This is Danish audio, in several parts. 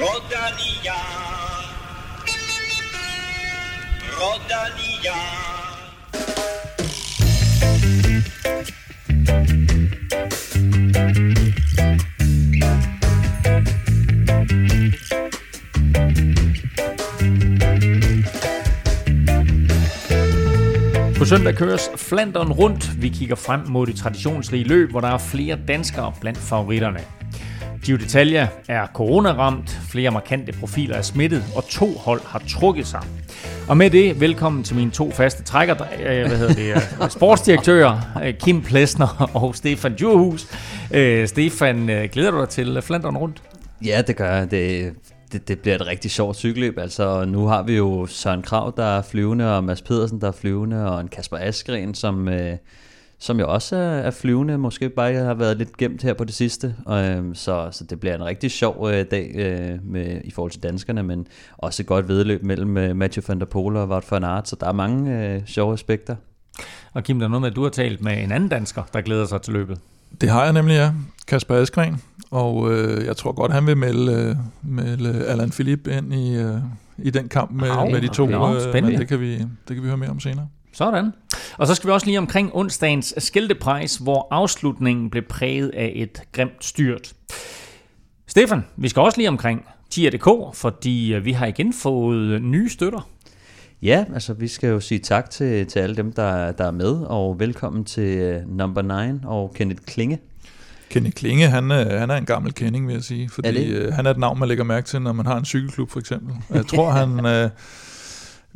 Rodania. Rodania. På søndag køres Flandern rundt. Vi kigger frem mod det traditionsrige løb, hvor der er flere danskere blandt favoritterne. Gio d'Italia er coronaramt, flere markante profiler er smittet, og to hold har trukket sig. Og med det, velkommen til mine to faste trækker, øh, hvad hedder det, øh, sportsdirektører, øh, Kim Plesner og Stefan Djurhus. Øh, Stefan, glæder du dig til Flandern rundt? Ja, det gør jeg. Det, det, det bliver et rigtig sjovt cykelløb. Altså, nu har vi jo Søren Krav, der er flyvende, og Mads Pedersen, der er flyvende, og en Kasper Askren, som, øh, som jo også er, er flyvende, måske bare har været lidt gemt her på det sidste. Og, øh, så, så det bliver en rigtig sjov øh, dag øh, med, i forhold til danskerne, men også et godt vedløb mellem øh, Mathieu van der Poel og Wout van Aert, så der er mange øh, sjove aspekter. Og Kim, der er noget med, at du har talt med en anden dansker, der glæder sig til løbet. Det har jeg nemlig, ja. Kasper Askren. Og øh, jeg tror godt, han vil melde, øh, melde Allan Philip ind i, øh, i den kamp med, Au, med de to. okay. øh, Spændende. men det kan, vi, det kan vi høre mere om senere. Sådan. Og så skal vi også lige omkring onsdagens skilteprejs, hvor afslutningen blev præget af et grimt styrt. Stefan, vi skal også lige omkring TIR.dk, fordi øh, vi har igen fået nye støtter. Ja, altså vi skal jo sige tak til, til alle dem, der, der er med, og velkommen til uh, Number 9 og Kenneth Klinge. Kenny Klinge, han, øh, han er en gammel kending, vil jeg sige. Fordi Er det? øh, han er et navn, man lægger mærke til, når man har en cykelklub, for eksempel. Jeg tror, han...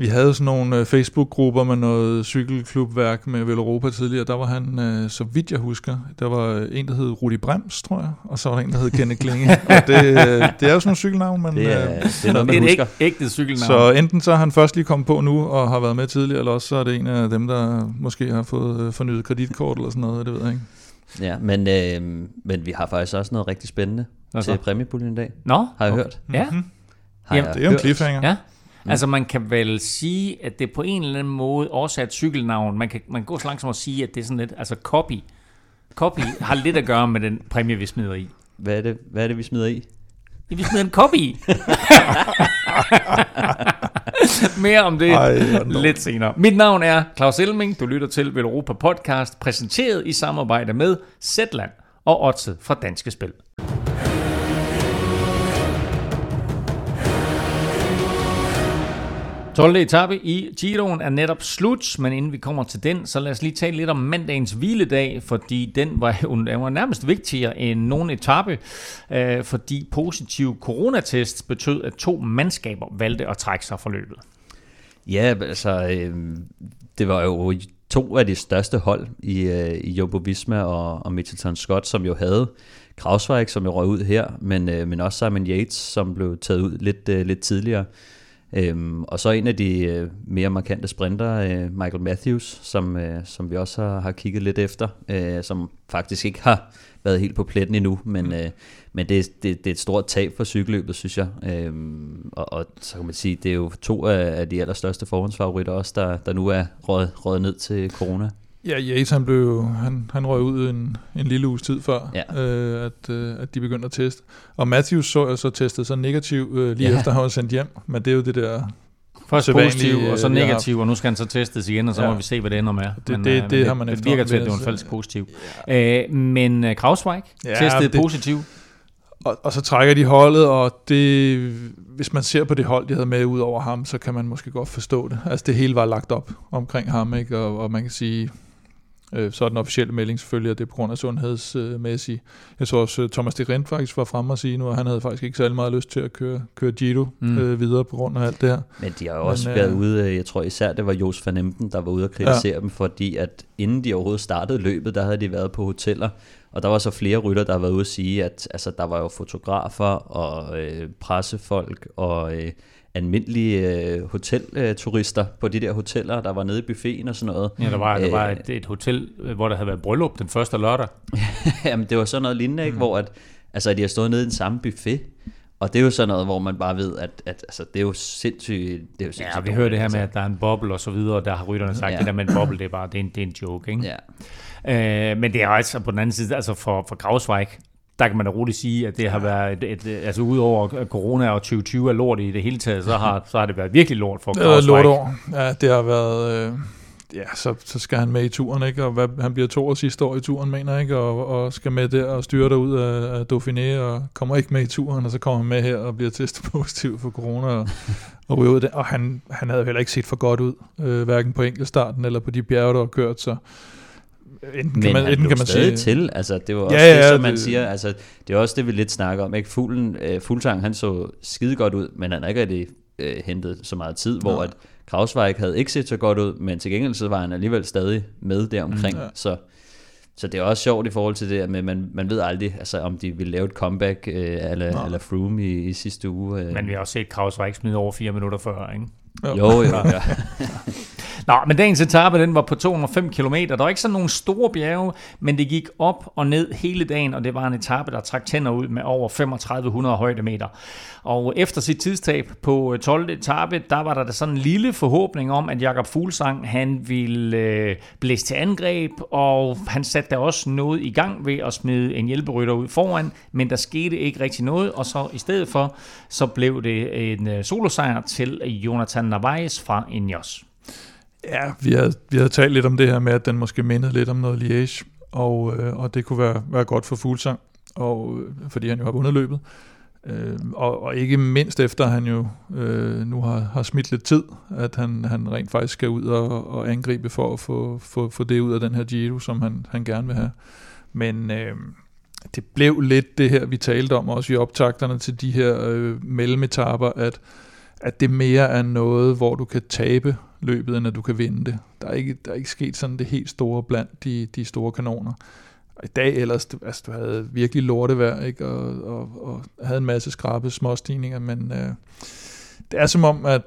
Øh, vi havde sådan nogle øh, Facebook-grupper med noget cykelklubværk med Veloropa tidligere. Der var han, øh, så vidt jeg husker, der var en, der hed Rudi Brems, tror jeg. Og så var der en, der hed Kenny Klinge. og det, øh, det er jo sådan nogle cykelnavn, men... Det er, øh, det er noget, man er et husker. æg, ægte cykelnavn. Så enten så er han først lige kommet på nu og har været med tidligere, eller også så er det en af dem, der måske har fået øh, fornyet kreditkort eller sådan noget, det ved jeg ikke. Ja, men, øh, men vi har faktisk også noget rigtig spændende så? til præmiepuljen i dag. Nå, Har jeg hørt? Ja, Mhm. Har Jamen, jeg Det er jo en cliffhanger. ja. Altså man kan vel sige, at det på en eller anden måde også er et cykelnavn. Man kan, man kan gå så langt som at sige, at det er sådan lidt, altså copy. Copy har lidt at gøre med den præmie, vi smider i. Hvad er, det, hvad er det, vi smider i? Ja, Vi smider en copy i. Mere om det Ej, lidt senere. Mit navn er Claus Elming. Du lytter til Velropa Podcast, præsenteret i samarbejde med Zetland og Odset fra Danske Spil. 12. etape i Giroen er netop slut, men inden vi kommer til den, så lad os lige tale lidt om mandagens hviledag, fordi den var, jo, den var nærmest vigtigere end nogen etape, øh, fordi positiv coronatest betød, at to mandskaber valgte at trække sig fra løbet. Ja, altså, øh, det var jo to af de største hold i, øh, i Jumbo Visma og, og Mitchelton Scott, som jo havde Krausweig, som jo røg ud her, men, øh, men også Simon Yates, som blev taget ud lidt, øh, lidt tidligere. Øhm, og så en af de øh, mere markante sprinter, øh, Michael Matthews, som, øh, som vi også har, har kigget lidt efter, øh, som faktisk ikke har været helt på pletten endnu, men, øh, men det, det, det er et stort tab for cykelløbet, synes jeg. Øhm, og, og så kan man sige, det er jo to af, af de allerstørste forhåndsfavoritter også, der, der nu er røget, røget ned til corona. Ja, Yates han, blev, han, han røg ud en, en lille uges tid før, Ja. øh, at, øh, at de begyndte at teste. Og Matthews så jeg så testet så negativ øh, lige Ja. ja. efter han var sendt hjem, men det er jo det der, Først positiv, og så øh, negativ, og nu skal han så testes igen, og så ja. Ja. må vi se, hvad det ender med. Det- men, det- øh, det men har man det, det virker til, at det var en falsk positiv. Øh, men øh, Krausweig Ja, testede det- positiv. og, og så trækker de holdet, og det, hvis man ser på det hold, de havde med ud over ham, så kan man måske godt forstå det. Altså det hele var lagt op omkring ham, ikke? Og, og man kan sige, øh, så er den officielle melding selvfølgelig, at det er på grund af sundhedsmæssigt. Jeg så også, øh, Thomas de Rent faktisk var fremme og sige nu, at han havde faktisk ikke særlig meget lyst til at køre, køre Giro Mm. øh, videre på grund af alt det her. Men de har jo Men, også øh, været ude, øh, jeg tror især det var Jos van Emden, der var ude og kritisere ja. dem, fordi at inden de overhovedet startede løbet, der havde de været på hoteller, og der var så flere rytter, der været ude at sige, at altså, der var jo fotografer og øh, pressefolk og øh, almindelige øh, hotelturister på de der hoteller, der var nede i buffeten og sådan noget. Ja, der var, der var Øh, et, et hotel, øh, hvor der havde været bryllup den første lørdag. Jamen, det var sådan noget lignende, ikke? Mm. hvor at, altså, at de har stået nede i den samme buffet, og det er jo sådan noget, hvor man bare ved, at, at altså, det er jo sindssygt, det er jo sindssygt Ja, vi hører det her med, altså. at der er en boble og så videre, og der har rytterne sagt, ja. det der med en boble, det er bare det er en, det er en joke. Ikke? Ja. Øh, men det er altså på den anden side, altså for, for Grausweig, der kan man da roligt sige, at det har været, et, et, altså udover corona og 2020 er lort i det hele taget, så har, så har det været virkelig lort for Kraus lort år. Ja, det har været... Øh, ja, så, så skal han med i turen, ikke? Og hvad, han bliver to år sidste år i turen, mener ikke? Og, og skal med der og styre ud af, af Dauphiné, og kommer ikke med i turen, og så kommer han med her og bliver testet positiv for corona, og, og ud det. Og han, han havde heller ikke set for godt ud, øh, hverken på enkeltstarten eller på de bjerge, der har kørt, så enten Men kan man, han enten kan man stadig sige... til, altså det var også Ja, ja, det, ja, som man det- siger, altså det er også det, vi lidt snakker om, ikke? Fuglen, øh, Fuglsang, han så skide godt ud, men han har ikke rigtig øh, hentet så meget tid, hvor Nej. at Krausweig havde ikke set så godt ud, men til gengæld så var han alligevel stadig med deromkring, Mm, ja. så så det er også sjovt i forhold til det, men man, man ved aldrig, altså, om de vil lave et comeback øh, eller, eller Froome i, i sidste uge. Øh. Men vi har også set Kraus ikke smide over fire minutter før, ikke? Jo. Jo, jo, ja. Nå, men dagens etape, den var på 205 km. Der var ikke sådan nogle store bjerge, men det gik op og ned hele dagen, og det var en etape, der trak tænder ud med over 3500 højdemeter. Og efter sit tidstab på øh, 12. etape, der var der da sådan en lille forhåbning om, at Jakob Fuglsang, han ville øh, blæse til angreb, og han satte da også noget i gang ved at smide en hjælperytter ud foran, men der skete ikke rigtig noget, og så i stedet for, så blev det en øh, solosejr til Jonathan Narvaez fra Ineos. Ja, vi havde, vi havde talt lidt om det her med, at den måske mindede lidt om noget Liège, og, øh, og det kunne være, være godt for Fuglsang, og, øh, fordi han jo har vundet løbet. Øh, og, og ikke mindst efter han jo øh, nu har, har smidt lidt tid, at han, han rent faktisk skal ud og, og angribe for at få, få, få det ud af den her Giro, som han, han gerne vil have. Men øh, det blev lidt det her, vi talte om også i optakterne til de her øh, mellemetapper, at, at det mere er noget, hvor du kan tabe løbet, end at du kan vinde det. Der er ikke, der er ikke sket sådan det helt store blandt de, de store kanoner. Og i dag ellers, du, altså, du havde virkelig lortevejr, ikke? Og, og, og havde en masse skrabe småstigninger, men øh, det er som om, at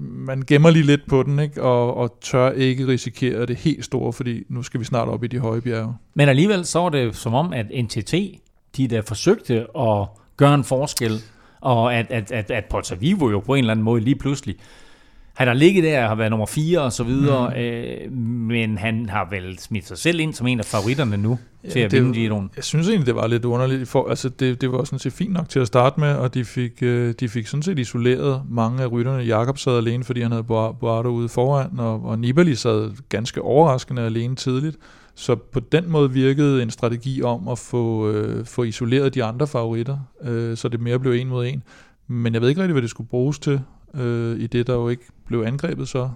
man gemmer lige lidt på den, ikke? Og, og tør ikke risikere det helt store, fordi nu skal vi snart op i de høje bjerge. Men alligevel så var det som om, at NTT, de der forsøgte at gøre en forskel, og at, at, at, at Porto Vivo jo på en eller anden måde lige pludselig, han har ligget der og har været nummer 4 og så videre, mm. øh, men han har vel smidt sig selv ind som en af favoritterne nu ja, til at det- vinde Giroen. Jeg synes egentlig, det var lidt underligt. For, altså det, det var sådan set fint nok til at starte med, og de fik, øh, de fik sådan set isoleret mange af rytterne. Jakob sad alene, fordi han havde Boa- Boardo ude foran, og, og Nibali sad ganske overraskende alene tidligt. Så på den måde virkede en strategi om at få, øh, få isoleret de andre favoritter, øh, så det mere blev en mod en. Men jeg ved ikke rigtig, hvad det skulle bruges til, øh, i det der jo ikke blev angrebet så.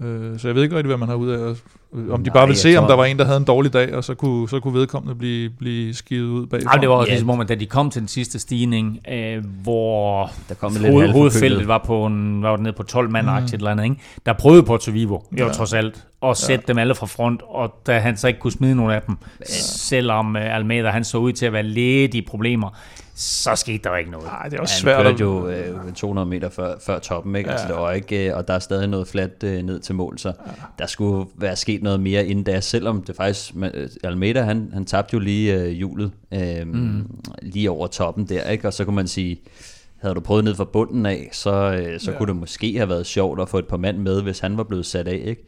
Øh, så jeg ved ikke rigtig, hvad man har ud af. at om de Nej, bare vil jeg se, om tror- der var en, der havde en dårlig dag, og så kunne, så kunne vedkommende blive, blive skivet ud bagfra. Ej, det var også Ja. ligesom om, at da de kom til den sidste stigning, øh, hvor Der kom lidt hoved, halvforkølet. hovedfeltet var på en, var det nede på 12 mand mm. et eller andet, ikke? Der prøvede Porto Vivo, jo Ja. ja. trods alt, at sætte ja. dem alle fra front, og da han så ikke kunne smide nogen af dem, selvom uh, Almeida han så ud til at være lidt i problemer, så skete der jo ikke noget. Nej, det er også Han svært. kørte at- jo øh, 200 meter før, før toppen, ikke? Ja. Altså, Ja. der var ikke, øh, og der er stadig noget fladt øh, ned til mål, så ja. der skulle være sket noget mere inden da, selvom det faktisk, øh, Almeida han, han tabte jo lige øh, hjulet, øh, mm. lige over toppen der, ikke? og så kunne man sige, havde du prøvet ned fra bunden af, så, øh, så ja. kunne det måske have været sjovt at få et par mand med, hvis han var blevet sat af, ikke?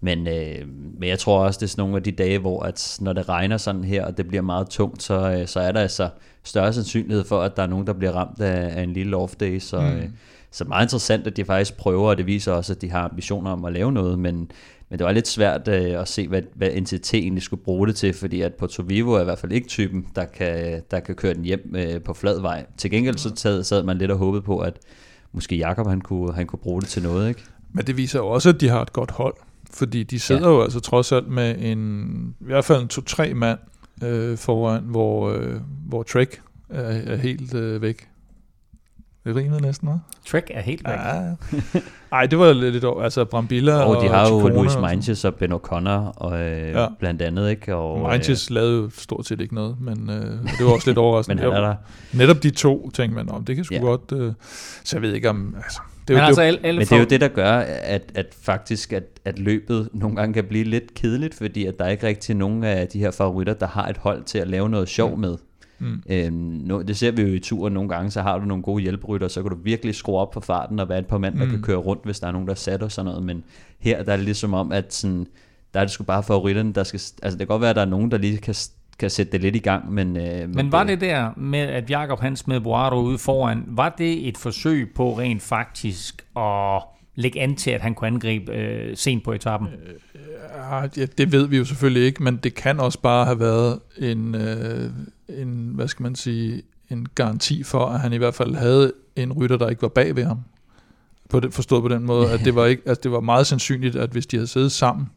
Men, øh, men jeg tror også, det er sådan nogle af de dage, hvor at når det regner sådan her, og det bliver meget tungt, så, øh, så er der altså større sandsynlighed for, at der er nogen, der bliver ramt af, af en lille off day. Så, mm. øh, så meget interessant, at de faktisk prøver, og det viser også, at de har ambitioner om at lave noget, men, men det var lidt svært øh, at se, hvad, hvad NTT egentlig skulle bruge det til, fordi at Porto Vivo er i hvert fald ikke typen, der kan, der kan køre den hjem øh, på flad vej. Til gengæld så sad, sad man lidt og håbede på, at måske Jakob han kunne, han kunne bruge det til noget, ikke? Men det viser jo også, at de har et godt hold. Fordi de sidder ja. jo altså trods alt med en, i hvert fald en to-tre mand øh, foran, hvor, øh, hvor Trek er, er helt øh, væk. Det rimede næsten, hva'? Trek er helt væk. Ja. Ej, det var lidt, over- altså Brambilla og, Og de har jo Ciccone Louis og Ben O'Connor og, øh, Ja. blandt andet, ikke? Og, Meintjes lavede jo stort set ikke noget, men øh, det var også lidt overraskende. men han er der. Netop de to tænkte man, om det kan sgu Ja. godt... Øh, så jeg ved ikke om... Altså, det, Men er jo- altså, det, alle, alle Men det er jo det, der gør, at, at faktisk, at, at løbet nogle gange kan blive lidt kedeligt, fordi at der er ikke rigtig nogen af de her favoritter, der har et hold til at lave noget sjov med. Mm. Øhm, nu, det ser vi jo i turen nogle gange, så har du nogle gode hjælperytter, så kan du virkelig skrue op på farten og være et par mand, der Mm. kan køre rundt, hvis der er nogen, der er sat og sådan noget. Men her der er det ligesom om, at sådan, der er det sgu bare favoritterne, der skal... Altså det kan godt være, at der er nogen, der lige kan, kan sætte det lidt i gang. Men, øh, Men var det der med, at Jakob han smed Boado ude foran, var det et forsøg på rent faktisk at lægge an til, at han kunne angribe øh, sent på etappen? Ja, ja, det ved vi jo selvfølgelig ikke, men det kan også bare have været en, øh, en hvad skal man sige, en garanti for, at han i hvert fald havde en rytter, der ikke var bag ved ham. På det, forstået på den måde, at det var, ikke, at det var meget sandsynligt, at hvis de havde siddet sammen,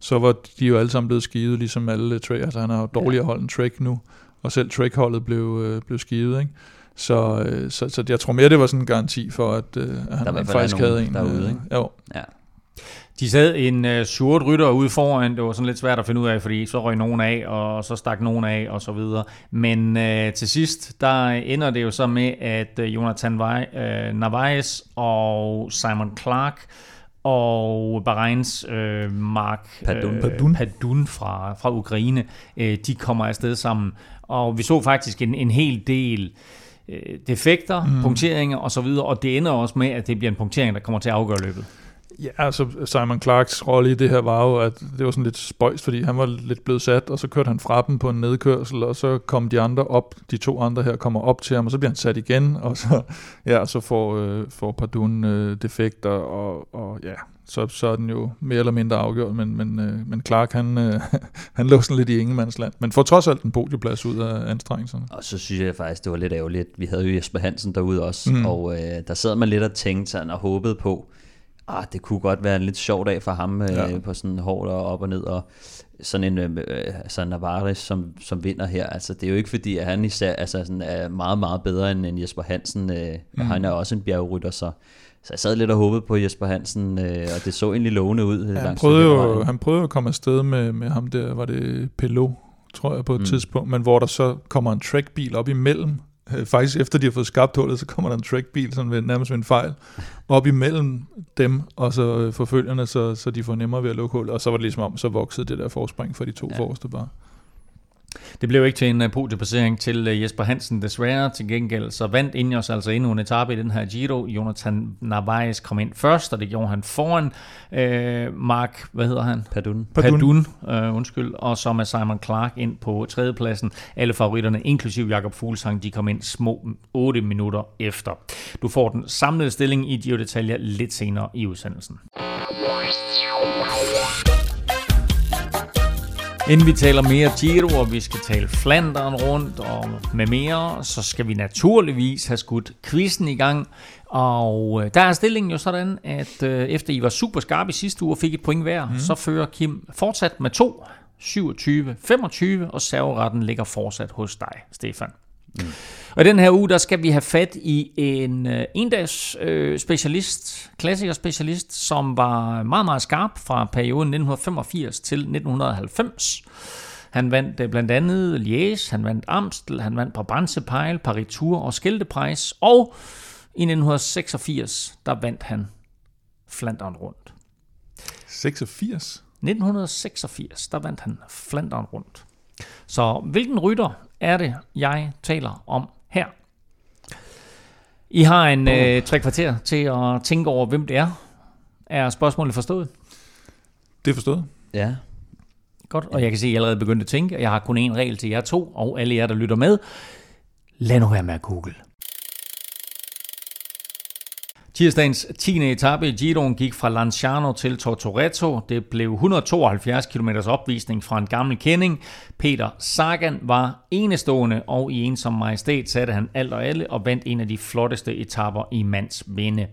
så var de jo alle sammen blevet skivet, ligesom alle Trek. Altså han har jo dårligere hold end Trek nu, og selv Trek-holdet blev, øh, blev skivet, ikke? Så, øh, så, så jeg tror mere, det var sådan en garanti for, at, øh, at han, han faktisk havde en. Derude, øh, ikke? Jo. Ja. De sad en uh, surt rytter ude foran, det var sådan lidt svært at finde ud af, fordi så røg nogen af, og så stak nogen af, og så videre. Men uh, til sidst, der ender det jo så med, at uh, Jonathan Vej, uh, Narvaez og Simon Clark og Bahreins øh, Mark Padun. øh, Padun. Padun fra, fra Ukraine, øh, de kommer afsted sammen. Og vi så faktisk en, en hel del øh, defekter, mm. punkteringer osv., og det ender også med, at det bliver en punktering, der kommer til at afgøre løbet. Ja, altså Simon Clarks rolle i det her var jo, at det var sådan lidt spøjs, fordi han var lidt blevet sat, og så kørte han fra dem på en nedkørsel, og så kom de andre op, de to andre her kommer op til ham, og så bliver han sat igen, og så, ja, så får, øh, får Pardun øh, defekter, og, og ja, så, så er den jo mere eller mindre afgjort, men, men, øh, men Clark, han, øh, han lå sådan lidt i ingemandsland, men får trods alt en podieplads ud af anstrengelserne. Og så synes jeg faktisk, det var lidt ærgerligt. Vi havde jo Jesper Hansen derude også, mm. og øh, der sad man lidt og tænkte sådan og håbede på, ah, det kunne godt være en lidt sjov dag for ham øh, Ja. på sådan hårdt og op og ned, og sådan en øh, altså Navarres, som, som vinder her. Altså, det er jo ikke fordi, at han især altså, sådan, er meget, meget bedre end, end Jesper Hansen. Øh, Mm. Han er også en bjergrytter, så, så jeg sad lidt og håbede på Jesper Hansen, øh, og det så egentlig lovende ud. øh, Ja, han, prøvede jo, han prøvede at komme afsted med, med ham der, var det Pelot, tror jeg, på et. Mm. tidspunkt, men hvor der så kommer en trackbil op imellem. Øh, Faktisk efter de har fået skabt hullet, så kommer der en trackbil, sådan ved, nærmest ved en fejl, op imellem dem og så øh, forfølgerne, så, så de får nemmere ved at lukke hullet. Og så var det ligesom om, så voksede det der forspring for de to ja. Ja. forreste bare. Det blev ikke til en uh, podieplacering til uh, Jesper Hansen desværre. Til gengæld så vandt Ineos altså endnu en etape i den her Giro. Jonathan Narvaez kom ind først, og det gjorde han foran uh, Mark, hvad hedder han? Padun. Padun. Padun, øh, undskyld, og så med Simon Clark ind på tredjepladsen. Alle favoritterne, inklusiv Jakob Fuglsang, de kom ind små 8 minutter efter. Du får den samlede stilling i Giro Detaljer lidt senere i udsendelsen. Inden vi taler mere Giro, og vi skal tale Flanderen rundt og med mere, så skal vi naturligvis have skudt quizzen i gang. Og øh, der er stillingen jo sådan, at øh, efter I var super skarpe i sidste uge og fik et point hver, mm. så fører Kim fortsat med 2, 27-25, og serveretten ligger fortsat hos dig, Stefan. Mm. Og i den her uge, der skal vi have fat i en øh, endags øh, specialist, klassikerspecialist, som var meget, meget skarp fra perioden 1985 til 1990. Han vandt øh, blandt andet Liège, han vandt Amstel, han vandt Brabantse Pejl, Paris Tour og Skildeprejs, og i 1986, der vandt han Flandern rundt. 86? 1986, der vandt han Flandern rundt. Så hvilken rytter er det, jeg taler om her? I har en øh, tre kvarter til at tænke over, hvem det er. Er spørgsmålet forstået? Det er forstået. Ja, Godt, og jeg kan se, at jeg allerede begyndt at tænke, jeg har kun én regel til jer to, og alle jer, der lytter med. Lad nu være med at google. Tirsdagens 10. etape i Giroen gik fra Lanciano til Tortoretto. Det blev 172 km opvisning fra en gammel kending. Peter Sagan var enestående, og i ensom majestæt satte han alt og alle og vandt en af de flotteste etaper i mands minde.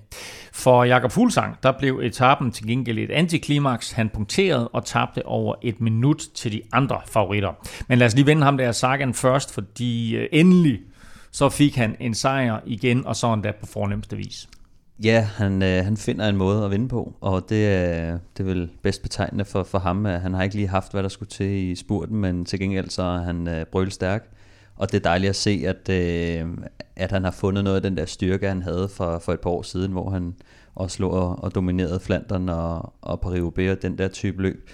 For Jakob Fuglsang, der blev etappen til gengæld et antiklimaks. Han punkterede og tabte over et minut til de andre favoritter. Men lad os lige vende ham der Sagan først, fordi øh, endelig så fik han en sejr igen, og så endda på fornemmeste vis. Ja, han, øh, han finder en måde at vinde på, og det er, det er vel bedst betegnende for, for ham. at Han har ikke lige haft, hvad der skulle til i spurten, men til gengæld så er han øh, brølstærk. Og det er dejligt at se, at, øh, at han har fundet noget af den der styrke, han havde for, for et par år siden, hvor han også lå og, og dominerede Flandern og, og Paris-Roubaix og den der type løb.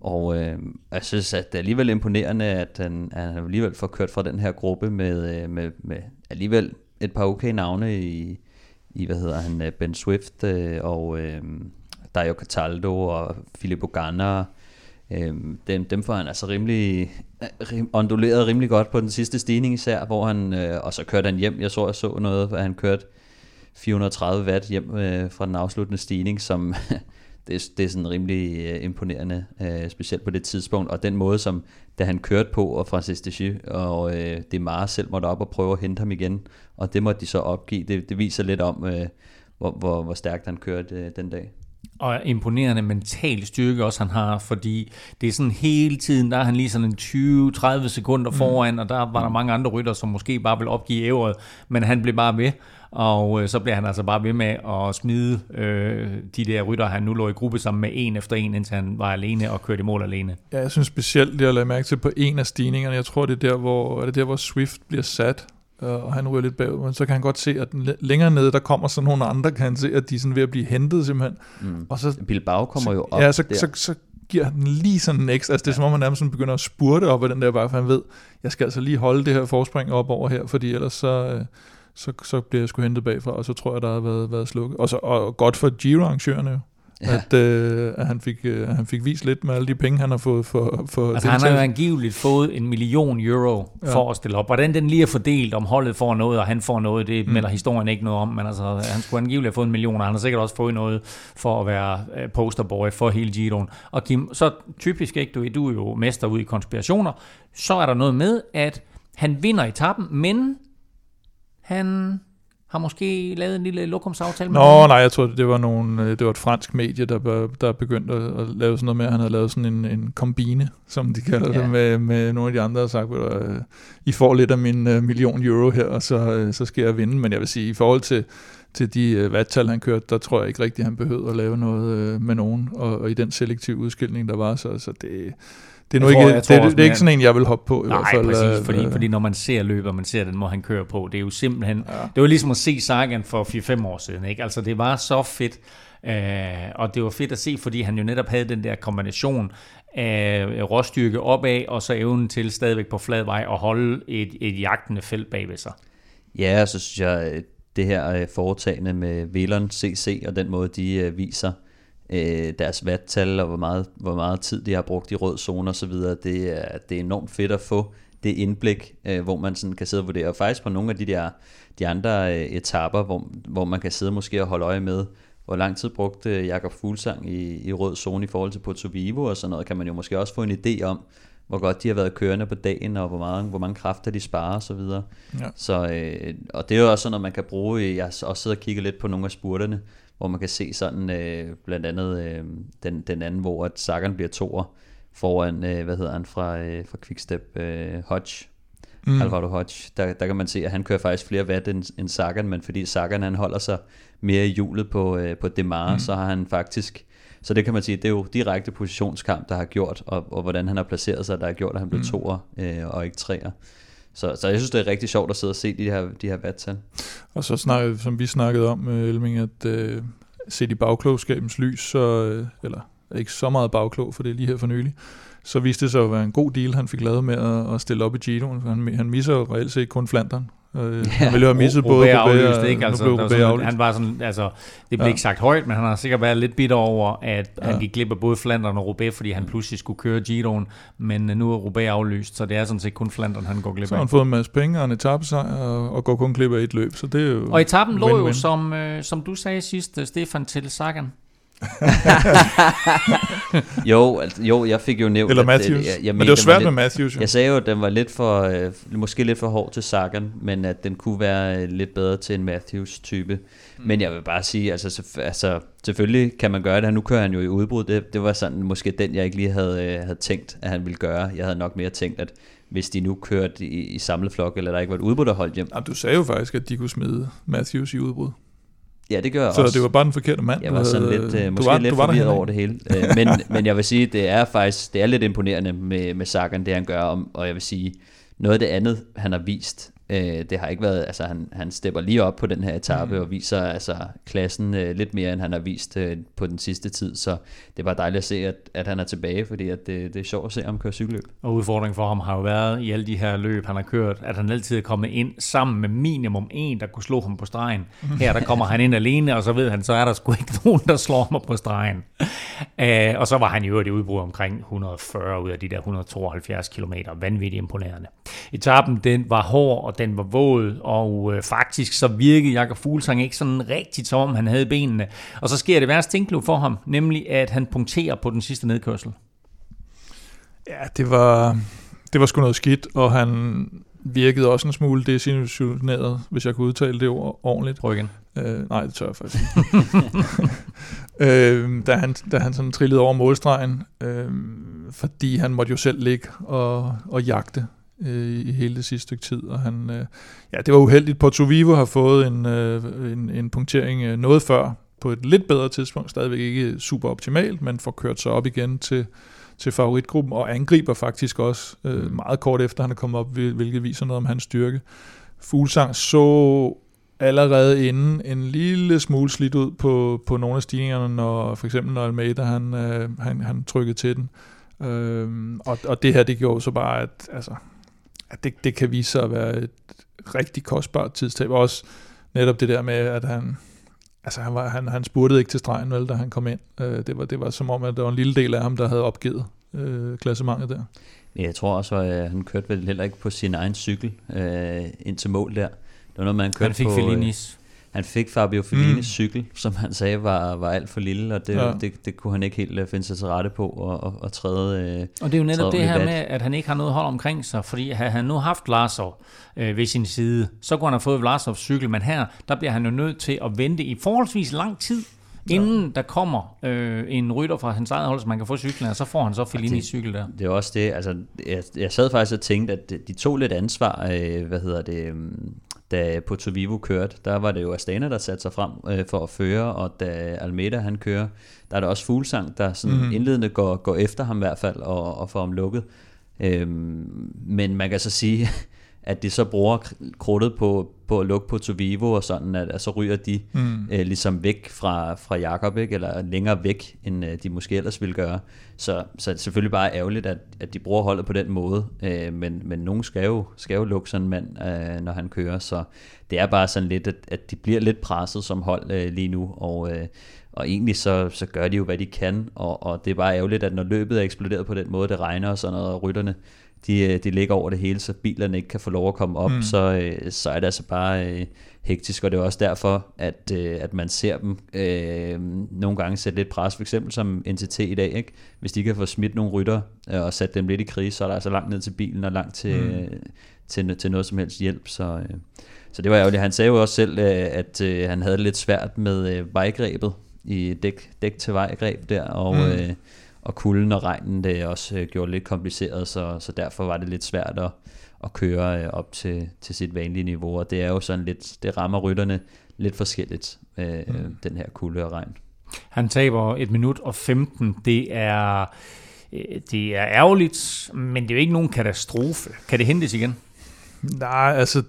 Og øh, jeg synes, at det er alligevel imponerende, at han, at han alligevel får kørt fra den her gruppe med, øh, med, med alligevel et par okay navne i, i hvad hedder han, øh, Ben Swift øh, og øh, Dario Cataldo og Filippo Ganna. Øh, dem, dem får han altså rimelig øh, rim, onduleret rimelig godt på den sidste stigning især, hvor han, øh, og så kørte han hjem, jeg så, jeg så noget, at han kørte 430 watt hjem øh, fra den afsluttende stigning, som det, er, det er sådan rimelig øh, imponerende, øh, specielt på det tidspunkt, og den måde, som da han kørte på, og Francis Deschy og øh, det meget selv måtte op og prøve at hente ham igen, og det måtte de så opgive, det, det viser lidt om, øh, hvor, hvor, hvor stærkt han kørte øh, den dag og imponerende mental styrke også han har, fordi det er sådan hele tiden, der er han lige sådan en 20-30 sekunder mm. foran, mm. og der var der mange andre rytter, som måske bare vil opgive ævret, men han blev bare ved, og øh, så bliver han altså bare ved med at smide øh, de der rytter, han nu lå i gruppe sammen med en efter en, indtil han var alene og kørte i mål alene. Ja, jeg synes specielt, det jeg lagde mærke til på en af stigningerne, jeg tror det er der, hvor, er det der, hvor Swift bliver sat, Øh, og han ryger lidt bagud, men så kan han godt se, at længere nede, der kommer så nogle andre, kan han se, at de er sådan ved at blive hentet simpelthen. Mm. Og så, Bilbao kommer så, jo op Ja, så, så, så, så giver han lige sådan en ekstra, altså det er ja. som om han nærmest sådan begynder at spurte op af den der bare, for han ved, jeg skal altså lige holde det her forspring op over her, fordi ellers så, øh, så, så bliver jeg sgu hentet bagfra, og så tror jeg, der har været, været slukket. Og, så, og godt for Giro-arrangørerne jo ja. at, øh, at han, fik, øh, han fik vist lidt med alle de penge, han har fået for, for altså, Han har jo angiveligt fået en million euro ja. for at stille op. Hvordan den lige er fordelt, om holdet får noget, og han får noget, det mm. melder historien ikke noget om, men altså, han skulle angiveligt have fået en million, og han har sikkert også fået noget for at være øh, posterboy for hele Giroen. Og Kim, så typisk ikke, du, du er jo mester ud i konspirationer, så er der noget med, at han vinder etappen, men han har måske lavet en lille lokumsaftale med Nå, nej, jeg tror, det var, nogle, øh, det var et fransk medie, der, der begyndte at, at lave sådan noget med, han havde lavet sådan en, en kombine, som de kalder ja. det, med, med nogle af de andre, og sagt, at I får lidt af min uh, million euro her, og så, uh, så skal jeg vinde. Men jeg vil sige, i forhold til, til de uh, vattal, han kørte, der tror jeg ikke rigtigt, han behøvede at lave noget uh, med nogen, og, og i den selektive udskilning, der var, så, så det det er, nu ikke, tror, det, det, det er ikke sådan en, jeg vil hoppe på i nej, hvert fald. præcis, øh, fordi, øh, fordi når man ser løbet, og man ser den måde, han kører på, det er jo simpelthen, ja. det var ligesom at se Sagan for 4-5 år siden, ikke? Altså det var så fedt, øh, og det var fedt at se, fordi han jo netop havde den der kombination af råstyrke opad, og så evnen til stadigvæk på flad vej at holde et, et jagtende felt bagved sig. Ja, så synes jeg, det her øh, foretagende med Velon CC, og den måde, de viser, øh, deres vattal og hvor meget, hvor meget tid de har brugt i rød zone osv. Det er, det er enormt fedt at få det indblik, øh, hvor man sådan kan sidde og vurdere. Og faktisk på nogle af de der de andre øh, etapper, hvor, hvor man kan sidde måske og holde øje med, hvor lang tid brugte Jakob Fuglsang i, i rød zone i forhold til Porto Vivo og sådan noget, kan man jo måske også få en idé om, hvor godt de har været kørende på dagen, og hvor, meget, hvor mange kræfter de sparer osv. Så, ja. så øh, og det er jo også sådan noget, man kan bruge, jeg har også siddet og kigget lidt på nogle af spurterne, hvor man kan se sådan øh, blandt andet øh, den, den anden, hvor at Sagan bliver toer foran, øh, hvad hedder han, fra, øh, fra Quickstep, øh, Hodge, mm. Alvaro Hodge, der, der kan man se, at han kører faktisk flere watt end, end Sagan, men fordi Sagan han holder sig mere i hjulet på, øh, på Demar, mm. så har han faktisk, så det kan man sige, det er jo direkte positionskamp, der har gjort, og, og hvordan han har placeret sig, der har gjort, at han blev mm. toer øh, og ikke treer. Så, så jeg synes, det er rigtig sjovt at sidde og se de her, de her vattal. Og så snakker som vi snakkede om, øh, Elming, at øh, set i bagklogskabens lys, så, øh, eller ikke så meget bagklog, for det er lige her for nylig, så viste det sig at være en god deal, han fik lavet med at, at stille op i Giroen. Han, han misser jo reelt set kun Flandern. Øh, ja, han ville jo have misset både Roubaix aflyst, ikke? Altså, blev sådan, han var sådan, altså, det blev ja. ikke sagt højt, men han har sikkert været lidt bitter over, at ja. han gik glip af både Flandern og Roubaix, fordi han pludselig skulle køre Giroen, men nu er Roubaix aflyst, så det er sådan set kun Flandern, han går glip af. Så har han fået en masse penge og en etappesejr, og, og går kun glip af et løb, så det er jo Og etappen lå jo, som, øh, som du sagde sidst, Stefan, til Sagan. jo, altså, jo, jeg fik jo nævnt... Eller Matthews. At, jeg, jeg men det var svært lidt, med Matthews. Jo. Jeg sagde jo, at den var lidt for, øh, måske lidt for hård til Sagan, men at den kunne være øh, lidt bedre til en Matthews-type. Mm. Men jeg vil bare sige, altså, altså selvfølgelig kan man gøre det. Nu kører han jo i udbrud. Det, det var sådan måske den, jeg ikke lige havde, øh, havde tænkt, at han ville gøre. Jeg havde nok mere tænkt, at hvis de nu kørte i, i samleflok, eller der ikke var et udbrud, der holdt hjem. Jamen, du sagde jo faktisk, at de kunne smide Matthews i udbrud. Ja, det gør jeg så også. Så det var bare den forkerte mand? Jeg var sådan lidt, uh, måske var, lidt forvirret over det hele. Uh, men, men jeg vil sige, det er faktisk det er lidt imponerende med, med Sagan, det han gør. Om, og jeg vil sige, noget af det andet, han har vist Øh, det har ikke været, altså han, han stepper lige op på den her etape mm. og viser altså klassen øh, lidt mere, end han har vist øh, på den sidste tid, så det var dejligt at se, at, at han er tilbage, fordi at det, det er sjovt at se ham køre cykelløb. Og udfordringen for ham har jo været i alle de her løb, han har kørt, at han altid er kommet ind sammen med minimum en, der kunne slå ham på stregen. Her der kommer han ind alene, og så ved han, så er der sgu ikke nogen, der slår ham på stregen. Uh, og så var han jo i udbrud omkring 140 ud af de der 172 km. Vanvittigt imponerende. Etappen, den var hård, og den var våd, og øh, faktisk så virkede Jakob Fuglsang ikke sådan rigtigt, som om han havde benene. Og så sker det værste tænkelig for ham, nemlig at han punkterer på den sidste nedkørsel. Ja, det var, det var sgu noget skidt, og han virkede også en smule desillusioneret, hvis jeg kunne udtale det ord ordentligt. Prøv igen. Øh, nej, det tør jeg faktisk øh, da, han, da han sådan trillede over målstregen, øh, fordi han måtte jo selv ligge og, og jagte øh, i hele det sidste stykke tid, og han, øh, ja, det var uheldigt. Porto Vivo har fået en, øh, en, en punktering øh, noget før, på et lidt bedre tidspunkt, stadigvæk ikke super optimalt, men får kørt sig op igen til, til favoritgruppen, og angriber faktisk også øh, meget kort efter, han er kommet op, hvilket viser noget om hans styrke. Fuglsang så allerede inden en lille smule slidt ud på, på nogle af stigningerne, når for eksempel når Almeida han, øh, han, han trykkede til den. Øh, og, og det her, det gjorde så bare, at altså, at det, det kan vise sig at være et rigtig kostbart tidstab. Også netop det der med, at han, altså han, var, han, han spurgte ikke til stregen, vel, da han kom ind. Øh, det, var, det var som om, at der var en lille del af ham, der havde opgivet øh, klassementet der. Jeg tror også, at han kørte vel heller ikke på sin egen cykel øh, ind til mål der. Det var noget, man kørte han fik på... Fellinis. Øh, han fik Fabio Fellinis mm. cykel, som han sagde var, var alt for lille, og det, ja. det, det kunne han ikke helt uh, finde sig til rette på og, og, og træde øh, Og det er jo netop det her med, at han ikke har noget hold omkring sig, fordi havde han nu haft Larsov øh, ved sin side, så kunne han have fået Larsovs cykel, men her, der bliver han jo nødt til at vente i forholdsvis lang tid, inden der kommer øh, en rytter fra hans eget hold, så man kan få cyklen, og så får han så Fellinis cykel der. Det er også det, altså jeg, jeg sad faktisk og tænkte, at de tog lidt ansvar, øh, hvad hedder det, da Porto Vivo kørte, der var det jo Astana, der satte sig frem øh, for at føre, og da Almeida han kører, der er der også Fuglsang, der sådan mm. indledende går, går efter ham i hvert fald, og, og får ham lukket. Øhm, men man kan så sige, at de så bruger krudtet på, på at lukke på Tovivo og sådan, at, at så ryger de mm. øh, ligesom væk fra, fra Jakob, ikke? eller længere væk, end øh, de måske ellers ville gøre. Så, så er det selvfølgelig bare ærgerligt, at, at de bruger holdet på den måde, øh, men, men nogen skal jo, skal jo lukke sådan en mand, øh, når han kører, så det er bare sådan lidt, at, at de bliver lidt presset som hold øh, lige nu, og, øh, og egentlig så, så gør de jo, hvad de kan, og, og det er bare ærgerligt, at når løbet er eksploderet på den måde, det regner og sådan noget, og rytterne de, øh, de ligger over det hele, så bilerne ikke kan få lov at komme op, mm. så, øh, så er det altså bare øh, hektisk, og det er også derfor, at, øh, at man ser dem øh, nogle gange sætte lidt pres, for eksempel som NTT i dag, ikke? hvis de kan få smidt nogle rytter øh, og sat dem lidt i krise, så er der altså langt ned til bilen og langt til, mm. øh, til, til noget som helst hjælp, så... Øh, så det var ærgerligt. Han sagde jo også selv, øh, at øh, han havde lidt svært med vejgrebet i dæk, dæk til vejgreb der, og, mm. øh, og kulden og regnen det også øh, gjorde lidt kompliceret, så, så derfor var det lidt svært at, at køre øh, op til, til sit vanlige niveau, og det er jo sådan lidt, det rammer rytterne lidt forskelligt, øh, mm. den her kulde og regn. Han taber et minut og 15, det er, øh, det er ærgerligt, men det er jo ikke nogen katastrofe. Kan det hentes igen? Nej, altså,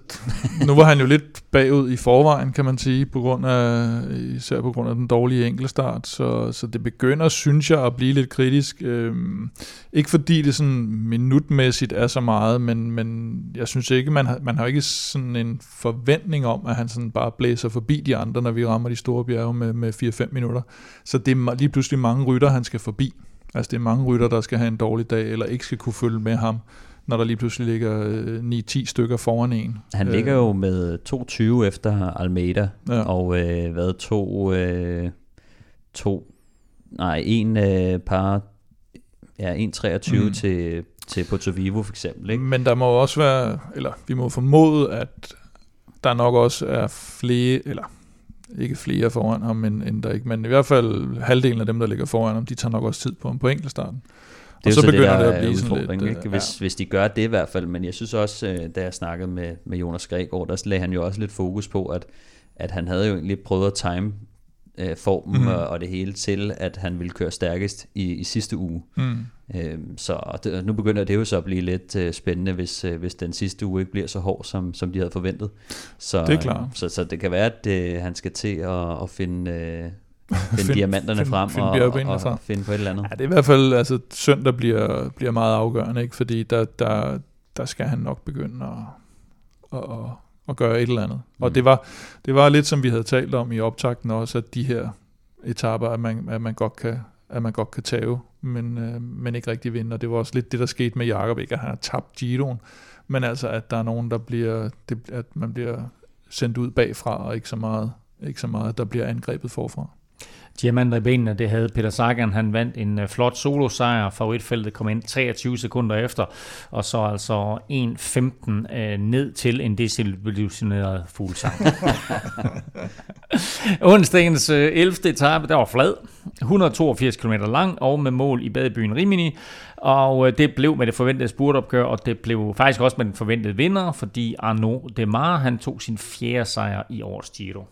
nu var han jo lidt bagud i forvejen, kan man sige, på grund af, især på grund af den dårlige enkelstart, så, så det begynder, synes jeg, at blive lidt kritisk. Øhm, ikke fordi det sådan minutmæssigt er så meget, men, men jeg synes ikke, man har, man har ikke sådan en forventning om, at han sådan bare blæser forbi de andre, når vi rammer de store bjerge med, med 4-5 minutter. Så det er lige pludselig mange rytter, han skal forbi. Altså det er mange rytter, der skal have en dårlig dag, eller ikke skal kunne følge med ham når der lige pludselig ligger øh, 9-10 stykker foran en. Han ligger jo øh. med 2-20 efter Almeida, ja. og øh, hvad to, øh, to, nej, en øh, par, ja, 1-23 mm. til, til Porto Vivo for eksempel. Ikke? Men der må også være, eller vi må formode, at der nok også er flere, eller ikke flere foran ham, end, end der ikke, men i hvert fald halvdelen af dem, der ligger foran ham, de tager nok også tid på ham på enkeltstarten. Det er og så, så begynder det, det at blive sådan lidt... Ikke? Hvis, ja. hvis de gør det i hvert fald, men jeg synes også, øh, da jeg snakkede med, med Jonas Gregor, der lagde han jo også lidt fokus på, at, at han havde jo egentlig prøvet at time øh, formen mm. og, og det hele til, at han ville køre stærkest i, i sidste uge. Mm. Øh, så det, nu begynder det jo så at blive lidt øh, spændende, hvis, øh, hvis den sidste uge ikke bliver så hård, som, som de havde forventet. Så, det er klart. Øh, så, så det kan være, at øh, han skal til at, at finde... Øh, finde find, diamanterne find, frem find, og, og, og, frem. finde på et eller andet. Ja, det er i hvert fald, altså søndag bliver, bliver meget afgørende, ikke? fordi der, der, der skal han nok begynde at, at, at, at gøre et eller andet. Mm. Og det var, det var lidt som vi havde talt om i optakten også, at de her etaper, at man, at man godt kan at man godt kan tage, men, øh, men ikke rigtig vinde. Og det var også lidt det, der skete med Jakob, ikke at han har tabt Giroen, men altså, at der er nogen, der bliver, det, at man bliver sendt ud bagfra, og ikke så meget, ikke så meget der bliver angrebet forfra. Diamanter i benene, det havde Peter Sagan. Han vandt en øh, flot solo-sejr. Favoritfeltet kom ind 23 sekunder efter, og så altså 1.15 øh, ned til en desillusioneret fuglsang. Onsdagens øh, 11. etape, der var flad. 182 km lang og med mål i badebyen Rimini. Og øh, det blev med det forventede spurtopgør, og det blev faktisk også med den forventede vinder, fordi Arnaud Demar han tog sin fjerde sejr i årets Giro.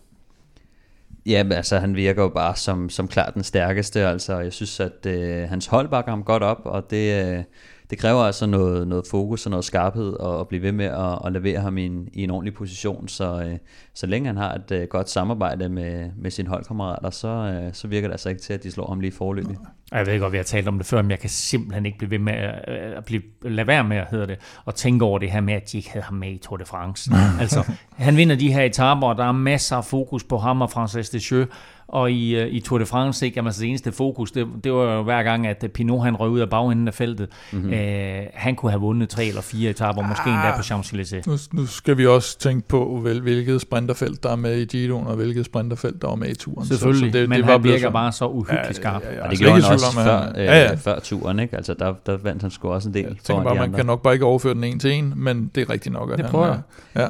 Ja, altså han virker jo bare som, som klart den stærkeste, altså. Jeg synes, at øh, hans hold bakker ham godt op, og det, øh, det kræver altså noget, noget fokus og noget skarphed at, at blive ved med at, at levere ham i en, i en ordentlig position, så, øh, så længe han har et øh, godt samarbejde med, med sine holdkammerater, så, øh, så virker det altså ikke til, at de slår ham lige forløbig. Jeg ved godt, vi har talt om det før, men jeg kan simpelthen ikke blive ved med at, at blive, lade være med, hedder det, og tænke over det her med, at de ikke havde ham med i Tour de France. altså, han vinder de her etaper, og der er masser af fokus på ham og Francis Deschamps, og i, øh, i Tour de France, ikke, jamen, altså det eneste fokus, det, det var jo hver gang, at Pinot han røg ud af bagenden af feltet. Mm-hmm. Æh, han kunne have vundet tre eller fire etaper, ah, måske endda på Champs-Élysées. Nu, nu skal vi også tænke på, vel, hvilket sprinterfelt, der er med i Giroen, og hvilket sprinterfelt, der er med i turen. Selvfølgelig, så, så det, men det var han virker så... bare så uhyggeligt skarp. Ja, ja, ja, og det gjorde han også før, han, ja, ja. Øh, før turen, ikke? Altså, der, der vandt han sgu også en del. Jeg tænker bare, man kan nok bare ikke overføre den en til en, men det er rigtigt nok. At det prøver han, ja.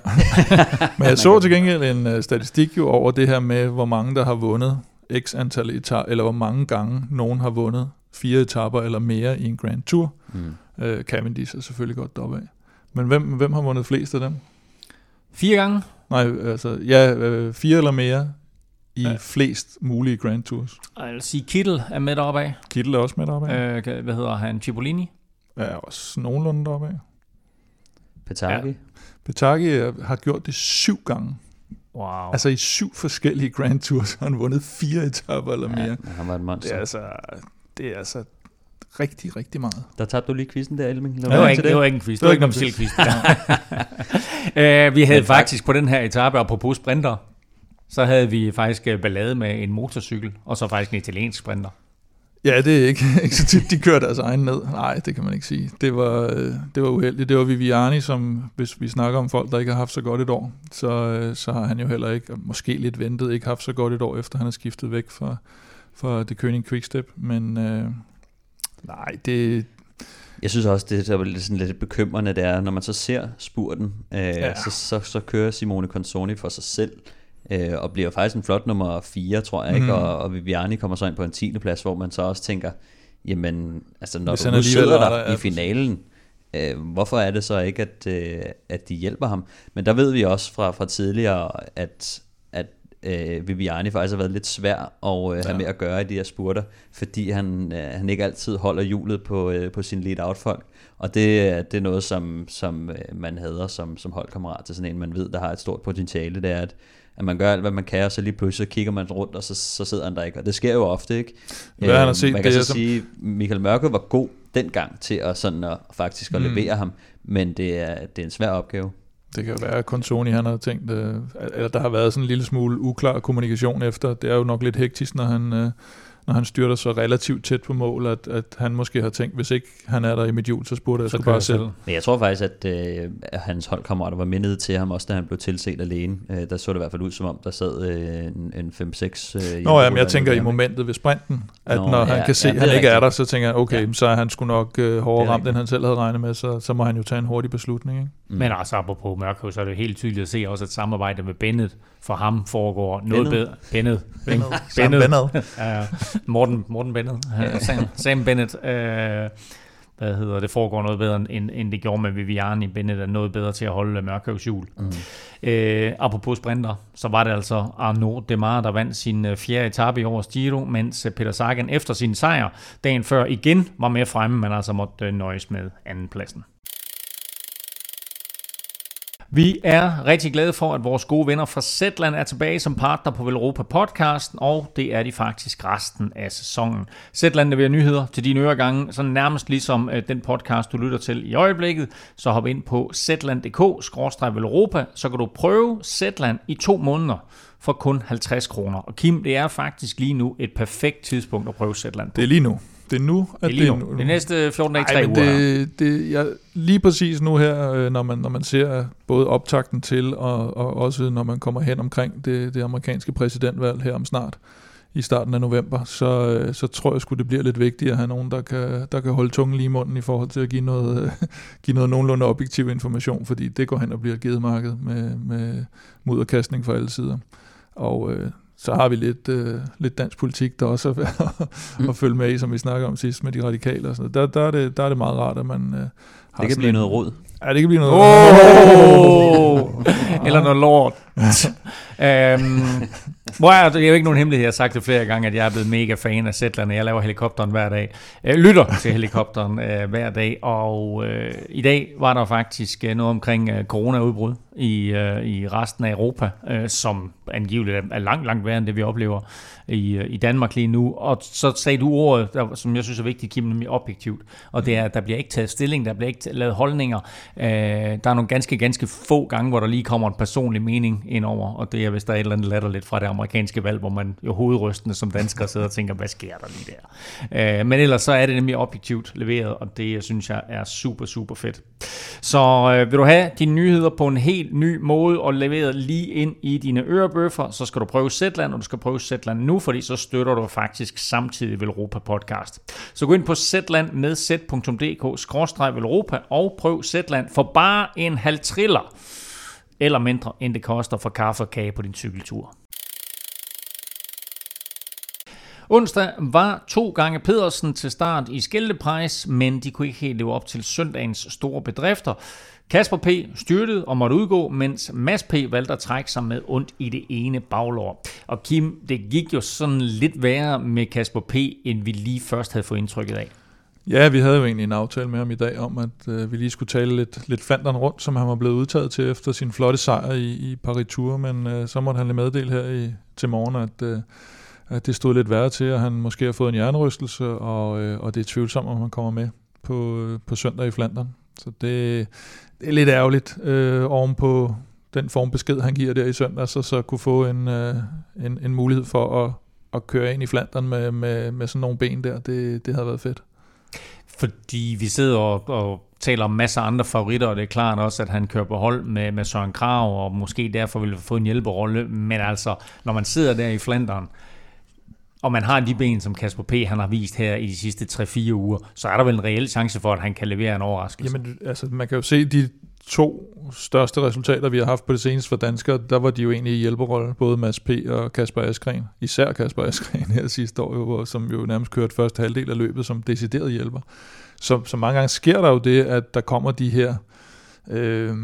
men jeg så til gengæld en uh, statistik jo over det her med, hvor mange der har vundet x antal etaper, eller hvor mange gange nogen har vundet fire etaper eller mere i en Grand Tour. Mm. Øh, Cavendish er selvfølgelig godt deroppe af. Men hvem, hvem har vundet flest af dem? Fire gange? Nej, altså, ja, øh, fire eller mere i ja. flest mulige Grand Tours. Jeg vil sige, Kittel er med deroppe af. Kittel er også med deroppe af. Øh, hvad hedder han? Cipollini? Ja, også nogenlunde deroppe af. Petagi? Ja. Petagi har gjort det syv gange. Wow. Altså i syv forskellige Grand Tours har han vundet fire etaper eller mere. Ja, han var et monster. Det er altså, det er altså rigtig, rigtig meget. Der tabte du lige quizzen der, Elming. Det var, ikke, det? det var ikke en quiz. Det var ikke en officiel quiz. uh, vi havde faktisk på den her etape, apropos sprinter, så havde vi faktisk øh, ballade med en motorcykel, og så faktisk en italiensk sprinter. Ja, det er ikke, ikke så tit, de kører deres egen ned. Nej, det kan man ikke sige. Det var, øh, det var uheldigt. Det var Viviani, som hvis vi snakker om folk, der ikke har haft så godt et år, så, øh, så har han jo heller ikke, måske lidt ventet, ikke haft så godt et år, efter han er skiftet væk fra, fra The König Quickstep. Men øh, nej, det, jeg synes også, det er sådan lidt bekymrende, det er, når man så ser spurten, øh, ja. så, så, så kører Simone Consoni for sig selv, øh, og bliver faktisk en flot nummer 4, tror jeg, mm. ikke? Og, og Viviani kommer så ind på en 10. plads, hvor man så også tænker, jamen, altså når Hvis du nu sidder der, der i finalen, øh, hvorfor er det så ikke, at, øh, at de hjælper ham? Men der ved vi også fra, fra tidligere, at, at øh, Viviani faktisk har været lidt svær at øh, have ja. med at gøre i de her spurter, fordi han, øh, han ikke altid holder hjulet på, øh, på sin lead-out folk. Og det, det er noget, som, som øh, man hader som, som holdkammerat til sådan en, man ved, der har et stort potentiale, det er, at at man gør alt, hvad man kan, og så lige pludselig så kigger man rundt, og så, så sidder han der ikke. Og det sker jo ofte, ikke? Hvad han har øhm, set, man kan det, så som... sige, Michael Mørke var god dengang til at, sådan at faktisk at mm. levere ham, men det er, det er en svær opgave. Det kan jo være, at Consoni han har tænkt, øh, eller der har været sådan en lille smule uklar kommunikation efter. Det er jo nok lidt hektisk, når han, øh, når han styrter så relativt tæt på mål, at, at han måske har tænkt, hvis ikke han er der i mit hjul, så spurgte jeg så bare selv. Men jeg tror faktisk, at, øh, at hans holdkammerater var mindet til ham, også da han blev tilset alene. Øh, der så det i hvert fald ud som om, der sad øh, en, en 5-6... Øh, Nå ja, men jeg tænker i momentet ved sprinten, at Nå, når han ja, kan se, at ja, han ikke rigtigt. er der, så tænker han, okay, ja. så er han sgu nok øh, hårdere ramt, end han selv havde regnet med, så, så må han jo tage en hurtig beslutning. Ikke? Mm. Men altså, apropos Mørkøv, så er det jo helt tydeligt at se også, at samarbejdet med Bennett for ham foregår noget bedre. Bennett. Bennett. Bennett. Bennett. Morten, Morten Bennett. Sam, Sam Bennett. Uh, hvad hedder det, foregår noget bedre, end, end det gjorde med Viviani. Bennett er noget bedre til at holde Mørkøvs hjul. Mm. Øh, apropos sprinter, så var det altså Arnaud Demar, der vandt sin øh, fjerde etape i årets Giro, mens øh, Peter Sagan efter sin sejr dagen før igen var med fremme, men altså måtte øh, nøjes med andenpladsen. Vi er rigtig glade for, at vores gode venner fra Zetland er tilbage som partner på Velropa podcasten, og det er de faktisk resten af sæsonen. Zetland leverer nyheder til dine øregange, så nærmest ligesom øh, den podcast, du lytter til i øjeblikket. Så hop ind på zetland.dk-velropa, så kan du prøve Zetland i to måneder for kun 50 kroner. Og Kim, det er faktisk lige nu et perfekt tidspunkt at prøve Zetland. Det er lige nu. Det er nu, at det er nu. Det er næste 14 dage, 3 uger. Det, det, jeg, lige præcis nu her, øh, når man, når man ser både optakten til, og, og også når man kommer hen omkring det, det amerikanske præsidentvalg her om snart, i starten af november, så, øh, så tror jeg skulle det bliver lidt vigtigt at have nogen, der kan, der kan holde tungen lige i munden i forhold til at give noget, give noget nogenlunde objektiv information, fordi det går hen og bliver givet marked med, med mudderkastning fra alle sider. Og øh, så har vi lidt, øh, lidt dansk politik, der også er værd at, mm. at følge med i, som vi snakker om sidst med de radikale og sådan Der, der, er, det, der er det meget rart, at man øh, har Det kan blive en, noget råd. Ja, det kan blive noget oh! Eller noget lort. øhm, hvor er, det er jo ikke nogen hemmelighed, jeg har sagt det flere gange, at jeg er blevet mega fan af Zetland, jeg laver helikopteren hver dag. Jeg lytter til helikopteren øh, hver dag, og øh, i dag var der faktisk øh, noget omkring øh, corona-udbrud i, øh, i resten af Europa, øh, som angiveligt er langt, langt værre end det, vi oplever i, øh, i Danmark lige nu. Og så sagde du ordet, der, som jeg synes er vigtigt, Kim, nemlig objektivt. Og det er, at der bliver ikke taget stilling, der bliver ikke lavet holdninger. Øh, der er nogle ganske, ganske få gange, hvor der lige kommer en personlig mening ind over, og det er, hvis der er et eller andet latterligt fra det amerikanske valg, hvor man jo hovedrystende som dansker sidder og tænker, hvad sker der lige der? Øh, men ellers så er det nemlig objektivt leveret, og det jeg synes jeg er super, super fedt. Så øh, vil du have dine nyheder på en helt ny måde og leveret lige ind i dine ørebøffer, så skal du prøve Zetland, og du skal prøve Zetland nu, fordi så støtter du faktisk samtidig Velropa podcast. Så gå ind på Zetland med z.dk-velropa og prøv Zetland for bare en halv triller eller mindre end det koster for kaffe og kage på din cykeltur. Onsdag var to gange Pedersen til start i Skældepræs, men de kunne ikke helt leve op til søndagens store bedrifter. Kasper P. styrtede og måtte udgå, mens Mads P. valgte at trække sig med ondt i det ene baglår. Og Kim, det gik jo sådan lidt værre med Kasper P., end vi lige først havde fået indtrykket af. Ja, vi havde jo egentlig en aftale med ham i dag om, at øh, vi lige skulle tale lidt, lidt flanderen rundt, som han var blevet udtaget til efter sin flotte sejr i, i Paris Tour, men øh, så måtte han lige meddele her i, til morgen, at, øh, at det stod lidt værre til, at han måske har fået en hjernerystelse, og, øh, og det er tvivlsomt, om han kommer med på, øh, på søndag i Flandern. Så det, det er lidt ærgerligt øh, oven på den formbesked, han giver der i søndag, så, så kunne få en, øh, en, en mulighed for at, at køre ind i Flandern med, med, med sådan nogle ben der. Det, det havde været fedt. Fordi vi sidder og, og taler om masser af andre favoritter, og det er klart også, at han kører på hold med, med Søren Krav, og måske derfor vil få en hjælperolle. Men altså, når man sidder der i Flandern, og man har de ben, som Kasper P. han har vist her i de sidste 3-4 uger, så er der vel en reel chance for, at han kan levere en overraskelse. Jamen, altså, man kan jo se de to største resultater, vi har haft på det seneste for danskere, der var de jo egentlig i hjælperolle, både Mads P. og Kasper Askren. Især Kasper Askren her sidste år, jo, som jo nærmest kørte første halvdel af løbet som decideret hjælper. Så, så mange gange sker der jo det, at der kommer de her øh,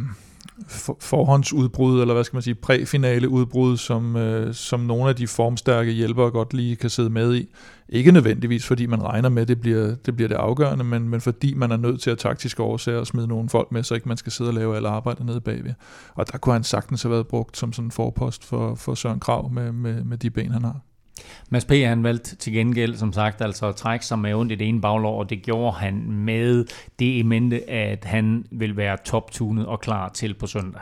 for, forhåndsudbrud, eller hvad skal man sige, præfinale udbrud, som, øh, som nogle af de formstærke hjælpere godt lige kan sidde med i. Ikke nødvendigvis, fordi man regner med, at det bliver det, bliver det afgørende, men, men fordi man er nødt til at taktisk årsager og smide nogle folk med, så ikke man skal sidde og lave alle arbejdet nede bagved. Og der kunne han sagtens have været brugt som sådan en forpost for, for Søren Krav med, med, med de ben, han har. Mads P. han valgte til gengæld, som sagt, altså at trække sig med ondt i det ene baglår, og det gjorde han med det i mente, at han vil være toptunet og klar til på søndag.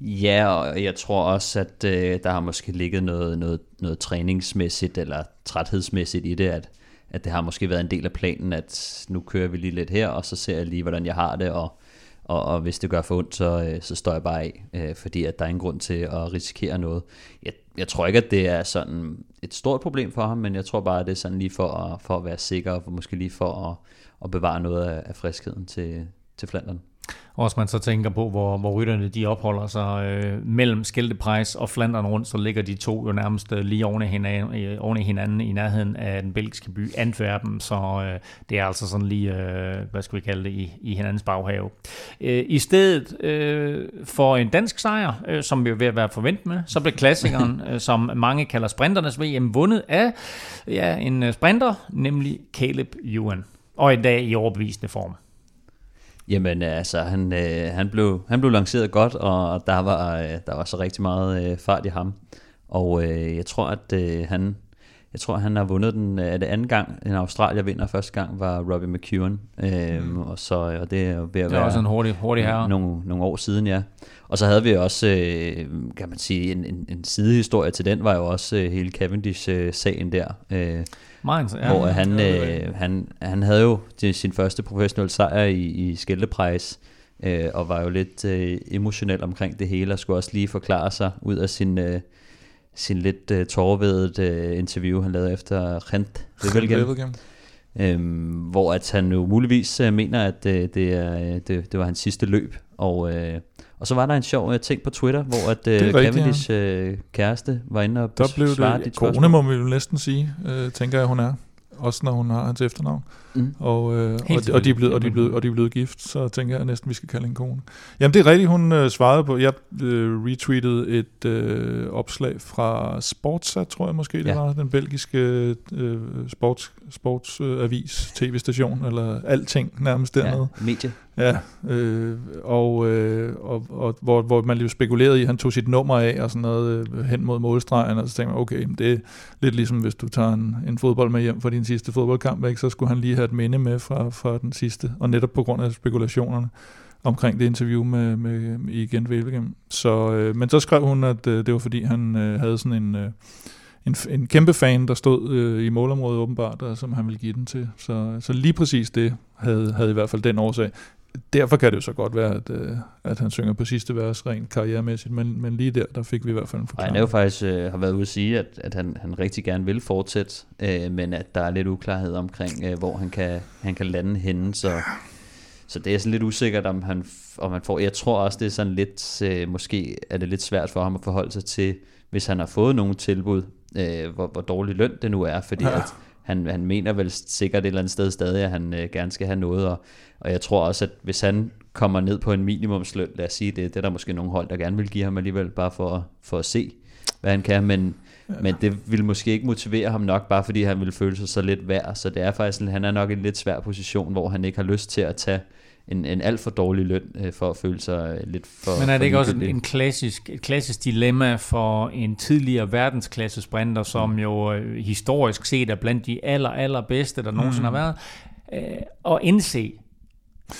Ja, og jeg tror også, at øh, der har måske ligget noget, noget, noget træningsmæssigt eller træthedsmæssigt i det, at, at det har måske været en del af planen, at nu kører vi lige lidt her, og så ser jeg lige, hvordan jeg har det, og, og, og hvis det gør for ondt, så, øh, så står jeg bare af, øh, fordi at der er ingen grund til at risikere noget. Jeg, jeg tror ikke, at det er sådan et stort problem for ham, men jeg tror bare, at det er sådan lige for at, for at være sikker, og måske lige for at, at bevare noget af, af friskheden til, til Flandern. Også man så tænker på, hvor, hvor rytterne de opholder sig øh, mellem Skilteprejs og Flandern rundt, så ligger de to jo nærmest øh, lige oven i, hinanden, øh, oven i hinanden i nærheden af den belgiske by Antwerpen, så øh, det er altså sådan lige, øh, hvad skal vi kalde det, i, i hinandens baghave. Øh, I stedet øh, for en dansk sejr, øh, som vi er ved at være forventet med, så blev klassikeren, øh, som mange kalder sprinternes VM, vundet af ja, en øh, sprinter, nemlig Caleb Ewan, og i dag i overbevisende form. Jamen altså, han, øh, han, blev, han blev lanceret godt, og der var, øh, der var så rigtig meget øh, fart i ham. Og øh, jeg tror, at øh, han, jeg tror, han har vundet den øh, det anden gang. En Australier vinder første gang var Robbie McEwen. Øh, mm. og, så, og det er ved at er også en hurtig, hurtig herre. Nogle, nogle år siden, ja. Og så havde vi også, øh, kan man sige, en, en, en sidehistorie til den, var jo også øh, hele Cavendish-sagen der. Øh, Mainz, ja. Hvor han, øh, han, han havde jo sin første professionelle sejr i, i Skilteprejs, øh, og var jo lidt øh, emotionel omkring det hele, og skulle også lige forklare sig ud af sin, øh, sin lidt øh, tårvedet øh, interview, han lavede efter Rent Wevelgem. Øhm, hvor at han jo muligvis øh, mener, at øh, det, er, øh, det, det var hans sidste løb, og øh, og så var der en sjov uh, ting på Twitter, hvor at uh, Cavendish ja. uh, kæreste var inde og Der blev det dit kone, må vi jo næsten sige, uh, tænker jeg, hun er. Også når hun har hans efternavn. Mm. Og, øh, og, de, og, de er blevet, og, de er blevet, og de er blevet gift, så tænker jeg næsten, vi skal kalde en kone. Jamen det er rigtigt, hun øh, svarede på, jeg øh, retweetede et øh, opslag fra Sportsat, tror jeg måske det ja. var, den belgiske øh, sports, sportsavis, øh, tv-station, eller alting nærmest dernede. Ja, medie. Ja, øh, og, øh, og, og hvor, hvor man lige spekulerede i, at han tog sit nummer af og sådan noget øh, hen mod målstregen, og så tænkte man, okay, det er lidt ligesom hvis du tager en, en fodbold med hjem fra din sidste fodboldkamp, ikke? så skulle han lige have et minde med fra, fra den sidste, og netop på grund af spekulationerne omkring det interview med, med, igen Velgem. Så, øh, men så skrev hun, at øh, det var fordi, han øh, havde sådan en, øh, en, en kæmpe fan, der stod øh, i målområdet åbenbart, og som han ville give den til. Så, så lige præcis det havde, havde i hvert fald den årsag derfor kan det jo så godt være, at, øh, at han synger på sidste vers rent karrieremæssigt, men, men lige der, der fik vi i hvert fald en forklaring. Han er jo faktisk øh, har været ude at sige, at, at han, han rigtig gerne vil fortsætte, øh, men at der er lidt uklarhed omkring, øh, hvor han kan, han kan lande henne, så, så det er sådan lidt usikkert, om han, om han får... Jeg tror også, det er sådan lidt... Øh, måske er det lidt svært for ham at forholde sig til, hvis han har fået nogle tilbud, øh, hvor, hvor dårlig løn det nu er, fordi ja. at han, han mener vel sikkert et eller andet sted stadig, at han øh, gerne skal have noget, og, og jeg tror også, at hvis han kommer ned på en minimumsløn, lad os sige det, det er der måske nogle hold, der gerne vil give ham alligevel, bare for, for at se, hvad han kan, men, ja. men det vil måske ikke motivere ham nok, bare fordi han vil føle sig så lidt værd, så det er faktisk, han er nok i en lidt svær position, hvor han ikke har lyst til at tage en, en alt for dårlig løn øh, for at føle sig lidt for Men er det ikke også en, en klassisk, et klassisk dilemma for en tidligere verdensklasse sprinter, som mm. jo øh, historisk set er blandt de aller, allerbedste, der nogensinde mm. har været, øh, at indse,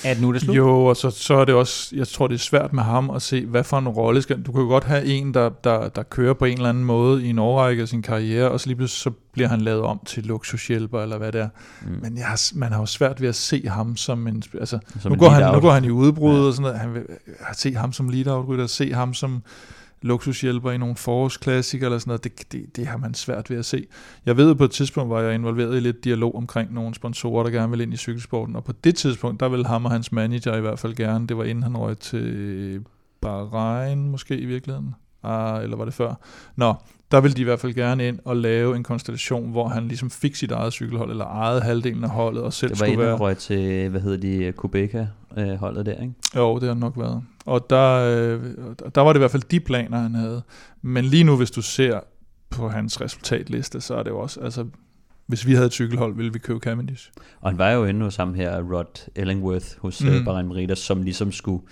at nu er det slut? Jo, og så, så er det også, jeg tror det er svært med ham at se, hvad for en rolle skal, du kan jo godt have en, der, der, der kører på en eller anden måde i en overrække af sin karriere, og så lige pludselig så bliver han lavet om til luksushjælper, eller hvad det er. Mm. Men jeg man har jo svært ved at se ham som en, altså, som nu, går han, nu går han i udbrud ja. og sådan noget, han vil, se ham som lead-out-rytter, se ham som, luksushjælper i nogle forårsklassikere eller sådan noget, det, det, det har man svært ved at se. Jeg ved på et tidspunkt, var jeg involveret i lidt dialog omkring nogle sponsorer, der gerne vil ind i cykelsporten, og på det tidspunkt, der ville ham og hans manager i hvert fald gerne, det var inden han røg til Bahrain måske i virkeligheden, ah, eller var det før? Nå, der ville de i hvert fald gerne ind og lave en konstellation, hvor han ligesom fik sit eget cykelhold, eller ejede halvdelen af holdet, og selv skulle være... Det var inden røg til, hvad hedder de, Kubeka holdet der, ikke? Jo, det har nok været. Og der, øh, der var det i hvert fald de planer, han havde. Men lige nu, hvis du ser på hans resultatliste, så er det jo også, altså, hvis vi havde et cykelhold, ville vi købe Cavendish. Og han var jo inde hos ham her, Rod Ellingworth, hos mm. Bahrain Merida, som ligesom skulle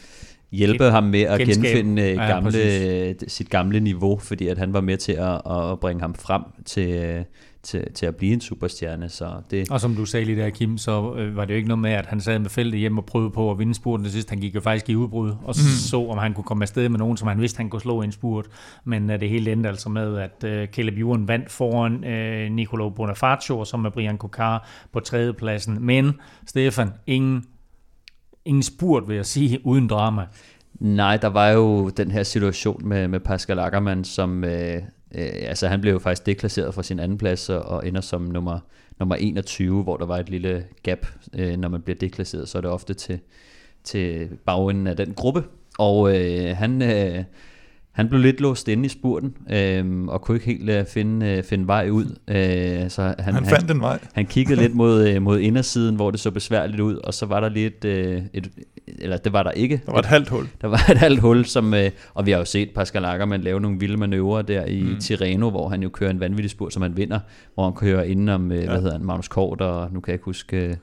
hjælpe ham med at Genskab. genfinde øh, gamle, ja, sit gamle niveau, fordi at han var med til at, at bringe ham frem til, til, til at blive en superstjerne. Så det... Og som du sagde lige der, Kim, så øh, var det jo ikke noget med, at han sad med feltet hjem og prøvede på at vinde spurten til sidst. Han gik jo faktisk i udbrud, og mm. så, om han kunne komme afsted med nogen, som han vidste, han kunne slå i en spurt. Men uh, det hele endte altså med, at uh, Caleb Ewan vandt foran uh, Nicolo Bonifacio, som med Brian Kokar på tredjepladsen. Men, Stefan, ingen, ingen spurt, vil jeg sige, uden drama. Nej, der var jo den her situation med, med Pascal Ackermann, som, øh, Øh, altså han blev jo faktisk deklasseret fra sin anden plads og ender som nummer, nummer 21, hvor der var et lille gap, øh, når man bliver deklasseret, så er det ofte til, til bagenden af den gruppe. Og øh, han, øh, han blev lidt låst inde i spurten, øh, og kunne ikke helt øh, finde, øh, finde vej ud. Øh, så han, han fandt en vej. Han kiggede lidt mod, øh, mod indersiden, hvor det så besværligt ud, og så var der lidt, øh, et, eller det var der ikke. Der var et halvt hul. Der var et halvt hul, som, øh, og vi har jo set Pascal Ackermann lave nogle vilde manøvrer der i mm. Tirreno, hvor han jo kører en vanvittig spurt, som han vinder, hvor han kører indenom, øh, ja. hvad hedder han, Magnus Kort, og nu kan jeg ikke huske øh,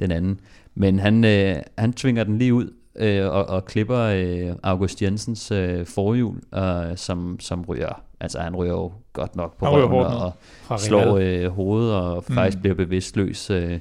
den anden. Men han, øh, han tvinger den lige ud, øh, og, og klipper øh, August Jensens øh, forhjul, øh, som, som ryger, altså han ryger jo godt nok på røven og, og slår øh, hovedet og mm. faktisk bliver bevidstløs. Øh,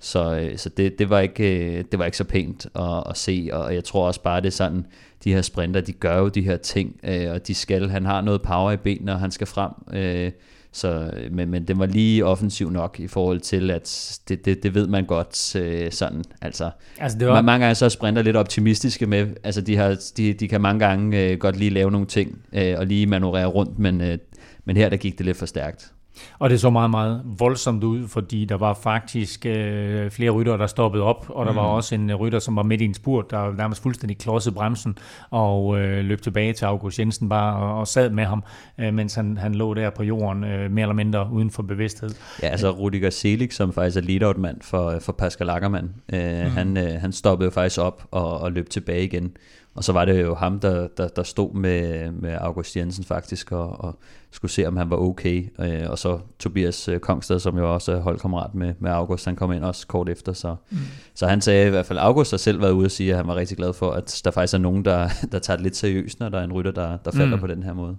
så, øh, så det, det, var ikke, øh, det var ikke så pænt at, at se, og jeg tror også bare, det er sådan, de her sprinter, de gør jo de her ting, øh, og de skal, han har noget power i benene, og han skal frem, øh, så, men, men det var lige offensiv nok i forhold til, at det, det, det ved man godt øh, sådan. Altså, altså det var... Mange gange så er sprinter lidt optimistiske med, altså de, har, de, de kan mange gange øh, godt lige lave nogle ting, øh, og lige manøvrere rundt, men, øh, men her der gik det lidt for stærkt. Og det så meget, meget voldsomt ud, fordi der var faktisk øh, flere rytter, der stoppede op, og der mm. var også en rytter, som var midt i en spurt, der nærmest fuldstændig klodsede bremsen og øh, løb tilbage til August Jensen bare og, og sad med ham, øh, mens han, han lå der på jorden, øh, mere eller mindre uden for bevidsthed. Ja, altså Rudiger Selig, som faktisk er leadout-mand for, for Pascal Ackermann, øh, mm. han, øh, han stoppede faktisk op og, og løb tilbage igen. Og så var det jo ham, der, der, der stod med, med August Jensen faktisk, og, og skulle se, om han var okay. Øh, og så Tobias øh, Kongsted, som jo også er holdkammerat med, med August, han kom ind også kort efter. Så, mm. så han sagde i hvert fald, August har selv været ude og sige, at han var rigtig glad for, at der faktisk er nogen, der, der tager det lidt seriøst, når der er en rytter, der, der falder mm. på den her måde.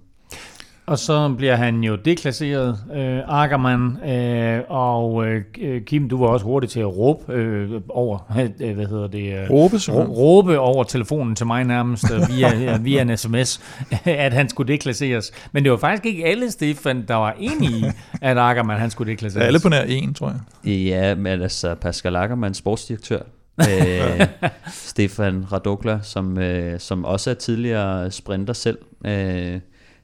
Og så bliver han jo deklasseret, øh, Ackermann, øh, og øh, Kim, du var også hurtig til at råbe øh, over, øh, hvad hedder det? Øh, råbe, råbe over telefonen til mig nærmest, øh, via, via en sms, at han skulle deklasseres. Men det var faktisk ikke alle, Stefan, der var enige i, at Ackermann han skulle deklasseres. Alle på nær en, tror jeg. Ja, men altså Pascal Ackermann, sportsdirektør, øh, Stefan Radokla, som, øh, som også er tidligere sprinter selv, øh,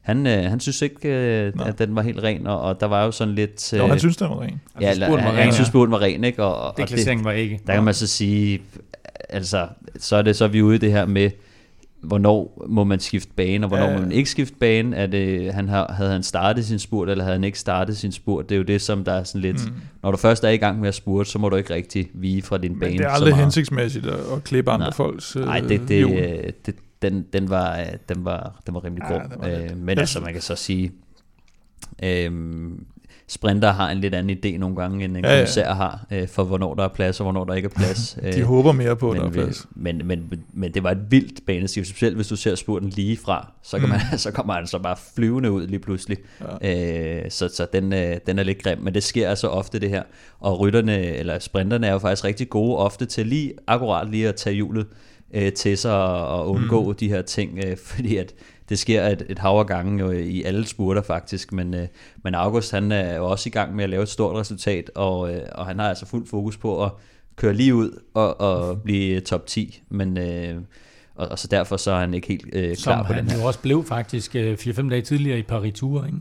han, øh, han synes ikke, øh, at den var helt ren, og, og der var jo sådan lidt... Øh, jo, han synes, den var ren. Ja, altså, han, han, han synes, den var ren, ikke? Og, og det, var ikke. Der kan man så sige, altså, så er, det, så er vi ude i det her med, hvornår må man skifte bane, og hvornår ja. må man ikke skifte bane. Er det, han har, havde han startet sin spurt, eller havde han ikke startet sin spurt? Det er jo det, som der er sådan lidt... Mm. Når du først er i gang med at spurte, så må du ikke rigtig vige fra din bane. Men det er aldrig hensigtsmæssigt at, at klippe andre Nej. folks Nej, det, det, det, det, den, den, var, øh, den, var, den var rimelig ja, god. Øh, men altså, man kan så sige, øh, sprinter har en lidt anden idé nogle gange, end en ja, kommissær ja. har, øh, for hvornår der er plads, og hvornår der ikke er plads. De øh, håber mere på, at der er plads. Men, men, men, men det var et vildt baneskift, specielt hvis du ser spurten lige fra, så, kan mm. man, så kommer han så bare flyvende ud lige pludselig. Ja. Øh, så så den, øh, den er lidt grim, men det sker altså ofte det her. Og rytterne, eller sprinterne er jo faktisk rigtig gode ofte til lige akkurat lige at tage hjulet øh, til sig og undgå mm. de her ting, øh, fordi at det sker et, et hav af gange jo i alle spurter faktisk, men, øh, men August han er jo også i gang med at lave et stort resultat, og, øh, og han har altså fuld fokus på at køre lige ud og, og blive top 10, men øh, og, og så derfor så er han ikke helt øh, klar Som på den her. han jo også blev faktisk øh, 4-5 dage tidligere i Paris-Tour, ikke?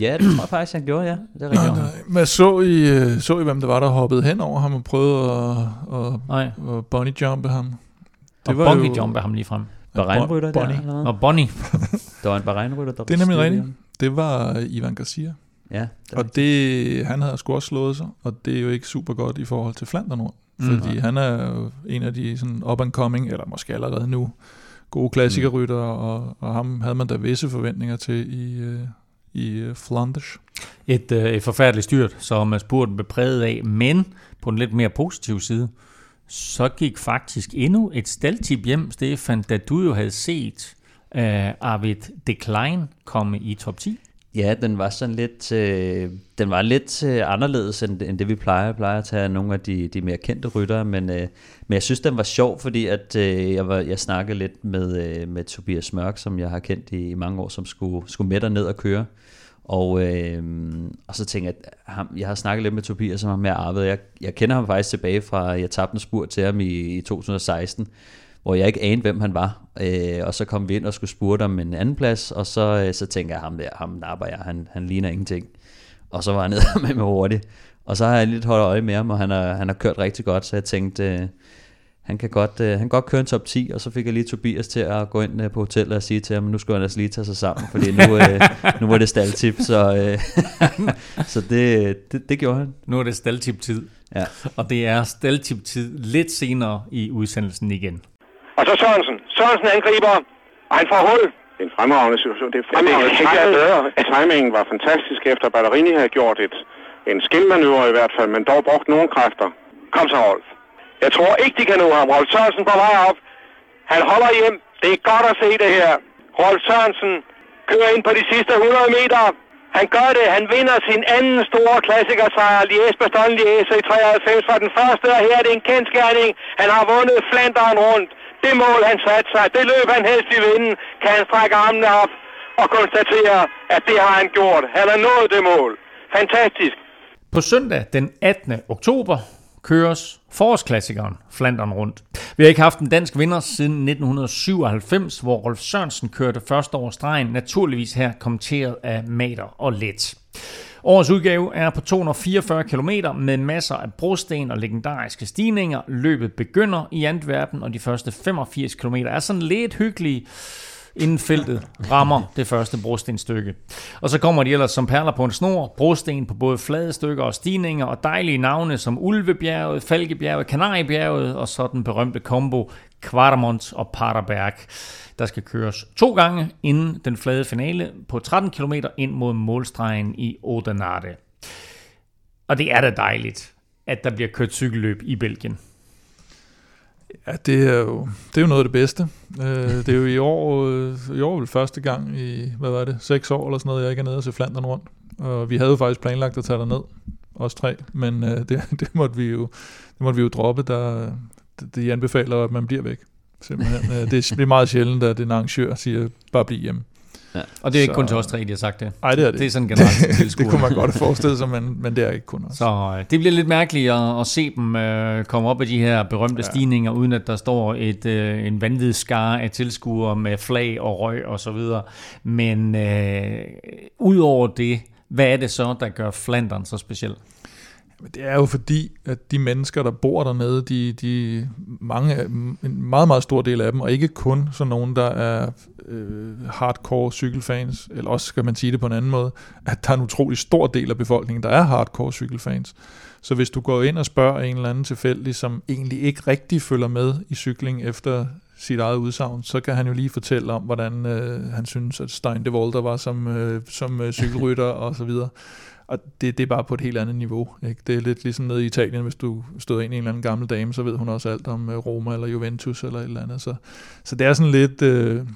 Ja, det tror jeg faktisk, han gjorde, ja. Det er rigtigt. Nej, Men så I, øh, så I, hvem det var, der hoppede hen over ham og prøvede at, at, at bunny jumpe ham? Det og var Bongi jo... jumper ham lige frem. Bahrein-rytter der? Eller Og Bonnie. der var en Bahrein-rytter, der Det er nemlig rigtigt. Det var Ivan Garcia. Ja, det og det, han havde sgu også slået sig, og det er jo ikke super godt i forhold til Flandern Nord. Mm. Fordi mm. han er jo en af de sådan up and coming, eller måske allerede nu, gode klassikerrytter, mm. og, og ham havde man da visse forventninger til i, øh, i øh, Flanders. Et, øh, et forfærdeligt styrt, som spurten blev præget af, men på en lidt mere positiv side, så gik faktisk endnu et staldtip hjem, Stefan, da du jo havde set uh, Arvid Decline komme i top 10. Ja, den var sådan lidt, øh, den var lidt øh, anderledes end, end det vi plejer. plejer at tage nogle af de, de mere kendte ryttere, men, øh, men jeg synes den var sjov, fordi at øh, jeg, var, jeg snakkede lidt med, øh, med Tobias Mørk, som jeg har kendt i, i mange år, som skulle, skulle med ned og køre. Og, øh, og så tænkte jeg, at ham, jeg har snakket lidt med Tobias som ham med Arvid. Jeg, jeg kender ham faktisk tilbage fra, jeg tabte en spur til ham i, i 2016, hvor jeg ikke anede, hvem han var. Øh, og så kom vi ind og skulle spurte om en anden plads, og så, øh, så tænkte jeg, ham der, ham napper jeg, han, han ligner ingenting. Og så var han nede med mig hurtigt. Og så har jeg lidt holdt øje med ham, og han har, han har kørt rigtig godt, så jeg tænkte, øh, han kan godt, øh, han kan godt køre en top 10, og så fik jeg lige Tobias til at gå ind øh, på hotellet og sige til ham, nu skulle han altså lige tage sig sammen, fordi nu, øh, nu var det staldtip, så, øh, så det, det, det gjorde han. Nu er det staldtip-tid, Ja. og det er staldtip-tid lidt senere i udsendelsen igen. Og så Sørensen. Sørensen angriber, og han får hul. Det er en fremragende situation. Det er fremragende. det kan ikke være bedre. Timingen var fantastisk efter Ballerini havde gjort et, en skilmanøvre i hvert fald, men dog brugt nogle kræfter. Kom så, Rolf. Jeg tror ikke, de kan nå ham. Rolf Sørensen på vej op. Han holder hjem. Det er godt at se det her. Rolf Sørensen kører ind på de sidste 100 meter. Han gør det. Han vinder sin anden store klassikersejr, Lies Bastogne Lies i 93 var den første, og her er det en kendskærning. Han har vundet Flanderen rundt. Det mål, han satte sig, det løb han helst i vinden, kan han strække armene op og konstatere, at det har han gjort. Han har nået det mål. Fantastisk. På søndag den 18. oktober køres forårsklassikeren Flandern rundt. Vi har ikke haft en dansk vinder siden 1997, hvor Rolf Sørensen kørte første over stregen, naturligvis her kommenteret af Mater og Let. Årets udgave er på 244 km med masser af brosten og legendariske stigninger. Løbet begynder i Antwerpen, og de første 85 km er sådan lidt hyggelige inden feltet rammer det første brostenstykke. Og så kommer de ellers som perler på en snor, brosten på både flade stykker og stigninger, og dejlige navne som Ulvebjerget, Falkebjerget, Kanariebjerget, og så den berømte kombo Quartermont og Paterberg. Der skal køres to gange inden den flade finale på 13 km ind mod målstregen i Odenarde. Og det er da dejligt, at der bliver kørt cykelløb i Belgien. Ja, det er jo, det er jo noget af det bedste. Øh, det er jo i år, øh, i år vel første gang i, hvad var det, seks år eller sådan noget, jeg ikke er nede og se Flandern rundt. Og vi havde jo faktisk planlagt at tage ned, os tre, men øh, det, det, måtte vi jo, det måtte vi jo droppe, der de anbefaler, at man bliver væk. Simpelthen. Øh, det er meget sjældent, at en arrangør siger, bare bliv hjemme. Og det er ikke Så- kun til os tre, de har sagt det. Nej, det er det. Det er sådan generelt til det tilskuere. kunne man godt forestille sig, men, men det er ikke kun os. Så øh, det bliver lidt mærkeligt at, at se dem øh, komme op af de her berømte ja. stigninger, uden at der står et, øh, en vanvittig skare af tilskuere med flag og røg og så videre. Men øh, udover det, hvad er det så, der gør Flandern så speciel? Men det er jo fordi, at de mennesker, der bor dernede, de, de mange, en meget, meget stor del af dem, og ikke kun sådan nogen, der er øh, hardcore cykelfans, eller også skal man sige det på en anden måde, at der er en utrolig stor del af befolkningen, der er hardcore cykelfans. Så hvis du går ind og spørger en eller anden tilfældig, som egentlig ikke rigtig følger med i cykling efter sit eget udsagn, så kan han jo lige fortælle om, hvordan øh, han synes, at Stein de Volder var som, øh, som øh, cykelrytter og så videre. Og det, det er bare på et helt andet niveau. Ikke? Det er lidt ligesom nede i Italien, hvis du stod ind i en eller anden gammel dame, så ved hun også alt om øh, Roma eller Juventus eller et eller andet. Så, så det er sådan lidt øh,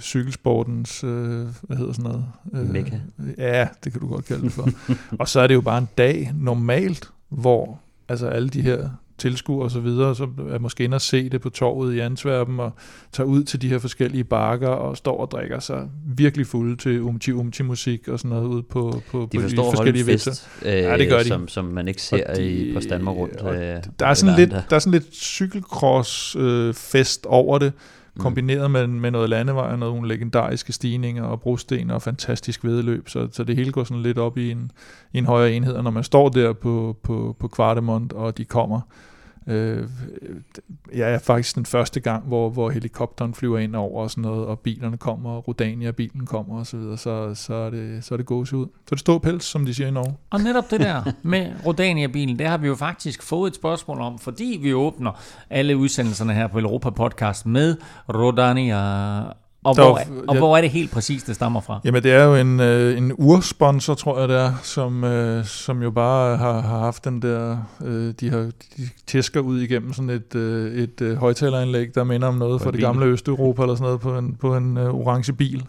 cykelsportens, øh, hvad hedder sådan noget? Øh, Mekka. Ja, det kan du godt kalde det for. og så er det jo bare en dag normalt, hvor altså alle de her tilskuere og så videre, så er måske inde og se det på torvet i Antwerpen og tager ud til de her forskellige bakker og står og drikker sig virkelig fulde til umti umti musik og sådan noget ud på, på, De på en eventer. fest, øh, Ja, det gør de. Som, som man ikke ser de- i på Danmark rundt. øh, Der er sådan lidt, der er sådan lidt cykelcross-fest over det, Mm. kombineret med, med noget landevej og nogle legendariske stigninger og brosten og fantastisk vedløb, så, så det hele går sådan lidt op i en, i en højere enhed, og når man står der på, på, på Kvartemont, og de kommer, øh, jeg er faktisk den første gang, hvor, hvor helikopteren flyver ind over og sådan noget, og bilerne kommer, og Rodania-bilen kommer og så videre, så, så er det, så er det gås ud. Så det står pels, som de siger i Norge. Og netop det der med Rodania-bilen, det har vi jo faktisk fået et spørgsmål om, fordi vi åbner alle udsendelserne her på Europa Podcast med Rodania. Og, Der hvor, er, og ja. hvor er det helt præcis, det stammer fra? Jamen det er jo en, øh, en ursponsor, tror jeg det er, som, øh, som jo bare har, har haft den der, øh, de har de tæsker ud igennem sådan et, øh, et øh, højtaleranlæg, der minder om noget fra det gamle Østeuropa eller sådan noget på en, på en øh, orange bil.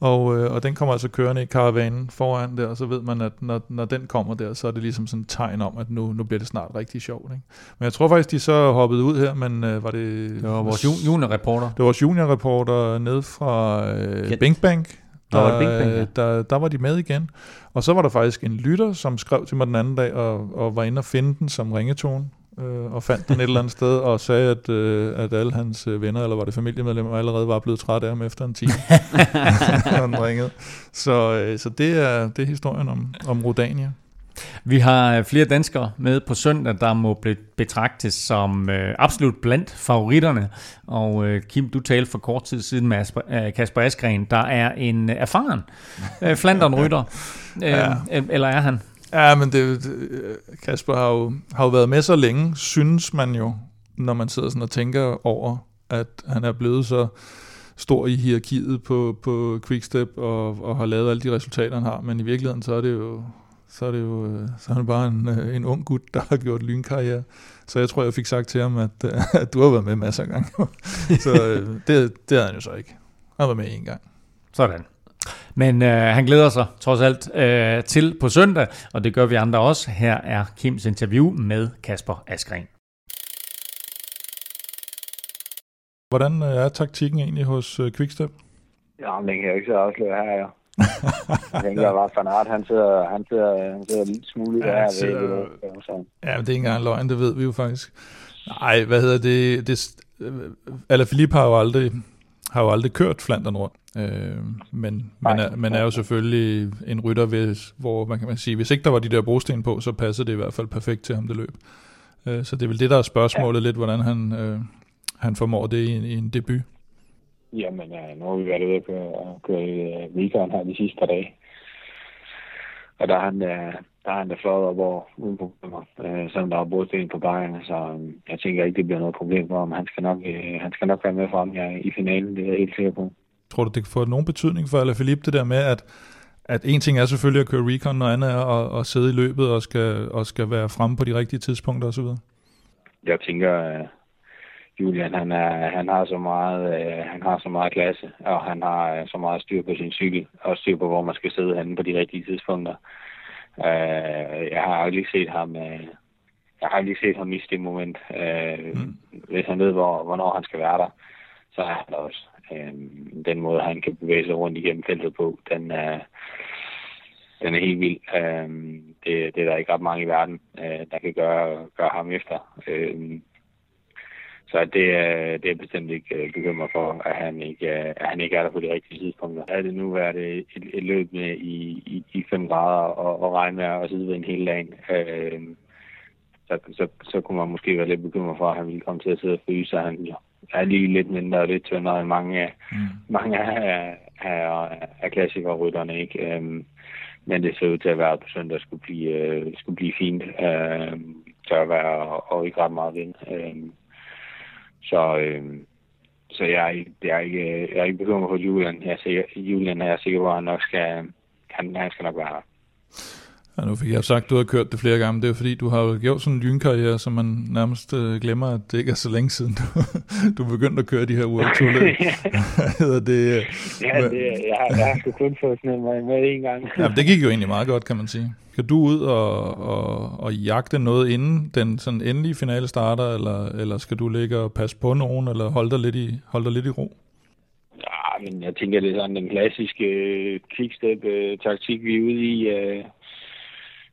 Og, øh, og den kommer altså kørende i karavanen foran der, og så ved man, at når, når den kommer der, så er det ligesom sådan et tegn om, at nu, nu bliver det snart rigtig sjovt. Ikke? Men jeg tror faktisk, de så hoppede ud her, men øh, var det... Det var vores ju- juniorreporter. Det var vores juniorreporter ned fra øh. Bing. Nå, var Der, det Bing Bang, ja. øh, der, der var de med igen. Og så var der faktisk en lytter, som skrev til mig den anden dag, og, og var inde og finde den som ringetone, øh, og fandt den et eller andet sted, og sagde, at, øh, at alle hans øh, venner, eller var det familiemedlemmer, allerede var blevet trætte af ham efter en time, den ringede. Så, øh, så det, er, det er historien om, om Rodania. Vi har flere danskere med på søndag, der må betragtes som øh, absolut blandt favoritterne. Og øh, Kim, du talte for kort tid siden med Asper, øh, Kasper Askren, der er en erfaren øh, Flandern-rytter. Øh, ja. Eller er han? Ja, men det, Kasper har jo, har jo været med så længe, synes man jo, når man sidder sådan og tænker over, at han er blevet så stor i hierarkiet på, på Quickstep og, og har lavet alle de resultater, han har. Men i virkeligheden, så er det jo, så er det jo øh, så er han bare en, øh, en ung gut, der har gjort lynkarriere. Så jeg tror, jeg fik sagt til ham, at, øh, at du har været med masser af gange. så det, det havde han jo så ikke. Han var med en gang. Sådan. Men øh, han glæder sig trods alt øh, til på søndag, og det gør vi andre også. Her er Kims interview med Kasper Askren. Hvordan øh, er taktikken egentlig hos uh, Quickstep? Ja, men den kan jeg ikke så afsløre her, ja. jeg tænker bare, Van Aert, han sidder, han sidder, han sidder lidt smule ja, her sidder, ved, så. Ja, men det er ikke engang løgn, det ved vi jo faktisk. Nej, hvad hedder det? det Alaphilippe har jo aldrig, har jo aldrig kørt Flandern rundt. Øh, men man er, man er jo selvfølgelig en rytter, hvis, hvor man kan man sige, hvis ikke der var de der brosten på, så passer det i hvert fald perfekt til ham det løb. Øh, så det er vel det, der er spørgsmålet ja. lidt, hvordan han, øh, han formår det i en, i en debut. Jamen, øh, nu har vi været ude og køre, køre i øh, weekend her de sidste par dage. Og der er han, øh, der er han der flot op over uden problemer, øh, selvom der er brudsten på bajen. Så øh, jeg tænker ikke, det bliver noget problem for ham. Han skal nok, øh, han skal nok være med frem ja, i finalen, det er jeg helt sikker på. Tror du, det kan få nogen betydning for Alaphilippe, det der med, at, at en ting er selvfølgelig at køre recon, og andet er at, at sidde i løbet og skal, og skal være fremme på de rigtige tidspunkter osv.? Jeg tænker, Julian, han, er, han har så meget, øh, han har så meget klasse, og han har øh, så meget styr på sin cykel, og styr på, hvor man skal sidde henne på de rigtige tidspunkter. Øh, jeg har aldrig set ham, øh, jeg har aldrig set ham miste det moment. Øh, mm. Hvis han ved, hvor, hvornår han skal være der, så er han også. Øh, den måde, han kan bevæge sig rundt igennem feltet på, den er, den er helt vild. Øh, det, det er der ikke ret mange i verden, øh, der kan gøre, gøre ham efter. Øh, så det, er, det er bestemt ikke uh, bekymret for, at han ikke, uh, at han ikke er der på de rigtige tidspunkter. Er det nu været et, et løb med i, i, i 5 grader og, og regnvejr og sidde ved en hel dag, uh, så, så, så kunne man måske være lidt bekymret for, at han ville komme til at sidde og fryse, så han er lige lidt mindre og lidt tyndere end mange, mm. mange af, af, af klassikerrytterne. Ikke? Um, men det ser ud til at være, på søndag skulle blive, uh, skulle blive fint. Uh, tørvejr og, og ikke ret meget vind. Uh, så, øh, så jeg, det er ikke, jeg er ikke bekymret for Julian. Jeg er sikker, Julian er jeg sikker på, at han nok skal, han, han skal nok være her. Ja, nu fik jeg sagt, at du har kørt det flere gange. Det er fordi, du har jo gjort sådan en lynkarriere, så man nærmest øh, glemmer, at det ikke er så længe siden, du, du begyndte at køre de her World Tour løb. hedder det? Øh, ja, det, jeg, har, jeg har sgu kun fået sådan med, med en gang. ja, det gik jo egentlig meget godt, kan man sige. Kan du ud og, og, og jagte noget, inden den sådan endelige finale starter, eller, eller skal du ligge og passe på nogen, eller holde dig lidt i, holde dig lidt i ro? Ja, men jeg tænker, det er sådan den klassiske øh, kickstep-taktik, vi er ude i. Øh,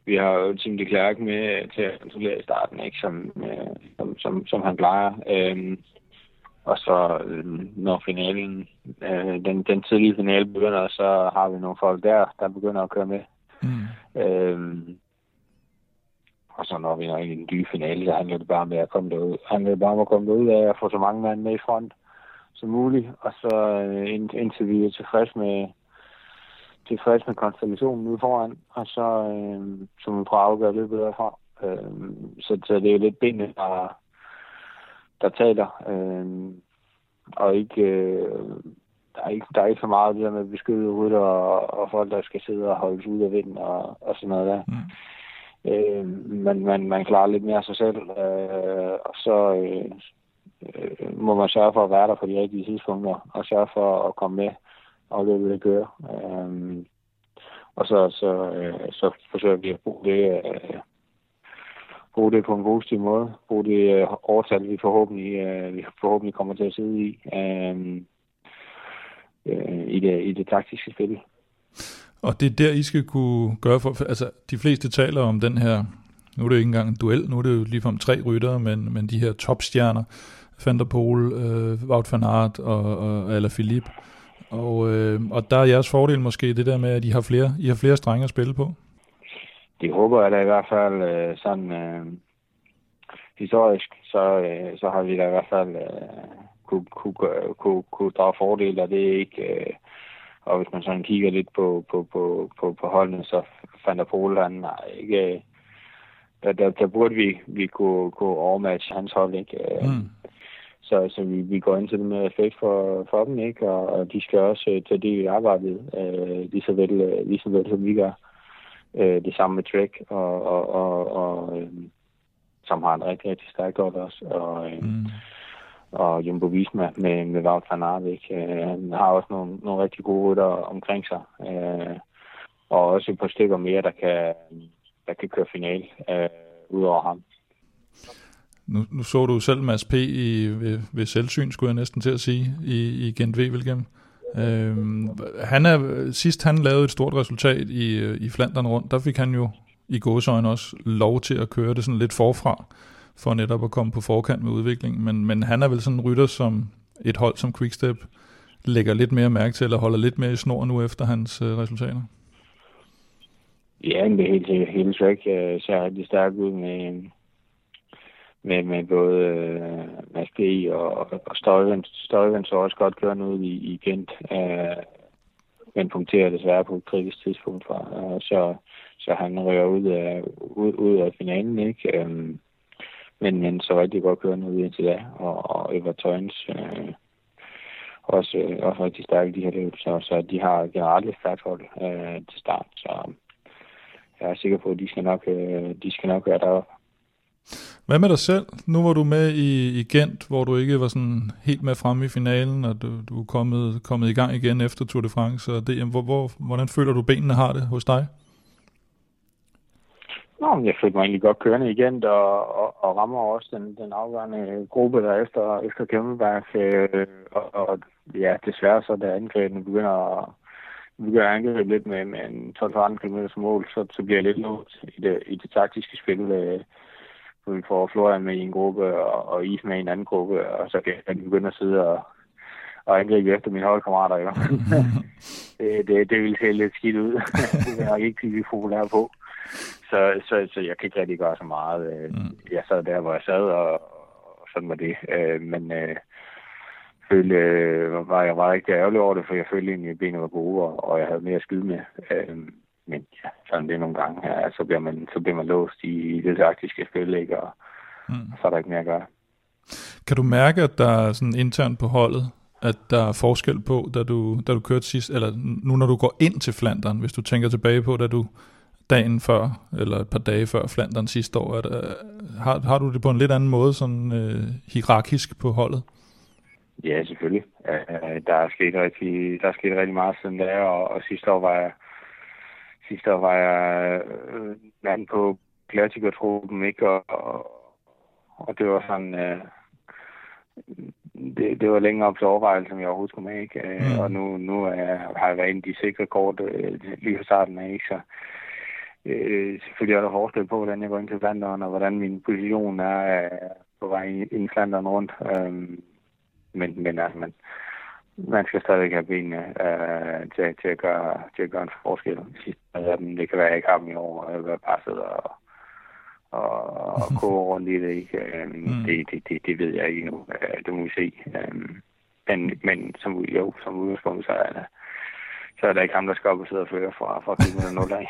vi har jo Tim de Klerk med til at kontrollere i starten, ikke, som, øh, som, som, som han plejer. Øhm, og så når finalen, øh, den, den tidlige finale begynder, så har vi nogle folk der, der begynder at køre med. Mm. Øhm, og så når vi når ind i den dybe finale, så handler det bare med at komme derud. handler det bare om at komme derud af at få så mange mand med i front som muligt. Og så øh, indtil vi er tilfreds med, tilfreds med konstellationen ude foran, og så, øh, så vi prøver at afgøre løbet derfra. Øh, så, så det er jo lidt benene, der, der taler, øh, og ikke, øh, der, er ikke, der er ikke så meget det der med beskyttede rytter og, og folk, der skal sidde og holde ud af vinden og, og sådan noget der. Mm. Øh, men man, man klarer lidt mere sig selv, øh, og så øh, øh, må man sørge for at være der på de rigtige tidspunkter, og sørge for at komme med og løbet det kører. Øhm, og så, så, øh, så forsøger vi at bruge det, øh, bruge det på en positiv måde. Bruge det øh, overtal, vi forhåbentlig, øh, vi forhåbentlig kommer til at sidde i. Øh, øh, i, det, i det taktiske spil. Og det er der, I skal kunne gøre for, altså de fleste taler om den her, nu er det ikke engang en duel, nu er det jo ligefrem tre ryttere, men, men de her topstjerner, Van der Poel, øh, Wout van Aert og, og Alaphilippe. Og, øh, og der er jeres fordel måske det der med, at I har flere, I har flere strenge at spille på? det håber jeg da i hvert fald øh, sådan øh, historisk, så, øh, så har vi da i hvert fald øh, kunne, kunne, kunne, kunne, drage fordel af det ikke. Øh, og hvis man sådan kigger lidt på, på, på, på, på holdene, så fandt der Pol, han ikke... Øh, der, der, der burde vi, vi kunne, kunne overmatche hans hold, ikke? Øh, mm. Så, så vi, vi går ind til det med respekt for, for dem, ikke? Og, og de skal også uh, tage det i arbejdet, uh, lige, så vel, uh, lige så vel som vi gør. Uh, det samme med Trek, og, og, og, og uh, som har en rigtig, rigtig stærk hold også. Og, uh, mm. og Jumbo Visma med, med Wout van Aert, ikke? Uh, han har også nogle, nogle rigtig gode rytter omkring sig. Uh, og også et par stykker mere, der kan, der kan køre final uh, ud over ham. Nu, nu så du selv Mads P. I, ved, ved selvsyn, skulle jeg næsten til at sige, i, i Gent Wevelgem. Øhm, han er, sidst han lavede et stort resultat i, i Flandern rundt, der fik han jo i gåsøjne også lov til at køre det sådan lidt forfra, for netop at komme på forkant med udviklingen. Men, men han er vel sådan en rytter, som et hold som Quickstep lægger lidt mere mærke til, eller holder lidt mere i snor nu efter hans øh, resultater. Ja, det er helt, helt track øh, ser rigtig stærkt ud med, med, med både øh, Mads B. og, og Støjven. Støjven så også godt gøre noget i, i Gent, øh, men punkterer desværre på et kritisk tidspunkt fra. Øh, så, så han rører ud af, ud, ud af finalen, ikke? Øh, men, men så rigtig godt kører noget indtil da, og, og Evertøjens øh, også, øh, også rigtig stærke de her løb, så, så de har generelt et stærkt hold øh, til start, så jeg er sikker på, at de skal nok, øh, de skal nok være deroppe. Hvad med dig selv? Nu var du med i, i Gent, hvor du ikke var sådan helt med fremme i finalen, og du, du er kommet, kommet i gang igen efter Tour de France og DM. Hvor, hvor, hvordan føler du, benene har det hos dig? Nå, jeg følte mig egentlig godt kørende igen, og, og, og rammer også den, den afgørende gruppe, der efter, efter Kæmpeberg. Øh, og, og, ja, desværre så, da angrebene begynder at, begynder at angribe lidt med, med en 12-13 km mål, så, så bliver jeg lidt låst i det, i det taktiske spil. Øh, vi får Florian med i en gruppe, og, og Is med i en anden gruppe, og så kan jeg begynde at sidde og, og angribe efter mine holdkammerater. Jo. det, det, det ville se lidt skidt ud. det er jeg ikke blive populær på. Så, så, så jeg kan ikke rigtig gøre så meget. Øh, mm. Jeg sad der, hvor jeg sad, og, og sådan var det. Øh, men øh, følte, øh, var jeg var rigtig ærgerlig over det, for jeg følte egentlig, at benene var gode, og, og jeg havde mere at skyde med. Øh, men ja, sådan det nogle gange her, så bliver man, så bliver man låst i det taktiske spil, ikke? Og, mm. og så er der ikke mere at gøre. Kan du mærke, at der er sådan internt på holdet, at der er forskel på, da du, da du kørte sidst, eller nu når du går ind til Flandern, hvis du tænker tilbage på, da du dagen før, eller et par dage før Flandern sidste år, at, har, har du det på en lidt anden måde, sådan øh, hierarkisk på holdet? Ja, selvfølgelig. Uh, der er sket rigtig, der er sket rigtig meget siden der, og, og sidste år var jeg, sidste år var jeg øh, mand på klassikertruppen, ikke? Og, og, og det var sådan... Øh, det, det var længere op til overvejelse, som jeg overhovedet skulle med, ikke? Øh, mm. Og nu, nu er, har jeg været af de sikre kort øh, lige fra starten af, ikke? Så øh, selvfølgelig er der forskel på, hvordan jeg går ind til Flanderen, og hvordan min position er øh, på vej ind i Flanderen rundt. Øh, men, men altså, man, man skal stadig have benene øh, til, til, at gøre, til at gøre en forskel. Det kan være, at jeg ikke har dem i år, og jeg bare sidder og, og, og koge rundt i det. Ikke? Øh, mm. Det, det, det, det ved jeg ikke endnu. Øh, det må vi se. Øh, men, men som, jo, som udgangspunkt, så er det, så er der ikke ham, der skal op og sidde og føre fra, fra kilometer 0 af.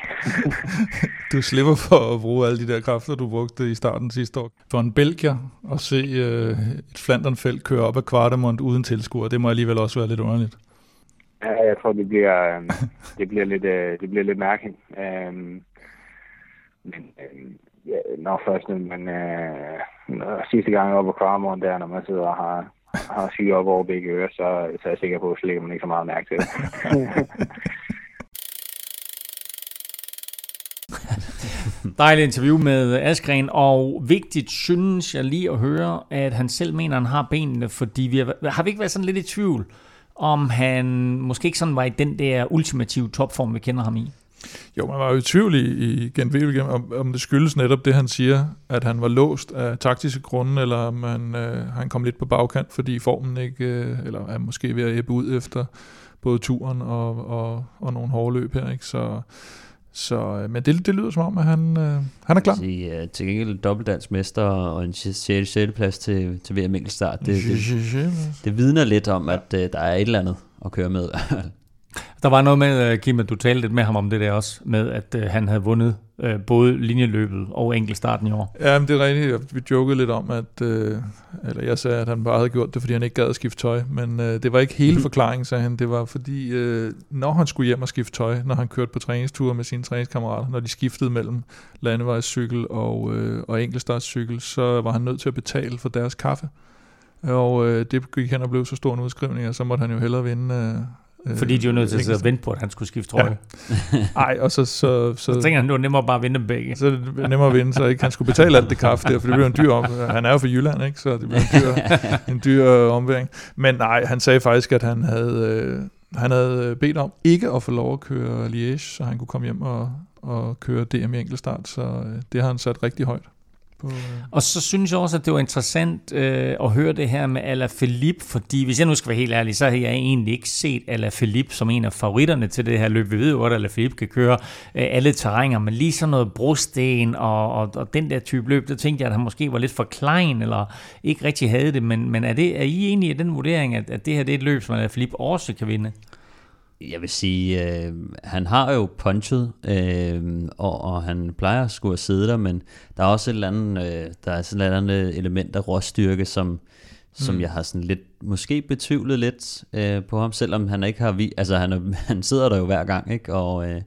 du slipper for at bruge alle de der kræfter, du brugte i starten sidste år. For en belgier at se uh, et Flandernfelt køre op ad Kvartemont uden tilskuer, det må alligevel også være lidt underligt. Ja, jeg tror, det bliver, um, det bliver, lidt, uh, det bliver lidt mærkeligt. Um, men um, ja, når først, men uh, sidste gang op ad Kvartemont der, når man sidder og har har syge op over begge ører, så, så er jeg sikker på, at så man ikke så meget mærke til det. Dejligt interview med Askren, og vigtigt synes jeg lige at høre, at han selv mener, at han har benene, fordi vi har, har vi ikke været sådan lidt i tvivl, om han måske ikke sådan var i den der ultimative topform, vi kender ham i? Jo, man var jo i tvivl i, i Gent om, om det skyldes netop det, han siger, at han var låst af taktiske grunde, eller om han, øh, han kom lidt på bagkant, fordi formen ikke, øh, eller er måske ved at æbbe ud efter både turen og, og, og nogle hårde løb her. Ikke? Så, Så, øh, men det, det lyder som om, at han, øh, han er klar. Sige, uh, til gengæld dobbeltdansk mester og en 6. 6. plads til, til VM enkeltstart. Det, det, det vidner lidt om, at uh, der er et eller andet at køre med. Der var noget med, øh, Kim, at du talte lidt med ham om det der også, med at uh, han havde vundet uh, både linjeløbet og enkeltstarten i år. Ja, men det er rigtigt. Vi jokede lidt om, at, uh, eller jeg sagde, at han bare havde gjort det, fordi han ikke gad at skifte tøj. Men uh, det var ikke hele forklaringen, sagde han. Det var fordi, uh, når han skulle hjem og skifte tøj, når han kørte på træningsture med sine træningskammerater, når de skiftede mellem landevejscykel og, uh, og enkeltstartscykel, så var han nødt til at betale for deres kaffe. Og uh, det gik hen og blev så stor en udskrivning, og så måtte han jo hellere vinde... Uh, fordi de var nødt til at sidde og vente på, at han skulle skifte trøje. Nej, og så... Så, så, så tænker han, det var nemmere bare at vinde begge. Så det nemmere at vinde, så ikke han skulle betale alt det kaffe der, for det blev en dyr om. Han er jo fra Jylland, ikke? Så det blev en dyr, en dyr omværing. Men nej, han sagde faktisk, at han havde, øh, han havde bedt om ikke at få lov at køre Liège, så han kunne komme hjem og, og køre DM i enkeltstart, så øh, det har han sat rigtig højt på... Øh. Og så synes jeg også, at det var interessant øh, at høre det her med Alaphilippe, fordi hvis jeg nu skal være helt ærlig, så har jeg egentlig ikke set Alaphilippe som en af favoritterne til det her løb. Vi ved jo godt, at Alaphilippe kan køre øh, alle terrænger, men lige sådan noget brosten og, og, og den der type løb, der tænkte jeg, at han måske var lidt for klein, eller ikke rigtig havde det, men, men er, det, er I enige i den vurdering, at, at det her det er et løb, som Alaphilippe også kan vinde? Jeg vil sige, øh, han har jo punchet, øh, og, og han plejer at skulle sidde der, men der er også et eller andet, øh, der er sådan et eller andet element af råstyrke, som, som mm. jeg har sådan lidt, måske betvivlet lidt øh, på ham, selvom han ikke har vi, altså han, han sidder der jo hver gang, ikke? Og, øh,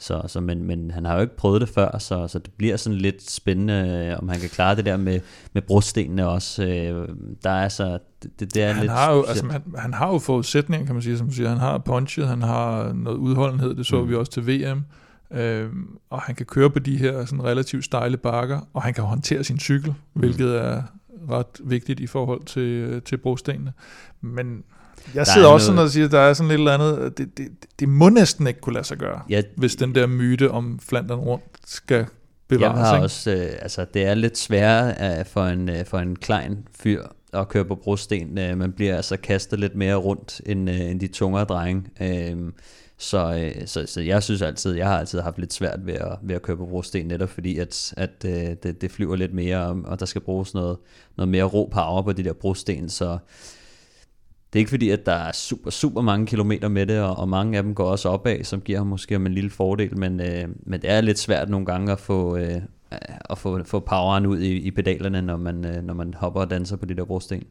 så, så, men, men han har jo ikke prøvet det før, så, så det bliver sådan lidt spændende, øh, om han kan klare det der med, med brostenene også. Øh, der er altså, det, det er han lidt... Har jo, altså, han, han har jo forudsætninger, kan man sige, som du siger. Han har punchet, han har noget udholdenhed, det så mm. vi også til VM. Øh, og han kan køre på de her sådan relativt stejle bakker, og han kan håndtere sin cykel, mm. hvilket er ret vigtigt i forhold til, til brostenene. Men jeg sidder også noget... sådan og siger, at der er sådan lidt eller andet, det, det, det må næsten ikke kunne lade sig gøre, ja, hvis den der myte om Flandern rundt skal bevares. Jeg har ikke? også, øh, altså det er lidt sværere øh, for, en, øh, for en klein fyr at køre på brosten. Øh, man bliver altså kastet lidt mere rundt end, øh, end de tungere drenge. Øh, så, så, så jeg synes altid, jeg har altid haft lidt svært ved at, ved at køre på brosten, netop fordi at, at øh, det, det flyver lidt mere, og, der skal bruges noget, noget mere ro power på de der brosten, så det er ikke fordi, at der er super, super mange kilometer med det, og, og mange af dem går også opad, som giver ham måske en lille fordel, men, øh, men det er lidt svært nogle gange at få, øh, at få, få poweren ud i, i pedalerne, når man, øh, når man hopper og danser på de der brosten.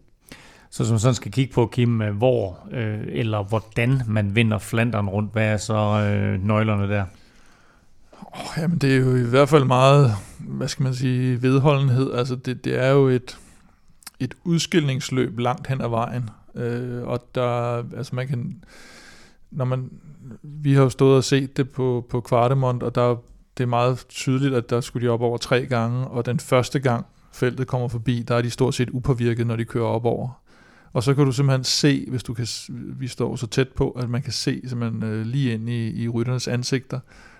Så som sådan skal kigge på, Kim, øh, hvor øh, eller hvordan man vinder Flandern rundt, hvad er så øh, nøglerne der? Oh, jamen det er jo i hvert fald meget, hvad skal man sige, vedholdenhed. Altså det, det er jo et, et udskilningsløb langt hen ad vejen. Øh, og der, altså man kan, når man, vi har jo stået og set det på, på Kvartemont, og der, det er meget tydeligt, at der skulle de op over tre gange, og den første gang feltet kommer forbi, der er de stort set upåvirket, når de kører op over. Og så kan du simpelthen se, hvis du kan, vi står så tæt på, at man kan se simpelthen øh, lige ind i, i rytternes ansigter.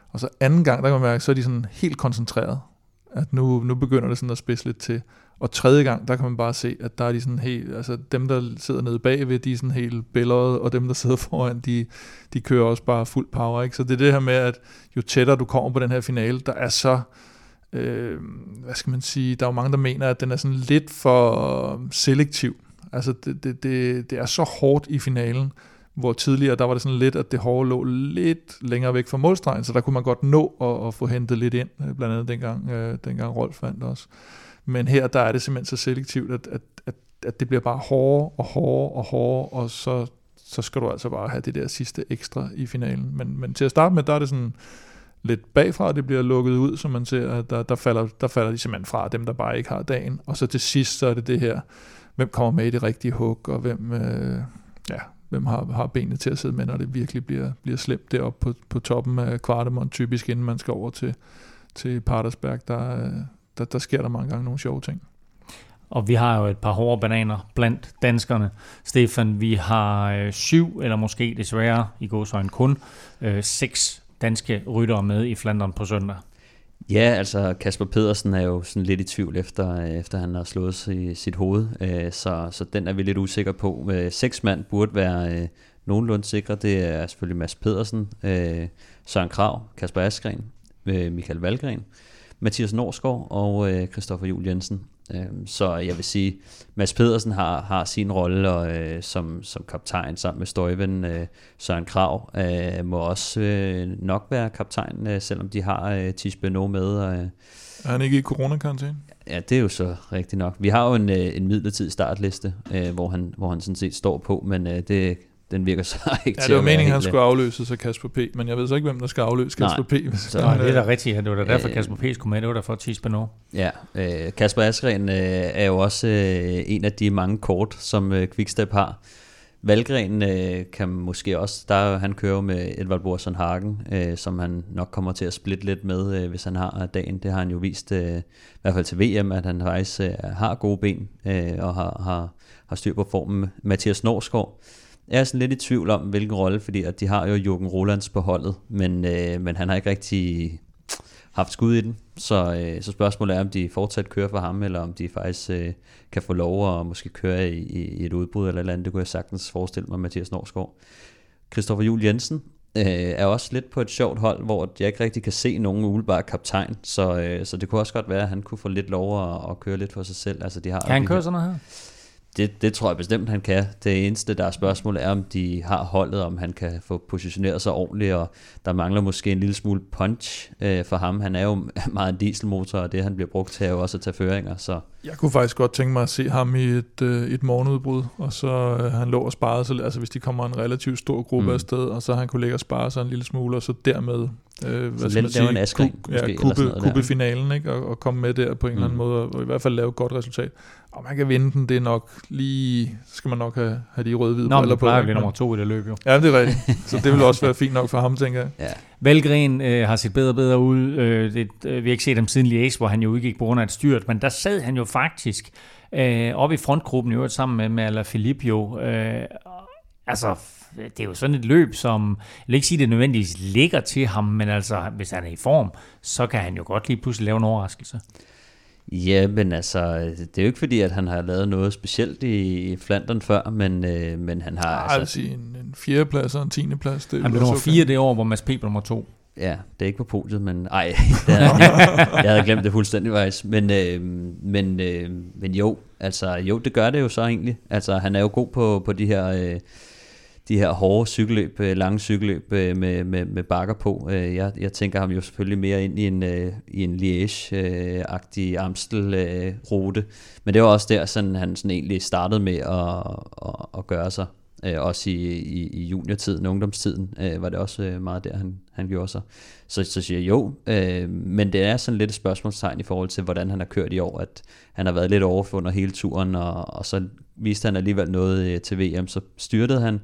Og så anden gang, der kan man mærke, så er de sådan helt koncentreret. At nu, nu begynder det sådan at spidse lidt til. Og tredje gang, der kan man bare se, at der er de sådan helt, altså dem, der sidder nede bagved, de er sådan helt billede, og dem, der sidder foran, de, de kører også bare fuld power. Ikke? Så det er det her med, at jo tættere du kommer på den her finale, der er så, øh, hvad skal man sige, der er jo mange, der mener, at den er sådan lidt for selektiv. Altså det, det, det, det er så hårdt i finalen, hvor tidligere, der var det sådan lidt, at det hårde lå lidt længere væk fra målstregen, så der kunne man godt nå at, at få hentet lidt ind, blandt andet dengang, øh, dengang Rolf vandt også. Men her, der er det simpelthen så selektivt, at, at, at, at det bliver bare hårdere og hårdere og hårdere, og så, så skal du altså bare have det der sidste ekstra i finalen. Men, men til at starte med, der er det sådan lidt bagfra, det bliver lukket ud, så man ser, at der, der, falder, der falder de simpelthen fra dem, der bare ikke har dagen. Og så til sidst, så er det det her, hvem kommer med i det rigtige hug, og hvem, øh, ja, hvem har, har benene til at sidde med, når det virkelig bliver, bliver slemt deroppe på, på toppen af Kvartemont, typisk inden man skal over til, til Partersberg, der, øh, der, der sker der mange gange nogle sjove ting. Og vi har jo et par hårde bananer blandt danskerne. Stefan, vi har øh, syv, eller måske desværre i gåsøjne kun, øh, seks danske ryttere med i Flandern på søndag. Ja, altså Kasper Pedersen er jo sådan lidt i tvivl efter, efter han har slået sig, sit hoved, øh, så, så den er vi lidt usikre på. Øh, seks mand burde være øh, nogenlunde sikre. Det er selvfølgelig Mads Pedersen, Søren Krav, Kasper Askren, øh, Michael Valgren, Mathias Norsgaard og øh, Christoffer Jul Jensen. Øh, så jeg vil sige, Mads Pedersen har, har sin rolle og, øh, som, som kaptajn sammen med Støjven. Øh, Søren Krav øh, må også øh, nok være kaptajn, øh, selvom de har øh, Tish Benoit med. Øh. Er han ikke i coronakarantæne? Ja, det er jo så rigtigt nok. Vi har jo en, øh, en midlertidig startliste, øh, hvor, han, hvor han sådan set står på, men øh, det, den virker så ikke Ja, til det var at være meningen, han helt, skulle afløses af Kasper P., men jeg ved så ikke, hvem der skal afløse Kasper P. hvis så- Nej, det er da rigtigt. Det var da derfor, Øh, Kasper P. skulle med. Det var der for Tis Beno. Ja, øh, Kasper Askren øh, er jo også øh, en af de mange kort, som øh, Quickstep har. Valgren øh, kan måske også, der er han kører jo med Edvard Borson Hagen, øh, som han nok kommer til at splitte lidt med, øh, hvis han har dagen. Det har han jo vist, øh, i hvert fald til VM, at han faktisk øh, har gode ben øh, og har, har, har styr på formen. Mathias Norsgaard jeg er sådan lidt i tvivl om, hvilken rolle, fordi at de har jo Jürgen Rolands på holdet, men, øh, men han har ikke rigtig haft skud i den. Så, øh, så spørgsmålet er, om de fortsat kører for ham, eller om de faktisk øh, kan få lov at måske køre i, i, et udbrud eller et eller andet. Det kunne jeg sagtens forestille mig, Mathias Norsgaard. Christoffer Jul Jensen øh, er også lidt på et sjovt hold, hvor jeg ikke rigtig kan se nogen umiddelbart kaptajn, så, øh, så det kunne også godt være, at han kunne få lidt lov at, at køre lidt for sig selv. Altså, de har Kan han køre sådan noget her? Det, det tror jeg bestemt, han kan. Det eneste, der er spørgsmålet, er, om de har holdet, om han kan få positioneret sig ordentligt, og der mangler måske en lille smule punch øh, for ham. Han er jo meget en dieselmotor, og det, han bliver brugt til, er jo også at tage føringer, så Jeg kunne faktisk godt tænke mig at se ham i et, øh, et morgenudbrud, og så øh, han lå og sparede sig, altså hvis de kommer en relativt stor gruppe Mm. afsted, og så han kunne ligge og spare sig en lille smule, og så dermed, øh, hvad skal man lave en sige, Askren ku- måske, ja, eller kubbe, sådan noget der. kubbe finalen, ikke? Og, og komme med der på en mm. eller anden Mm. måde, og i hvert fald lave et godt resultat. Og man kan vinde den, det er nok lige, så skal man nok have, have de røde-hvide Nå, men briller det plejer at ikke? blive nummer to i det løb jo. Ja, det er rigtigt. Så det vil også være fint nok for ham, tænker jeg. ja. Valgren øh, har set bedre og bedre ud. Øh, det, øh, vi har ikke set ham siden Liège, hvor han jo udgik på grund af et styrt, men der sad han jo faktisk øh, oppe i frontgruppen i øvrigt sammen med, med Alaphilippe jo. Øh, altså, det er jo sådan et løb, som, jeg vil ikke sige, det nødvendigvis ligger til ham, men altså, hvis han er i form, så kan han jo godt lige pludselig lave en overraskelse. Ja, men altså, det er jo ikke fordi, at han har lavet noget specielt i Flandern før, men, øh, men han har... Altså, altså en, en fjerdeplads og en tiendeplads. Det Han blev nummer fire det år, hvor Mads P. blev nummer to. Ja, det er ikke på podiet, men ej, det havde jeg, jeg havde glemt det fuldstændig faktisk. Men, øh, men, øh, men jo, altså jo, det gør det jo så egentlig. Altså han er jo god på, på de her... Øh, de her hårde cykelløb, øh, lange cykelløb øh, med, med, med bakker på. Øh, jeg, jeg tænker ham jo selvfølgelig mere ind i en, i en Liège-agtig Amstel-rute. Men det var også der, sådan, han sådan egentlig startede med at, at, at gøre sig. Også i, i, i juniortiden, ungdomstiden, var det også meget der, han, han gjorde sig. Så, så siger jeg jo, øh, men det er sådan lidt et spørgsmålstegn i forhold til, hvordan han har kørt i år, at han har været lidt overfundet hele turen, og, og så viste han alligevel noget til VM, så styrtede han,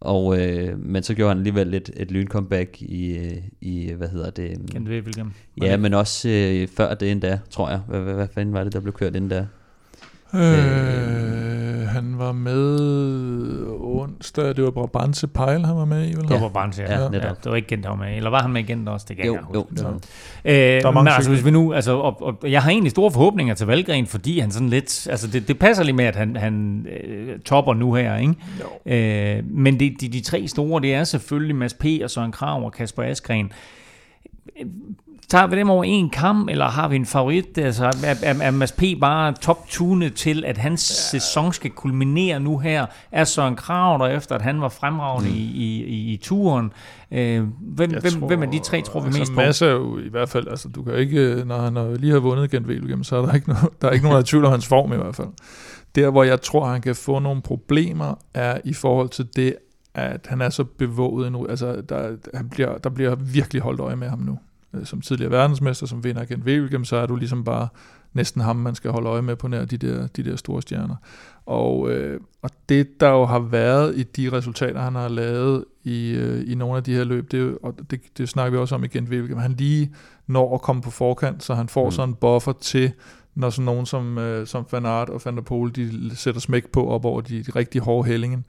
og, øh, men så gjorde han alligevel et, et lyn-comeback i, øh, i, hvad hedder det? Du hvilken? Ja, men også øh, før det endda, tror jeg. Hvad, hvad, hvad fanden var det, der blev kørt inden da? Øh, han var med onsdag, det var Brabantse Pejl, han var med i, vel? Det var Barnes, ja. Ja, ja, ja. netop. Det var ikke Gent, der var med. Eller var han med Gent også? Det kan Jo, jeg jo, huske. var Øh, mange men altså, hvis vi nu, altså, og, og, jeg har egentlig store forhåbninger til Valgren, fordi han sådan lidt, altså det, det passer lige med, at han, han øh, topper nu her, ikke? Øh, men det, de, de tre store, det er selvfølgelig Mads P. og Søren Krav og Kasper Askren. Øh, Tager vi dem over en kam, eller har vi en favorit? Altså, er, er, er Mads P. bare top-tunet til, at hans ja. sæson skal kulminere nu her? Er Søren Krav der efter, at han var fremragende mm. i, i, i, i turen? Øh, hvem, hvem, tror- hvem af de tre tror vi altså, mest på? Mads er jo i hvert fald, altså du kan ikke, når han lige har vundet Gent Wevelgem, så er der ikke, noget, der er ikke nogen, der er i tvivl om hans form i hvert fald. Der, hvor jeg tror, han kan få nogle problemer, er i forhold til det, at han er så bevåget nu. Altså, der, han bliver, der bliver virkelig holdt øje med ham nu. Øh, Som tidligere verdensmester, som vinder Gent Wevelgem, så er du ligesom bare næsten ham, man skal holde øje med på nær de der, de der store stjerner. Og, øh, og det, der jo har været i de resultater, han har lavet i, øh, i nogle af de her løb, det, og det, det snakker vi også om igen, Wevelgem, han lige når at komme på forkant, så han får Mm. sådan en buffer til, når sådan nogen som, øh, som Van Aert og Van der Poel, de sætter smæk på op over de, de rigtig hårde hælingen,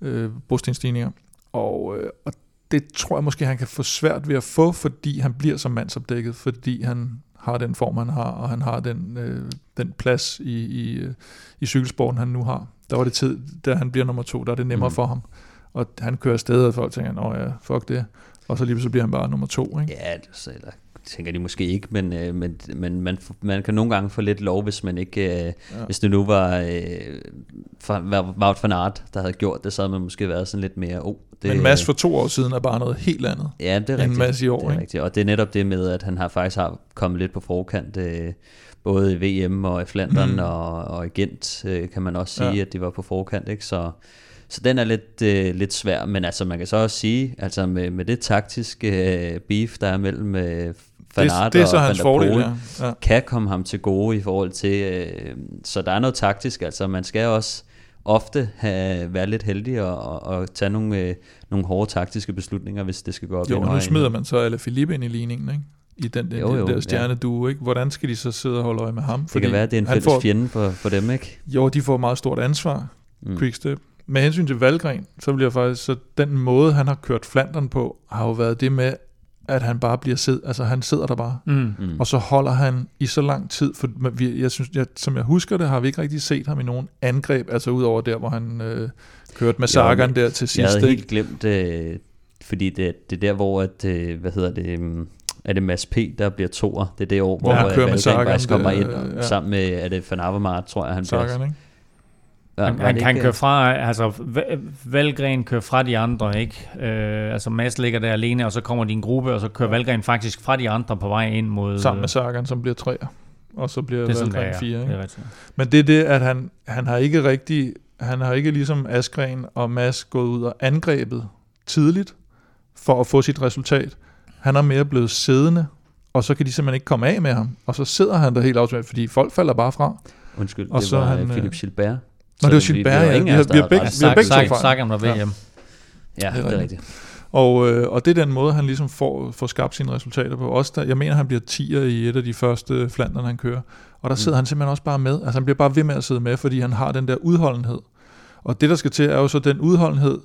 øh, brostensstigninger. Og, øh, og det tror jeg måske, han kan få svært ved at få, fordi han bliver som mandsopdækket, fordi han har den form, han har, og han har den, øh, den plads i, i, øh, i cykelsporten, han nu har. Der var det tid, da han bliver nummer to, der er det nemmere mm. for ham. Og han kører afsted, og folk tænker, nå ja, fuck det. Og så lige så bliver han bare nummer to, ikke? Ja, det er så, tænker de måske ikke, men, øh, men, men man, man kan nogle gange få lidt lov, hvis man ikke, øh, ja. hvis det nu var øh, for, Wout van Aert, der havde gjort det, så havde man måske været sådan lidt mere, oh, det, men Mads for to år siden er bare noget helt andet. Ja, det er rigtigt. Masse i år, det er ikke? rigtigt. Og det er netop det med, at han har faktisk har kommet lidt på forkant, øh, både i VM og i Flandern mm. og, og i Gent, øh, kan man også sige, ja. at de var på forkant, ikke? Så, så den er lidt, øh, lidt svær, men altså man kan så også sige, altså med, med det taktiske øh, beef, der er mellem øh, Van Aert det, det er så og hans der fordel, ja. Ja. kan komme ham til gode i forhold til, øh, så der er noget taktisk, altså man skal også ofte have, være lidt heldig og, og, og tage nogle, øh, nogle hårde taktiske beslutninger, hvis det skal gå op i Jo, en og nu smider man så alle Philippe ind i ligningen, ikke? I den, den, Jo, jo, der ja. stjerneduo, ikke? Hvordan skal de så sidde og holde øje med ham? Det kan være, at det er en fælles får, fjende for, for dem, ikke? Jo, de får meget stort ansvar, Mm. mm. Quickstep. Med hensyn til Valgren, så bliver faktisk, så den måde, han har kørt Flandern på, har jo været det med, at han bare bliver sid, altså han sidder der bare, Mm. Mm. og så holder han i så lang tid, for vi, jeg synes, jeg, som jeg husker det, har vi ikke rigtig set ham i nogen angreb, altså udover der, hvor han øh, kørte med Jo, der til Jeg sidst, havde ikke? helt glemt, øh, fordi det, det er der, hvor, at, øh, hvad hedder det, um, er det Mads P., der bliver toer. Det er det år, hvor, Hvor han hvor kører med Valgren Sagan, faktisk kommer det- ind ja. sammen med, er det Van Avermaet, tror jeg, han bliver. Sagan, ikke? Ja, Han, var han det kan ikke, køre fra, altså Va- Valgren kører fra de andre, ikke? Øh, altså Mads ligger der alene, og så kommer en gruppe, og så kører Valgren faktisk fra de andre på vej ind mod... Sammen med Sagan, som bliver træer. Og så bliver det sådan, Valgren fire, ja. ikke? Det er rigtigt. Men det er det, at han, han har ikke rigtig, han har ikke ligesom Askren og Mads gået ud og angrebet tidligt for at få sit resultat. Han er mere blevet siddende, og så kan de simpelthen ikke komme af med ham. Og så sidder han der helt automatisk, fordi folk falder bare fra. Undskyld, Og det så var han, han, øh, Philip Gilbert. Nå, det var Gilbert, ja. Vi har- vi har begge- vi har begge to fejl. Sagan var ved Ja. hjem. Ja, Det er rigtigt. rigtigt. Og, øh, og det er den måde, han ligesom får, får skabt sine resultater på. Også der, jeg mener, han bliver 10'er i et af de første Flandern, han kører. Og der sidder mm. han simpelthen også bare med. Altså han bliver bare ved med at sidde med, fordi han har den der udholdenhed. Og det, der skal til, er jo så den udholdenhed,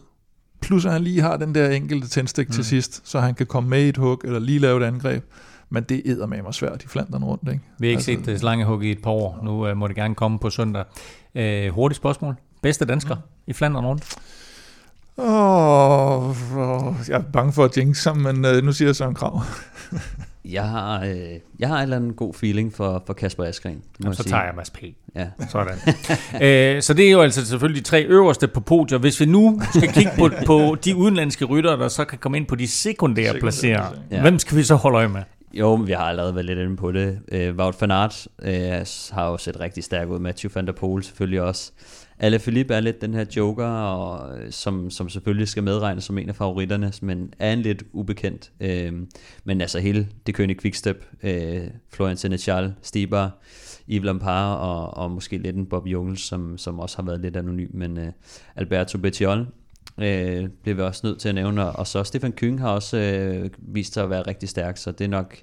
plus at han lige har den der enkelte tændstik mm. til sidst, så han kan komme med i et hug, eller lige lave et angreb. Men det æder med mig svært i Flandern rundt, ikke? Vi har ikke Altså- set det slangehug i et par år. Nu uh, må det gerne komme på søndag. Uh, hurtigt spørgsmål. Bedste dansker Mm. i Flandern rundt? Åh, oh, jeg er bange for at jinx ham, men øh, nu siger jeg Søren Krav. Jeg har, øh, jeg har en eller anden god feeling for, for Kasper Askren. Jamen, så sige. tager jeg Mads P. Ja. Sådan. øh, så det er jo altså selvfølgelig de tre øverste på podiet. Hvis vi nu skal kigge på, på de udenlandske ryttere, der så kan komme ind på de sekundære Sekundære placeringer, ja. hvem skal vi så holde øje med? Jo, vi har allerede været lidt inde på det. Øh, Wout van Aert øh, har jo set rigtig stærk ud. Mathieu van der Poel selvfølgelig også. Alle Philippe er lidt den her joker, og, øh, som, som selvfølgelig skal medregnes som en af favoritterne, men er en lidt ubekendt. Øh, men altså hele det kønne Quickstep, øh, Florian Senechal, Stibar, Yves Lampard og, og måske lidt en Bob Jungels, som, som også har været lidt anonym, men øh, Alberto Bettiol øh, bliver vi også nødt til at nævne, og så Stefan Kyng har også øh, vist sig at være rigtig stærk, så det er nok,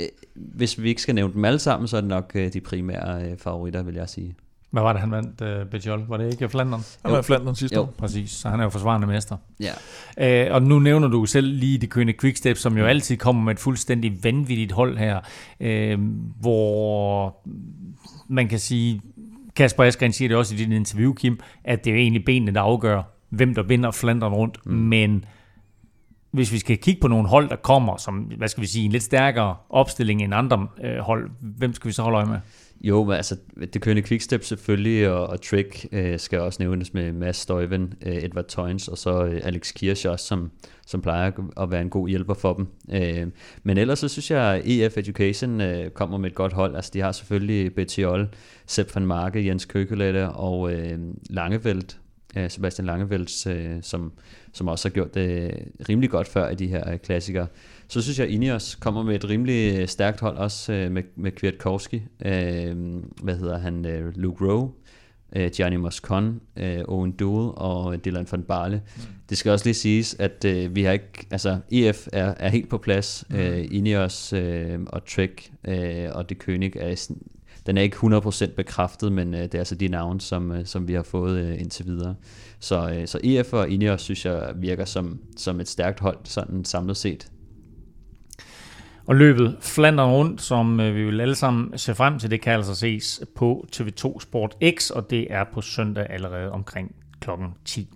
øh, hvis vi ikke skal nævne dem alle sammen, så er det nok øh, de primære øh, favoritter, vil jeg sige. Hvad var det, han vandt, uh, Bejol? Var det ikke Flandern? Han var i Flandern sidste Jo. år. Præcis, så han er jo forsvarende mester. Ja. Øh, og nu nævner du selv lige det kønne Quickstep, som jo altid kommer med et fuldstændig vanvittigt hold her, øh, hvor man kan sige, Kasper Askren siger det også i dit interview, Kim, at det er jo egentlig benene, der afgør, hvem der vinder Flandern rundt, mm. men hvis vi skal kigge på nogle hold, der kommer, som, hvad skal vi sige, en lidt stærkere opstilling end andre øh, hold, hvem skal vi så holde øje med? Jo, men altså, det kønne Quickstep selvfølgelig, og, og Trick øh, skal også nævnes med Mads Stuyven, øh, Edward Toynes, og så øh, Alex Kirsch også, som, som plejer at være en god hjælper for dem. Øh, men ellers så synes jeg, at EF Education øh, kommer med et godt hold. Altså, de har selvfølgelig Bettiol, Sepp van Marke, Jens Køkelette og øh, Langeveldt, øh, Sebastian Langeveldt, øh, som, som også har gjort det rimelig godt før i de her øh, klassikere. Så synes jeg, at Ineos kommer med et rimelig øh, stærkt hold, også øh, med, med Kwiatkowski, øh, hvad hedder han, øh, Luke Rowe, øh, Gianni Moscon, øh, Owen Duel og Dylan van Barle. Mm. Det skal også lige siges, at øh, vi har ikke, altså EF er, er helt på plads, mm. øh, Ineos øh, og Trek øh, og det König er sådan, den er ikke 100% bekræftet, men øh, det er altså de navne, som, øh, som vi har fået øh, indtil videre. Så, øh, så EF og Ineos synes jeg virker som, som et stærkt hold, sådan samlet set. Og løbet Flandern rundt, som øh, vi vil alle sammen se frem til, det kan altså ses på TV2 Sport X, og det er på søndag allerede omkring klokken 10.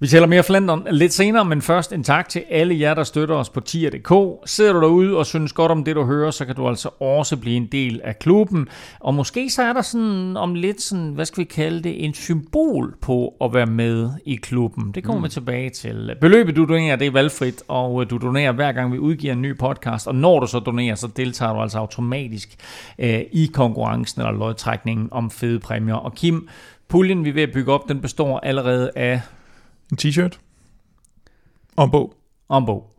Vi taler mere Flandern lidt senere, men først en tak til alle jer, der støtter os på tier.dk. Sidder du derude og synes godt om det, du hører, så kan du altså også blive en del af klubben. Og måske så er der sådan om lidt sådan, hvad skal vi kalde det, en symbol på at være med i klubben. Det kommer mm. vi tilbage til. Beløbet, du donerer, det er valgfrit, og du donerer hver gang, vi udgiver en ny podcast. Og når du så donerer, så deltager du altså automatisk øh, i konkurrencen eller lodtrækningen om fede præmier. Og Kim, puljen, vi er ved at bygge op, den består allerede af En t-shirt. Og en bog. om bog.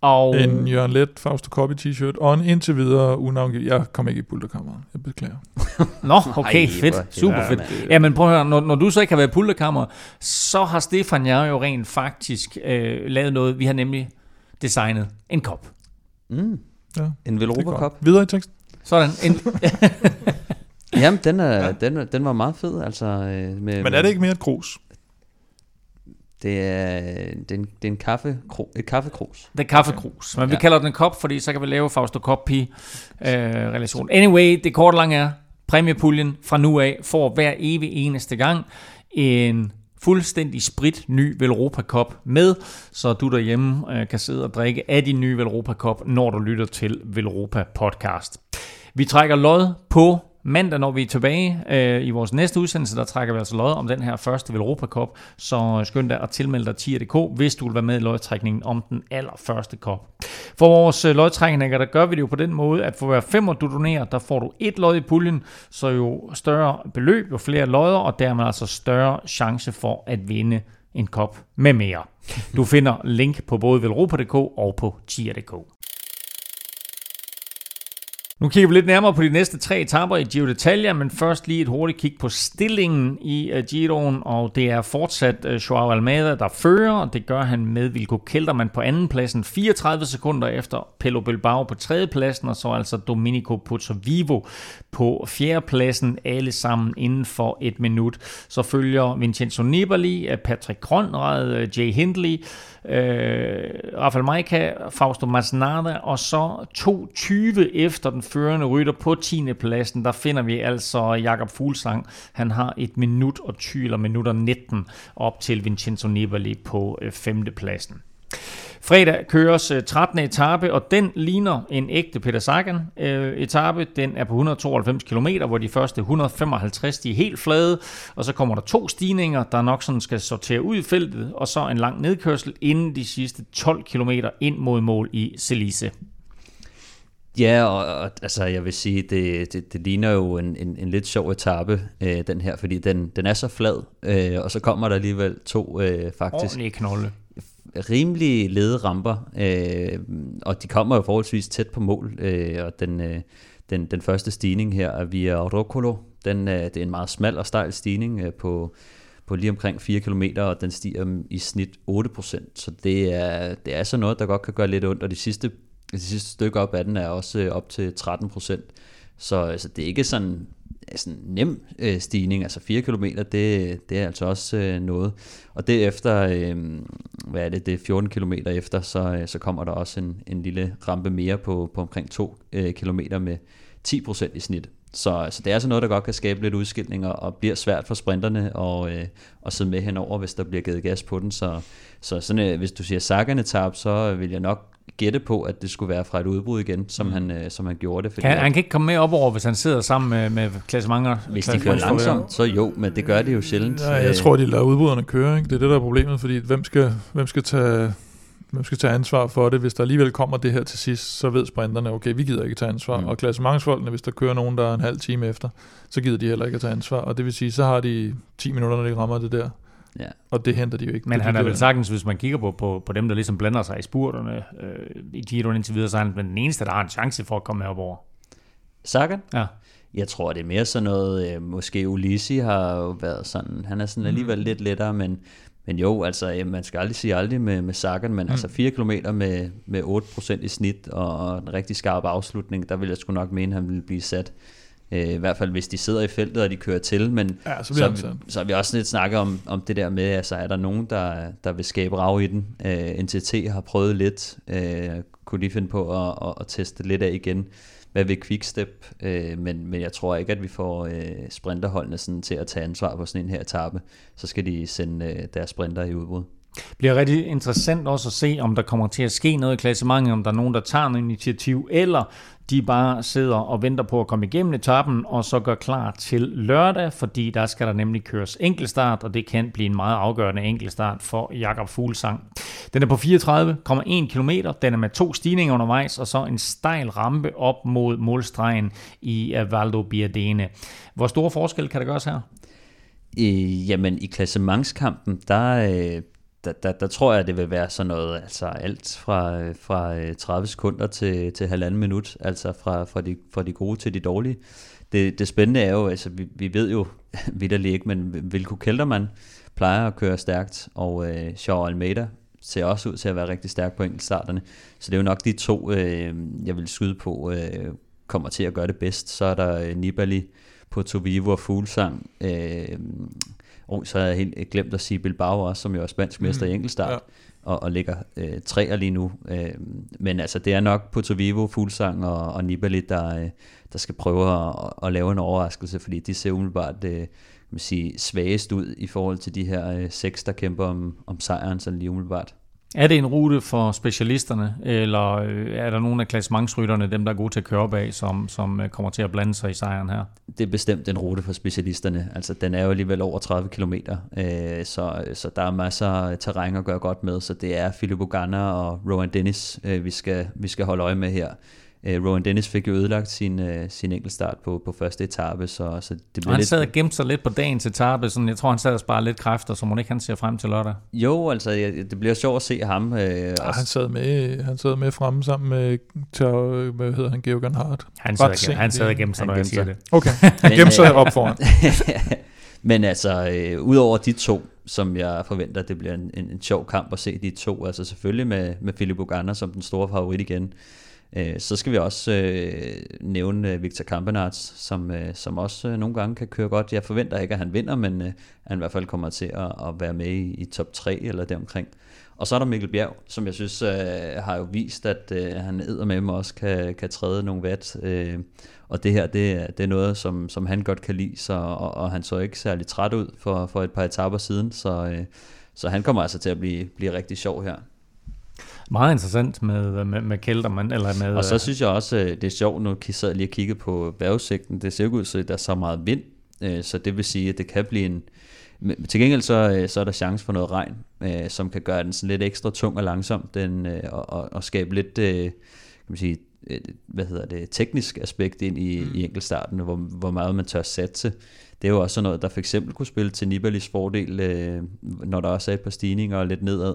Og En Jørgen Let Fausto Copy t-shirt. Og en indtil videre unavngivet. Jeg kom ikke i pulterkammeret. Jeg beklager. Nå, okay, Ej, fedt. Super fedt. mand. Jamen prøv at høre, når, når du så ikke har været i pulterkammer, så har Stefan og jeg jo rent faktisk øh, lavet noget. Vi har nemlig designet en kop. Mm. Ja, En det er Velropa godt. Cup. Videre i teksten. Sådan. En, Jamen, den, er, den, er- den var meget fed. Altså, øh, med, Men er det ikke mere et krus? Det er, det er, en, det er en kaffe, et kaffekrus. det er kaffekrus. Men vi Ja. kalder den en kop, fordi så kan vi lave Fausto Coppi øh, relation. Anyway, det korte lange er, præmiepuljen fra nu af får hver evig eneste gang en fuldstændig sprit ny Velropa Cup med, så du derhjemme øh, kan sidde og drikke af din nye Velropa Cup, når du lytter til Velropa Podcast. Vi trækker lod på mandag, når vi er tilbage øh, i vores næste udsendelse, der trækker vi altså lod om den her første Velropa Cup, så øh, skynd dig at tilmelde dig tier.dk, hvis du vil være med i lodtrækningen om den allerførste kop. For vores øh, lodtrækninger, der gør vi det jo på den måde, at for hver femmer du donerer, der får du et lod i puljen, så jo større beløb, jo flere lodder, og dermed altså større chance for at vinde en kop med mere. Du finder link på både velropa.dk og på tier.dk. Nu kigger vi lidt nærmere på de næste tre etapper i Giro d'Italia, men først lige et hurtigt kig på stillingen i øh, Giroen, og det er fortsat øh, Joao Almeida, der fører, og det gør han med Vilko Kelterman på anden pladsen, 34 sekunder efter Pello Bilbao på tredje pladsen, og så altså Domenico Pozzovivo på fjerde pladsen, alle sammen inden for et minut. Så følger Vincenzo Nibali, øh, Patrick Kronrad, Jay Hindley, øh, Rafael Majka, Fausto Masnada, og så 2.20 efter den førende rytter på 10. pladsen, der finder vi altså Jakob Fuglsang. Han har et minut og 20, eller minutter 19 op til Vincenzo Nibali på øh, 5. pladsen. Fredag køres øh, 13. etape, og den ligner en ægte Peter Sagan øh, etape. Den er på 192 km, hvor de første 155 de er helt flade, og så kommer der to stigninger, der nok sådan skal sortere ud i feltet, og så en lang nedkørsel inden de sidste 12 km ind mod mål i Celice. Ja, og, og altså, jeg vil sige, det, det, det ligner jo en, en, en lidt sjov etape, øh, den her, fordi den, den er så flad, øh, og så kommer der alligevel to øh, faktisk Ordentlig knolde rimelig lede ramper, øh, og de kommer jo forholdsvis tæt på mål, øh, og den, øh, den, den første stigning her er via Roccolo, den, øh, det er en meget smal og stejl stigning øh, på, på lige omkring 4 km, og den stiger i snit 8%, så det er, det er sådan noget, der godt kan gøre lidt ondt, og de sidste, de sidste stykke op af den er også øh, op til 13%, så altså, det er ikke sådan sådan en nem øh, stigning, altså 4 km, det, det er altså også øh, noget. Og derefter, øh, hvad er det, det er 14 km efter, så, øh, så kommer der også en, en lille rampe mere på, på omkring 2 øh, km med 10% i snit. Så så det er altså noget, der godt kan skabe lidt udskilning, og, og bliver svært for sprinterne og, øh, at sidde med henover, hvis der bliver givet gas på den. Så, så sådan, øh, hvis du siger Sagan tab, så øh, vil jeg nok gætte på, at det skulle være fra et udbrud igen, som, mm. han, øh, som han gjorde det. Fordi Han, at- han kan ikke komme med op over, hvis han sidder sammen med, med klassementer. hvis de kører langsomt, så jo, men det gør de jo sjældent. Ja, jeg Øh, tror, de lader udbryderne køre. Ikke? Det er det, der er problemet, fordi hvem skal, hvem skal tage... Hvem skal tage ansvar for det? Hvis der alligevel kommer det her til sidst, så ved sprinterne, okay, vi gider ikke tage ansvar. Mm. Og klassementsfolkene, hvis der kører nogen, der er en halv time efter, så gider de heller ikke at tage ansvar. Og det vil sige, så har de 10 minutter, når de rammer det der. Ja. Og det henter de jo ikke. Men Det han er vel sagtens, hvis man kigger på, på, på dem, der ligesom blander sig i spurterne øh, i Giroen indtil videre, så er han den eneste, der har en chance for at komme op over. Sagan? Ja. Jeg tror, det er mere sådan noget, øh, måske Ulisi har jo været sådan, han er sådan alligevel mm. lidt lettere, men, men jo, altså, øh, man skal aldrig sige aldrig med, med Sagan, men mm. altså 4 km med, med 8% i snit, og, og en rigtig skarp afslutning, der vil jeg sgu nok mene, han ville blive sat. Øh, I hvert fald, hvis de sidder i feltet, og de kører til, men Ja, så så, så, så har vi også lidt snakket om, om det der med, altså er der nogen, der, der vil skabe rav i den. Øh, NTT har prøvet lidt, øh, kunne de finde på at, at, at teste lidt af igen. Hvad vil Quickstep? Øh, men, men jeg tror ikke, at vi får øh, sprinterholdene sådan til at tage ansvar på sådan en her etape. Så skal de sende øh, deres sprinter i udbrud. Det bliver rigtig interessant også at se, om der kommer til at ske noget i klassementet, om der er nogen, der tager en initiativ, eller de bare sidder og venter på at komme igennem etappen, og så gør klar til lørdag, fordi der skal der nemlig køres enkeltstart, og det kan blive en meget afgørende enkeltstart for Jakob Fuglsang. Den er på 34,1 km, den er med to stigninger undervejs, og så en stejl rampe op mod målstregen i Valdo Biardene. Hvor store forskel kan der gøres her? Øh, jamen, i klassementskampen, der, øh, der, der, der tror jeg, det vil være sådan noget, altså alt fra, øh, fra øh, 30 sekunder til, til halvanden minut, altså fra, fra, de, fra de gode til de dårlige. Det, det spændende er jo, altså vi, vi ved jo vidderligt ikke, men Vilko Keltermann plejer at køre stærkt, og øh, Shaw Almeida ser også ud til at være rigtig stærk på enkeltstarterne. Så det er jo nok de to, øh, jeg vil skyde på, øh, kommer til at gøre det bedst. Så er der øh, Nibali på Tovivo og Fuglsang. Øh, og så har jeg helt glemt at sige Bilbao også, som jo er spansk mester mm, i enkeltstart. Ja og, og ligger øh, træer lige nu. Øh, men altså, det er nok Puerto Vivo, Fuglsang og, og Nibali, der, øh, der skal prøve at, at lave en overraskelse, fordi de ser umiddelbart øh, man sige, svagest ud i forhold til de her øh, seks, der kæmper om, om sejren, sådan lige umiddelbart. Er det en rute for specialisterne, eller øh, er der nogle af klassementsrytterne, dem der er gode til at køre op af, som, som øh, kommer til at blande sig i sejren her? Det er bestemt en rute for specialisterne. Altså, den er jo alligevel over 30 km, øh, så, så der er masser af terræn at gøre godt med, så det er Filippo Ganna og Rowan Dennis, øh, vi, skal, vi skal holde øje med her. Uh, Rowan Dennis fik jo ødelagt sin, uh, sin enkeltstart på, på første etape, så, så det blev og han lidt... sad og gemte sig lidt på dagens etape, sådan, jeg tror han sad og sparede lidt kræfter, så må ikke han ser frem til lørdag. Jo, altså ja, det bliver sjovt at se ham. Uh, ja, han sad med, han sad med fremme sammen med, tør, hvad hedder han, Georg Hart. Han sad, og, han sad og gemte sig, når jeg siger det. Okay, han gemte sig op foran. Men altså, øh, udover de to, som jeg forventer, det bliver en, en, en sjov kamp at se de to, altså selvfølgelig med, med Philip Ogana som den store favorit igen, Øh, så skal vi også øh, nævne øh, Victor Kampenarts, som, øh, som også øh, nogle gange kan køre godt. Jeg forventer ikke, at han vinder, men øh, han i hvert fald kommer til at, at være med i, i top 3 eller deromkring. Og så er der Mikkel Bjerg, som jeg synes øh, har jo vist, at øh, han æder med mig også kan, kan træde nogle vat. Øh, og det her, det, det er noget, som, som han godt kan lide, så, og, og han så ikke særlig træt ud for, for et par etaper siden, så, øh, så han kommer altså til at blive, blive rigtig sjov her. Meget interessant med, med, med Kelterman. Eller med, og så synes jeg også, øh, det er sjovt, nu jeg sad lige og kigge på vejrudsigten. Det ser ud til, at der er så meget vind, øh, så det vil sige, at det kan blive en... Til gengæld så, øh, så er der chance for noget regn, som kan gøre den sådan lidt ekstra tung og langsom, den, og, og, og skabe lidt, kan man sige, hvad hedder det, teknisk aspekt ind i, mm. i enkeltstarten, hvor, hvor meget man tør satse. Det er jo også noget, der for eksempel kunne spille til Nibalis fordel, når der også er et par stigninger og lidt nedad.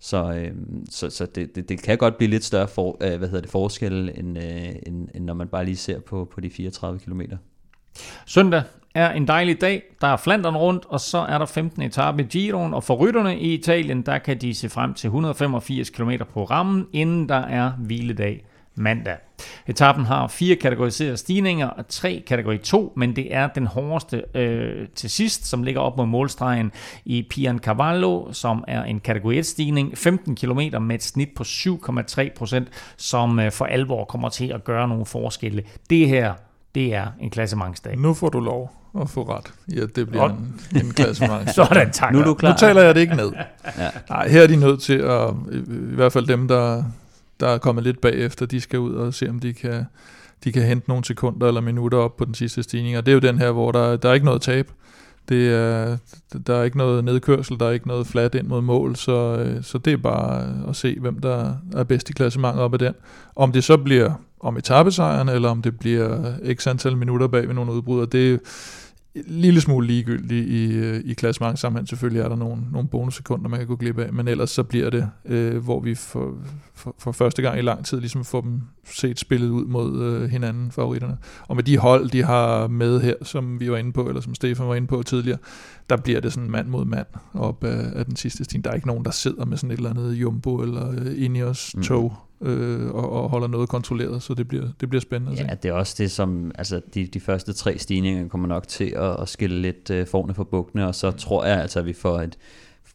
Så, øh, så, så det, det, det kan godt blive lidt større for, øh, hvad hedder det, forskel, end, øh, end, end når man bare lige ser på, på de 34 km. Søndag er en dejlig dag. Der er Flandern rundt, og så er der 15. etape i Giroen. Og for rytterne i Italien, der kan de se frem til 185 km på rammen, inden der er hviledag mandag. Etappen har fire kategoriserede stigninger og tre kategori 2, men det er den hårdeste øh, til sidst, som ligger op mod målstregen i Pian Cavallo, som er en kategori 1 stigning, 15 km med et snit på 7,3 procent, som øh, for alvor kommer til at gøre nogle forskelle. Det her, det er en klassementsdag. Nu får du lov at få ret. Ja, det bliver en, en klassemang. Sådan, tak. Nu, er du klar. nu taler jeg det ikke ned. ja. Nej, her er de nødt til at, i hvert fald dem, der der er kommet lidt bagefter, de skal ud og se, om de kan, de kan hente nogle sekunder eller minutter op på den sidste stigning. Og det er jo den her, hvor der, der er ikke noget tab. Det er, der er ikke noget nedkørsel, der er ikke noget flat ind mod mål, så, øh, så det er bare at se, hvem der er bedst i klassementet op ad den. Om det så bliver om etappesejren, eller om det bliver x antal minutter bag ved nogle udbrud, det, lille smule ligegyldig i, øh, i klassementet sammenhæng. Selvfølgelig er der nogle, nogle bonussekunder, man kan gå glip af, men ellers så bliver det, øh, hvor vi for, for, for første gang i lang tid ligesom får dem set spillet ud mod øh, hinanden, favoritterne. Og med de hold, de har med her, som vi var inde på, eller som Stefan var inde på tidligere, der bliver det sådan mand mod mand op af, af den sidste stin. Der er ikke nogen, der sidder med sådan et eller andet jumbo eller øh, Ineos mm. tog øh, og, og holder noget kontrolleret, så det bliver, det bliver spændende. Ja, det er også det, som altså de, de første tre stigninger kommer nok til at, at skille lidt øh, forne for bukkene, og så tror jeg altså, at vi får et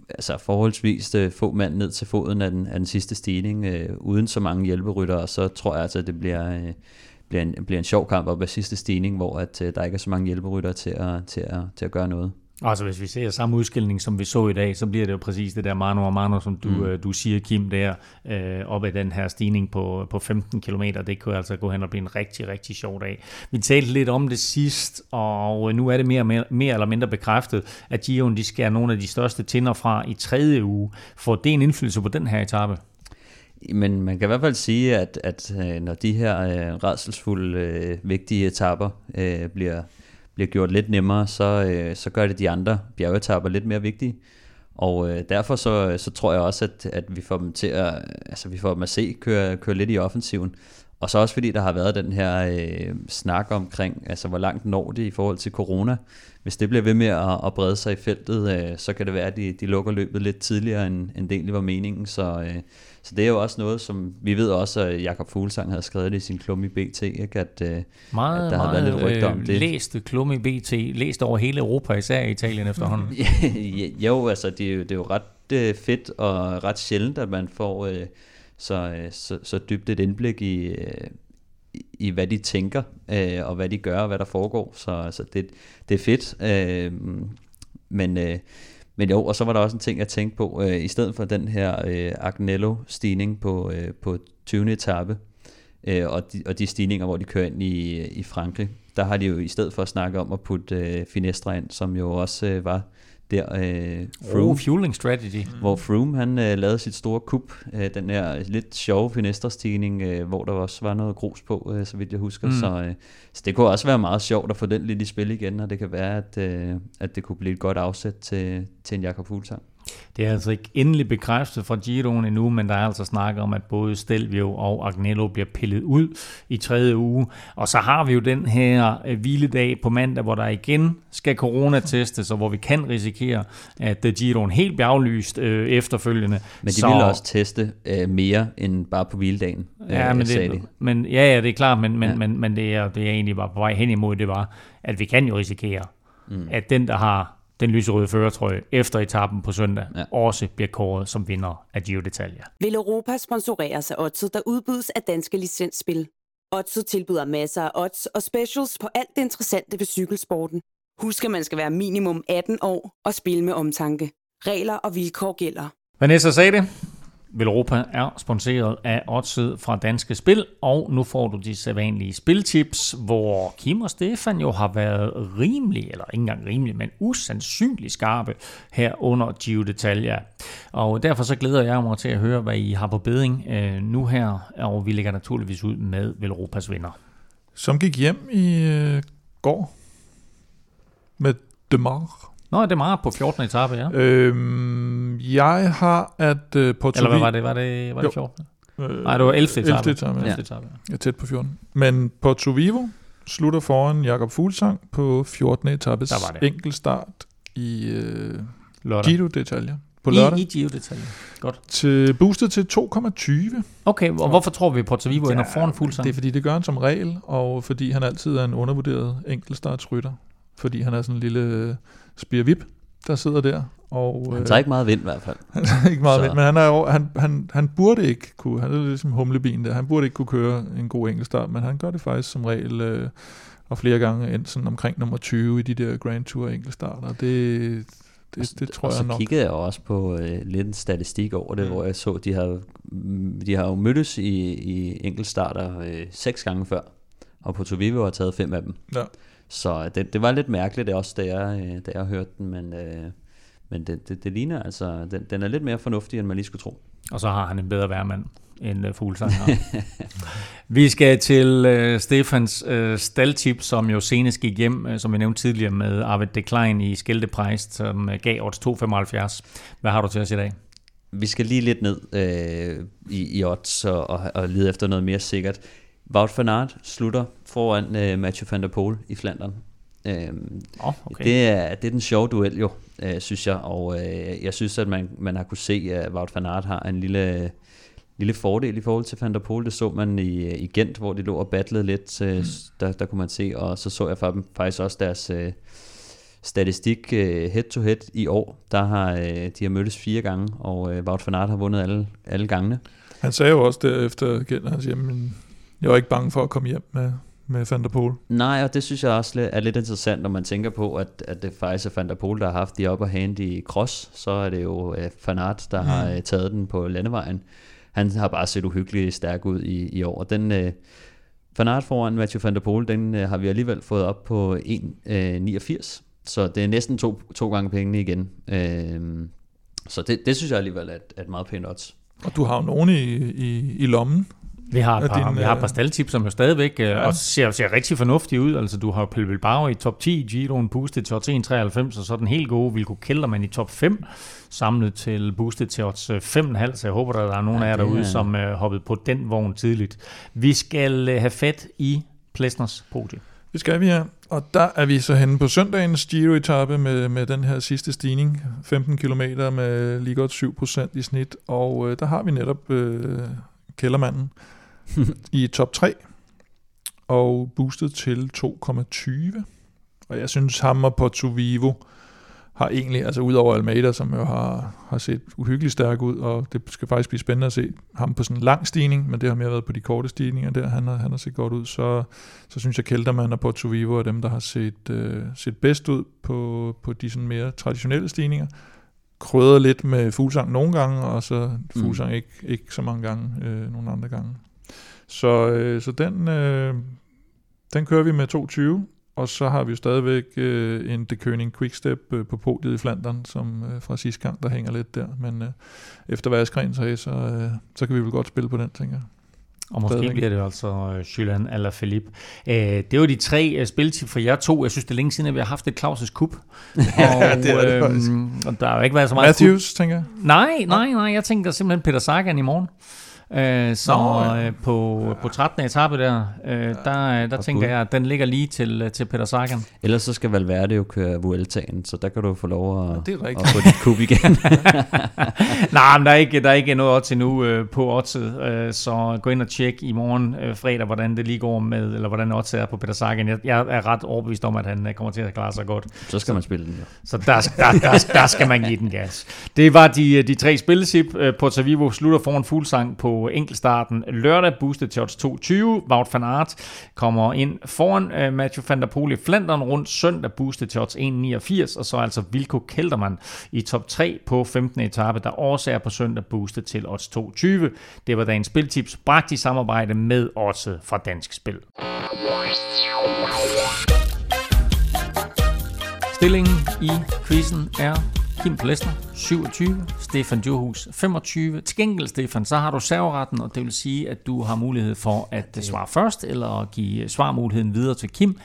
altså forholdsvis øh, få mand ned til foden af den, af den sidste stigning, øh, uden så mange hjælperytter, og så tror jeg altså, at det bliver, øh, bliver, en, bliver en sjov kamp op ad sidste stigning, hvor at, øh, der ikke er så mange hjælperytter til at, til, at, til at gøre noget. Altså hvis vi ser samme udskilning, som vi så i dag, så bliver det jo præcis det der mano og mano, som du, mm. øh, du siger, Kim, der, øh, op ad den her stigning på, på 15 km. Det kunne altså gå hen og blive en rigtig, rigtig sjov dag. Vi talte lidt om det sidst, og nu er det mere, mere, mere eller mindre bekræftet, at Giroen de skærer nogle af de største tinder fra i tredje uge. Får det en indflydelse på den her etape? Men man kan i hvert fald sige, at, at øh, når de her øh, redselsfulde, øh, vigtige etapper øh, bliver, bliver gjort lidt nemmere, så, øh, så gør det de andre bjergetapper lidt mere vigtige. Og øh, derfor så, så tror jeg også, at, at vi får dem til at, altså vi får dem at se køre, køre lidt i offensiven. Og så også fordi der har været den her øh, snak omkring, altså hvor langt når det i forhold til corona. Hvis det bliver ved med at, at brede sig i feltet, øh, så kan det være, at de, de lukker løbet lidt tidligere, end, end det egentlig var meningen. Så, øh, så det er jo også noget, som vi ved også, at Jakob Fuglsang havde skrevet det i sin klumme i BT, ikke? At, øh, meget, at der har været lidt rygter om øh, det. læste klumme i BT, læst over hele Europa, især i Italien efterhånden. jo, altså det er jo, det er jo ret øh, fedt og ret sjældent, at man får øh, så, øh, så, så dybt et indblik øh, i, i hvad de tænker, øh, og hvad de gør, og hvad der foregår. Så, så det, det er fedt. Øh, men, øh, men jo, og så var der også en ting, jeg tænkte på, øh, i stedet for den her øh, Agnello-stigning på, øh, på 20. etape, øh, og, de, og de stigninger, hvor de kører ind i, i Frankrig, der har de jo i stedet for at snakke om at putte øh, Finestra ind, som jo også øh, var der øh, Froome, oh, fueling strategy. Hvor Froome han øh, lavede sit store kup, øh, den her lidt sjove finestre-stigning, øh, hvor der også var noget grus på, øh, så vidt jeg husker. Mm. Så, øh, så det kunne også være meget sjovt at få den lidt i spil igen, og det kan være, at, øh, at det kunne blive et godt afsæt til, til en Jakob Fuglsang. Det er altså ikke endelig bekræftet fra Giroen endnu, men der er altså snakket om, at både Stelvio og Agnello bliver pillet ud i tredje uge. Og så har vi jo den her øh, hviledag på mandag, hvor der igen skal coronatestes, og hvor vi kan risikere, at øh, Giroen helt bliver aflyst øh, efterfølgende. Men de så... vil også teste øh, mere end bare på hviledagen, ja, øh, men det, de. men, ja, ja, det er klart, men, men, ja. men, men det, er, det er egentlig bare på vej hen imod, det var, at vi kan jo risikere, mm. at den, der har den lyserøde førertrøje efter etappen på søndag, ja. også bliver kåret som vinder af Giro d'Italia. Vil Europa sponsoreres af Odset, der udbydes af danske licensspil? Odset tilbyder masser af odds og specials på alt det interessante ved cykelsporten. Husk, at man skal være minimum 18 år og spille med omtanke. Regler og vilkår gælder. Vanessa sagde det. Velropa er sponsoreret af Odset fra Danske Spil, og nu får du de sædvanlige spiltips, hvor Kim og Stefan jo har været rimelig, eller ikke engang rimelig, men usandsynligt skarpe her under Gio Detalja. Og derfor så glæder jeg mig til at høre, hvad I har på beding øh, nu her, og vi lægger naturligvis ud med Velropas vinder. Som gik hjem i øh, går med Demar Nå, det er meget på 14. etape, ja. Øhm, jeg har at uh, Porto Eller hvad var det? Var det, var det 14? Øh, Nej, det var 11. etape. 11. etape, ja. 11. etape, ja. Jeg er tæt på 14. Men Porto Vivo slutter foran Jakob Fuglsang på 14. etapes enkeltstart i uh, Giro d'Italia på lørdag. I, i Giro d'Italia. Godt. Til, boostet til 2,20. Okay, og hvorfor tror vi, at Porto Vivo ja, ender foran Fuglsang? Det er fordi, det gør han som regel, og fordi han altid er en undervurderet enkeltstartsrytter. Fordi han er sådan en lille Spire Vip, der sidder der. Og, han tager øh, ikke meget vind i hvert fald. Han tager ikke meget så. vind, men han, er jo, han, han, han burde ikke kunne, han er ligesom humlebien der, han burde ikke kunne køre en god enkeltstart, men han gør det faktisk som regel, øh, og flere gange ind sådan omkring nummer 20 i de der Grand Tour enkeltstarter. Det, det, det, tror og jeg nok. så kiggede jeg også på øh, lidt en statistik over det, mm. hvor jeg så, de har, de har jo mødtes i, i enkeltstarter øh, seks gange før, og på Tovivo har taget fem af dem. Ja. Så det, det var lidt mærkeligt det også, da jeg, øh, da jeg hørte den, men, øh, men det, det, det ligner altså, den, den er lidt mere fornuftig, end man lige skulle tro. Og så har han en bedre værmand end uh, Fuglsang har. vi skal til uh, Stefans uh, staldtip, som jo senest gik hjem, uh, som vi nævnte tidligere, med Arvid Deklein i Skelteprejs, som uh, gav odds 2,75. Hvad har du til os i dag? Vi skal lige lidt ned uh, i, i odds og, og, og lede efter noget mere sikkert. Wout van Aert slutter foran uh, Mathieu van der Poel i Flandern. Uh, oh, okay. det, er, det er den sjove duel jo, uh, synes jeg, og uh, jeg synes, at man, man har kunne se, at Wout van Aert har en lille, lille fordel i forhold til Van der Poel. Det så man i, i Gent, hvor de lå og battlede lidt, uh, mm. der, der kunne man se, og så så jeg faktisk også deres uh, statistik uh, head-to-head i år. Der har uh, de har mødtes fire gange, og uh, Wout van Aert har vundet alle, alle gangene. Han sagde jo også derefter Gent, han siger, men jeg var ikke bange for at komme hjem med, med Van der Poel. Nej, og det synes jeg også er lidt interessant, når man tænker på, at, at det faktisk er Van der Poel, der har haft de op og hand i cross, så er det jo Van Aert, der mm. har uh, taget den på landevejen. Han har bare set uhyggeligt stærk ud i, i år. Den Van Aert foran Mathieu Van der Poel, den uh, har vi alligevel fået op på 1,89. Så det er næsten to, to gange pengene igen. Uh, så det, det synes jeg alligevel er et, et meget pænt odds. Og du har jo nogen i, i, i lommen. Vi har et par, din, vi har et par staldtips, som jo stadigvæk ja. også ser, ser rigtig fornuftige ud. Altså, du har Pelle Bilbao i top 10, Giroen boostet til odds 1,93, og så den helt gode Vilko Kelderman i top 5, samlet til boostet til odds 5,5, så jeg håber, der er nogen ja, af jer derude, som uh, hoppede på den vogn tidligt. Vi skal uh, have fat i Plesners podie. Det skal vi, ja. Og der er vi så henne på søndagens Giro-etappe med, med den her sidste stigning. 15 km med lige godt 7% i snit. Og øh, der har vi netop øh, kældermanden i top 3. Og boostet til 2,20. Og jeg synes, ham og Porto Vivo har egentlig, altså udover Almeida, som jo har, har set uhyggeligt stærk ud, og det skal faktisk blive spændende at se ham på sådan en lang stigning, men det har mere været på de korte stigninger der, han har, han har set godt ud, så, så synes jeg Kelterman og Porto Vivo er dem, der har set, øh, set bedst ud på, på de sådan mere traditionelle stigninger. Krydder lidt med fuglsang nogle gange, og så fuglsang mm. ikke, ikke så mange gange øh, nogle andre gange. Så, øh, så den, øh, den kører vi med 220, og så har vi jo stadigvæk øh, en Dekönig Quickstep øh, på podiet i Flandern, som øh, fra sidste gang, der hænger lidt der. Men øh, efter hvad Askren sagde, så, øh, så kan vi vel godt spille på den, tænker jeg. Og måske Stadigvæk. bliver det altså uh, Julian eller Philippe. Uh, det var de tre uh, spiltip for jer to. Jeg synes, det er længe siden, at vi har haft et Claus' kup. ja, og, det er det øhm, og der har jo ikke været så meget Matthews, kup. tænker jeg? Nej, nej, nej. Jeg tænker simpelthen Peter Sagan i morgen. Øh, så Nå, ja. øh, på, på 13. etape der, øh, der, der tænker jeg, at den ligger lige til, til Peter Sagan. Ellers så skal Valverde jo køre Vueltaen, så der kan du få lov at, ja, det er at få dit kub igen. Nej, men der er ikke, der er ikke noget odds endnu øh, på oddset, øh, så gå ind og tjek i morgen øh, fredag, hvordan det lige går med, eller hvordan oddset er på Peter Sagan. Jeg, jeg er ret overbevist om, at han øh, kommer til at klare sig godt. Så skal man spille den jo. Så der, der, der, der skal man give den gas. Det var de, de tre spillesip. Porto Vivo slutter foran fuldsang på enkeltstarten lørdag, boostet til odds 220. Wout van Aert kommer ind foran øh, Matthew van der Poel i Flandern rundt søndag, boostet til odds 1,89, og så altså Vilko Kelderman i top 3 på 15. etape, der også er på søndag, boostet til odds 220. Det var dagens spiltips, bragt i samarbejde med Odds fra Dansk Spil. Stillingen i quizzen er Kim Plesner, 27, Stefan Johus, 25. Til gengæld, Stefan, så har du serveretten, og det vil sige, at du har mulighed for at svare først, eller give svarmuligheden videre til Kim.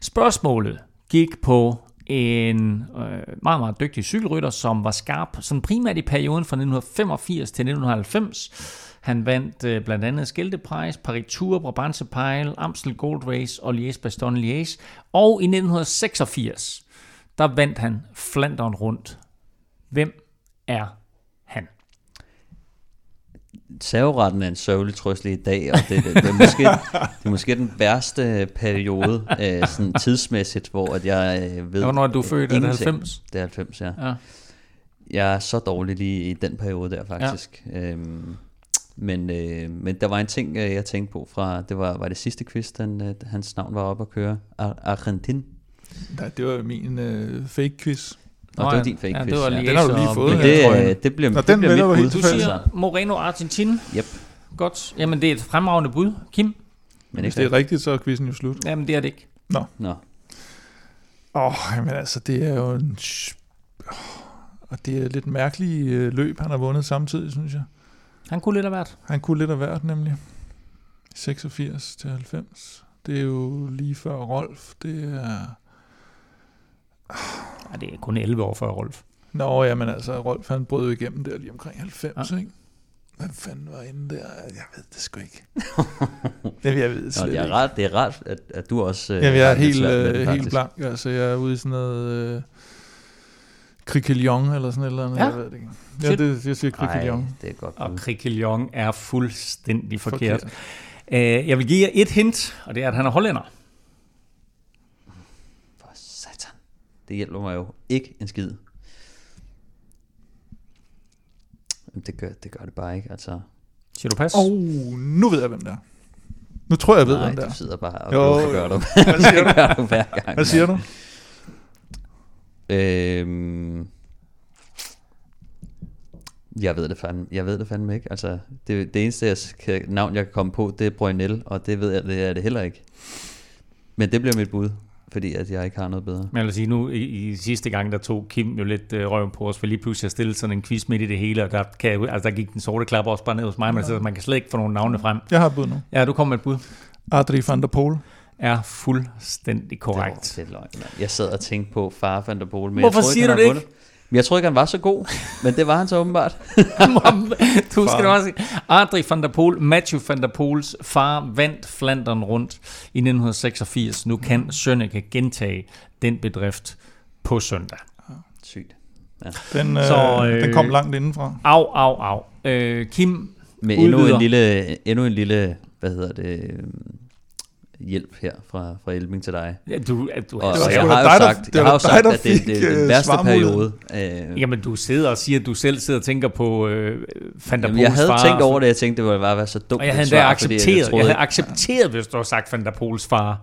Spørgsmålet gik på en øh, meget, meget dygtig cykelrytter, som var skarp sådan primært i perioden fra 1985 til 1990. Han vandt øh, blandt andet Skelte Prize, Paris Tour, Brabantse Pejl, Amstel Gold Race og Liège Bastogne Liège. Og i 1986, der vandt han Flandern rundt Hvem er han? Serveretten er en sørgelig trøstelig i dag, og det, det, det, er måske, det er måske den værste periode øh, sådan tidsmæssigt, hvor at jeg øh, ved... Hvornår er du født? Er det 90? Det er 90, ja. ja. Jeg er så dårlig lige i den periode der, faktisk. Ja. Øhm, men, øh, men der var en ting, øh, jeg tænkte på fra, det var, var det sidste quiz, den, øh, hans navn var op at køre. Ar Argentin. Nej, det var min øh, fake quiz. Nå, det var din fake ja, det var lige Den har du lige fået. Det, det, det, det bliver, Nå, det den bliver mit bud. Du siger Moreno Argentin. Yep. Godt. Jamen, det er et fremragende bud, Kim. Men Hvis det er rigtigt, så er quizzen jo slut. Jamen, det er det ikke. Nå. Nå. Åh, oh, jamen altså, det er jo en... Og det er lidt mærkelige øh, løb, han har vundet samtidig, synes jeg. Han kunne lidt af hvert. Han kunne lidt af hvert, nemlig. 86 til 90. Det er jo lige før Rolf. Det er Ja, det er kun 11 år før Rolf. Nå, ja, men altså, Rolf han brød igennem der lige omkring 90, ja. ikke? Hvad fanden var inde der? Jeg ved det sgu ikke. det jeg ved slet Nå, det er rart, det er rart at, at du også... Øh, Jamen, jeg er helt, øh, helt blank. Altså, jeg er ude i sådan noget... Øh, Krikilion eller sådan et eller andet. Ja. Jeg ved det ikke. Ja, det, jeg siger Krikilion. Nej, det er godt. Og Krikilion er fuldstændig forkert. forkert. Uh, jeg vil give jer et hint, og det er, at han er hollænder. Det hjælper mig jo ikke en skid. Det gør, det gør det bare ikke, altså. Siger du pas? Oh, nu ved jeg, hvem det er. Nu tror jeg, jeg ved, Nej, hvem det du er. sidder bare og Jo, gør du. Hvad siger det gør du hver gang. Hvad siger du? Øhm, jeg ved det fandme, jeg ved det fandme ikke. Altså, det, det eneste jeg kan, navn, jeg kan komme på, det er Brøgnel, og det ved jeg, det er det heller ikke. Men det bliver mit bud, fordi at jeg ikke har noget bedre. Men jeg vil sige, nu i, i sidste gang, der tog Kim jo lidt øh, røven på os, for lige pludselig at stille sådan en quiz midt i det hele, og der, kan jeg, altså, der gik den sorte klap også bare ned hos mig, men så man kan slet ikke få nogle navne frem. Jeg har et bud nu. Ja, du kom med et bud. Adri van der Pol. Er fuldstændig korrekt. Det var, det er løgn, mand. Jeg sad og tænkte på far van der Pol, men Hvorfor jeg troede, siger han du det vundet. Men jeg troede ikke, han var så god, men det var han så åbenbart. du skal også Adri van der Pol, Matthew van der Pols far vandt Flandern rundt i 1986. Nu kan Sønneke gentage den bedrift på søndag. Sygt. Ja. Den, øh, Så, øh, den kom langt indenfra. Au, au, au. Øh, Kim Med endnu en lille, endnu en lille, hvad hedder det, hjælp her fra, fra Elming til dig. Ja, du, du Og, altså, og sgu jeg har jo dig, der- sagt, det jeg var har jo dig, sagt der at det, det, det er den øh, værste periode. Øh, Jamen, du sidder og siger, at du selv sidder og tænker på øh, Van der Jamen, jeg Poels havde far. tænkt over det, jeg tænkte, det ville bare være så dumt Og jeg havde endda fordi accepteret, jeg, troede jeg havde accepteret, hvis du havde sagt Van der Poels far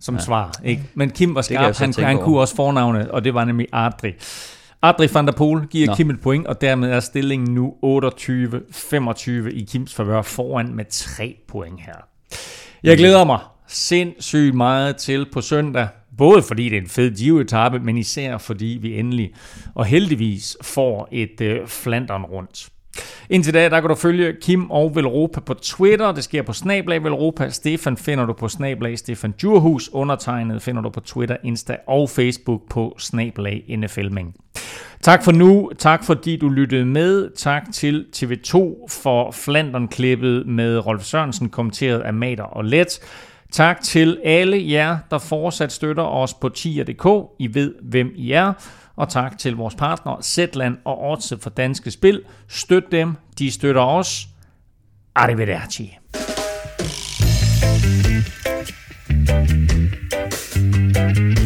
som ja. svar. Ikke? Men Kim var skarp, han, han over. kunne også fornavnet, og det var nemlig Adri. Adri van der Poel giver Nå. Kim et point, og dermed er stillingen nu 28-25 i Kims favør foran med 3 point her. Jeg glæder mig sindssygt meget til på søndag, både fordi det er en fed Giro-etappe, men især fordi vi endelig og heldigvis får et øh, Flandern rundt. Indtil da, der kan du følge Kim og Velropa på Twitter. Det sker på Snablag Velropa. Stefan finder du på Snablag Stefan Djurhus. Undertegnet finder du på Twitter, Insta og Facebook på Snablag NFLming. Tak for nu. Tak fordi du lyttede med. Tak til TV2 for Flandern-klippet med Rolf Sørensen, kommenteret af Mater og Let. Tak til alle jer, der fortsat støtter os på tier.dk. I ved, hvem I er. Og tak til vores partner Zetland og Odds for Danske Spil. Støt dem, de støtter os. Arrivederci. thank you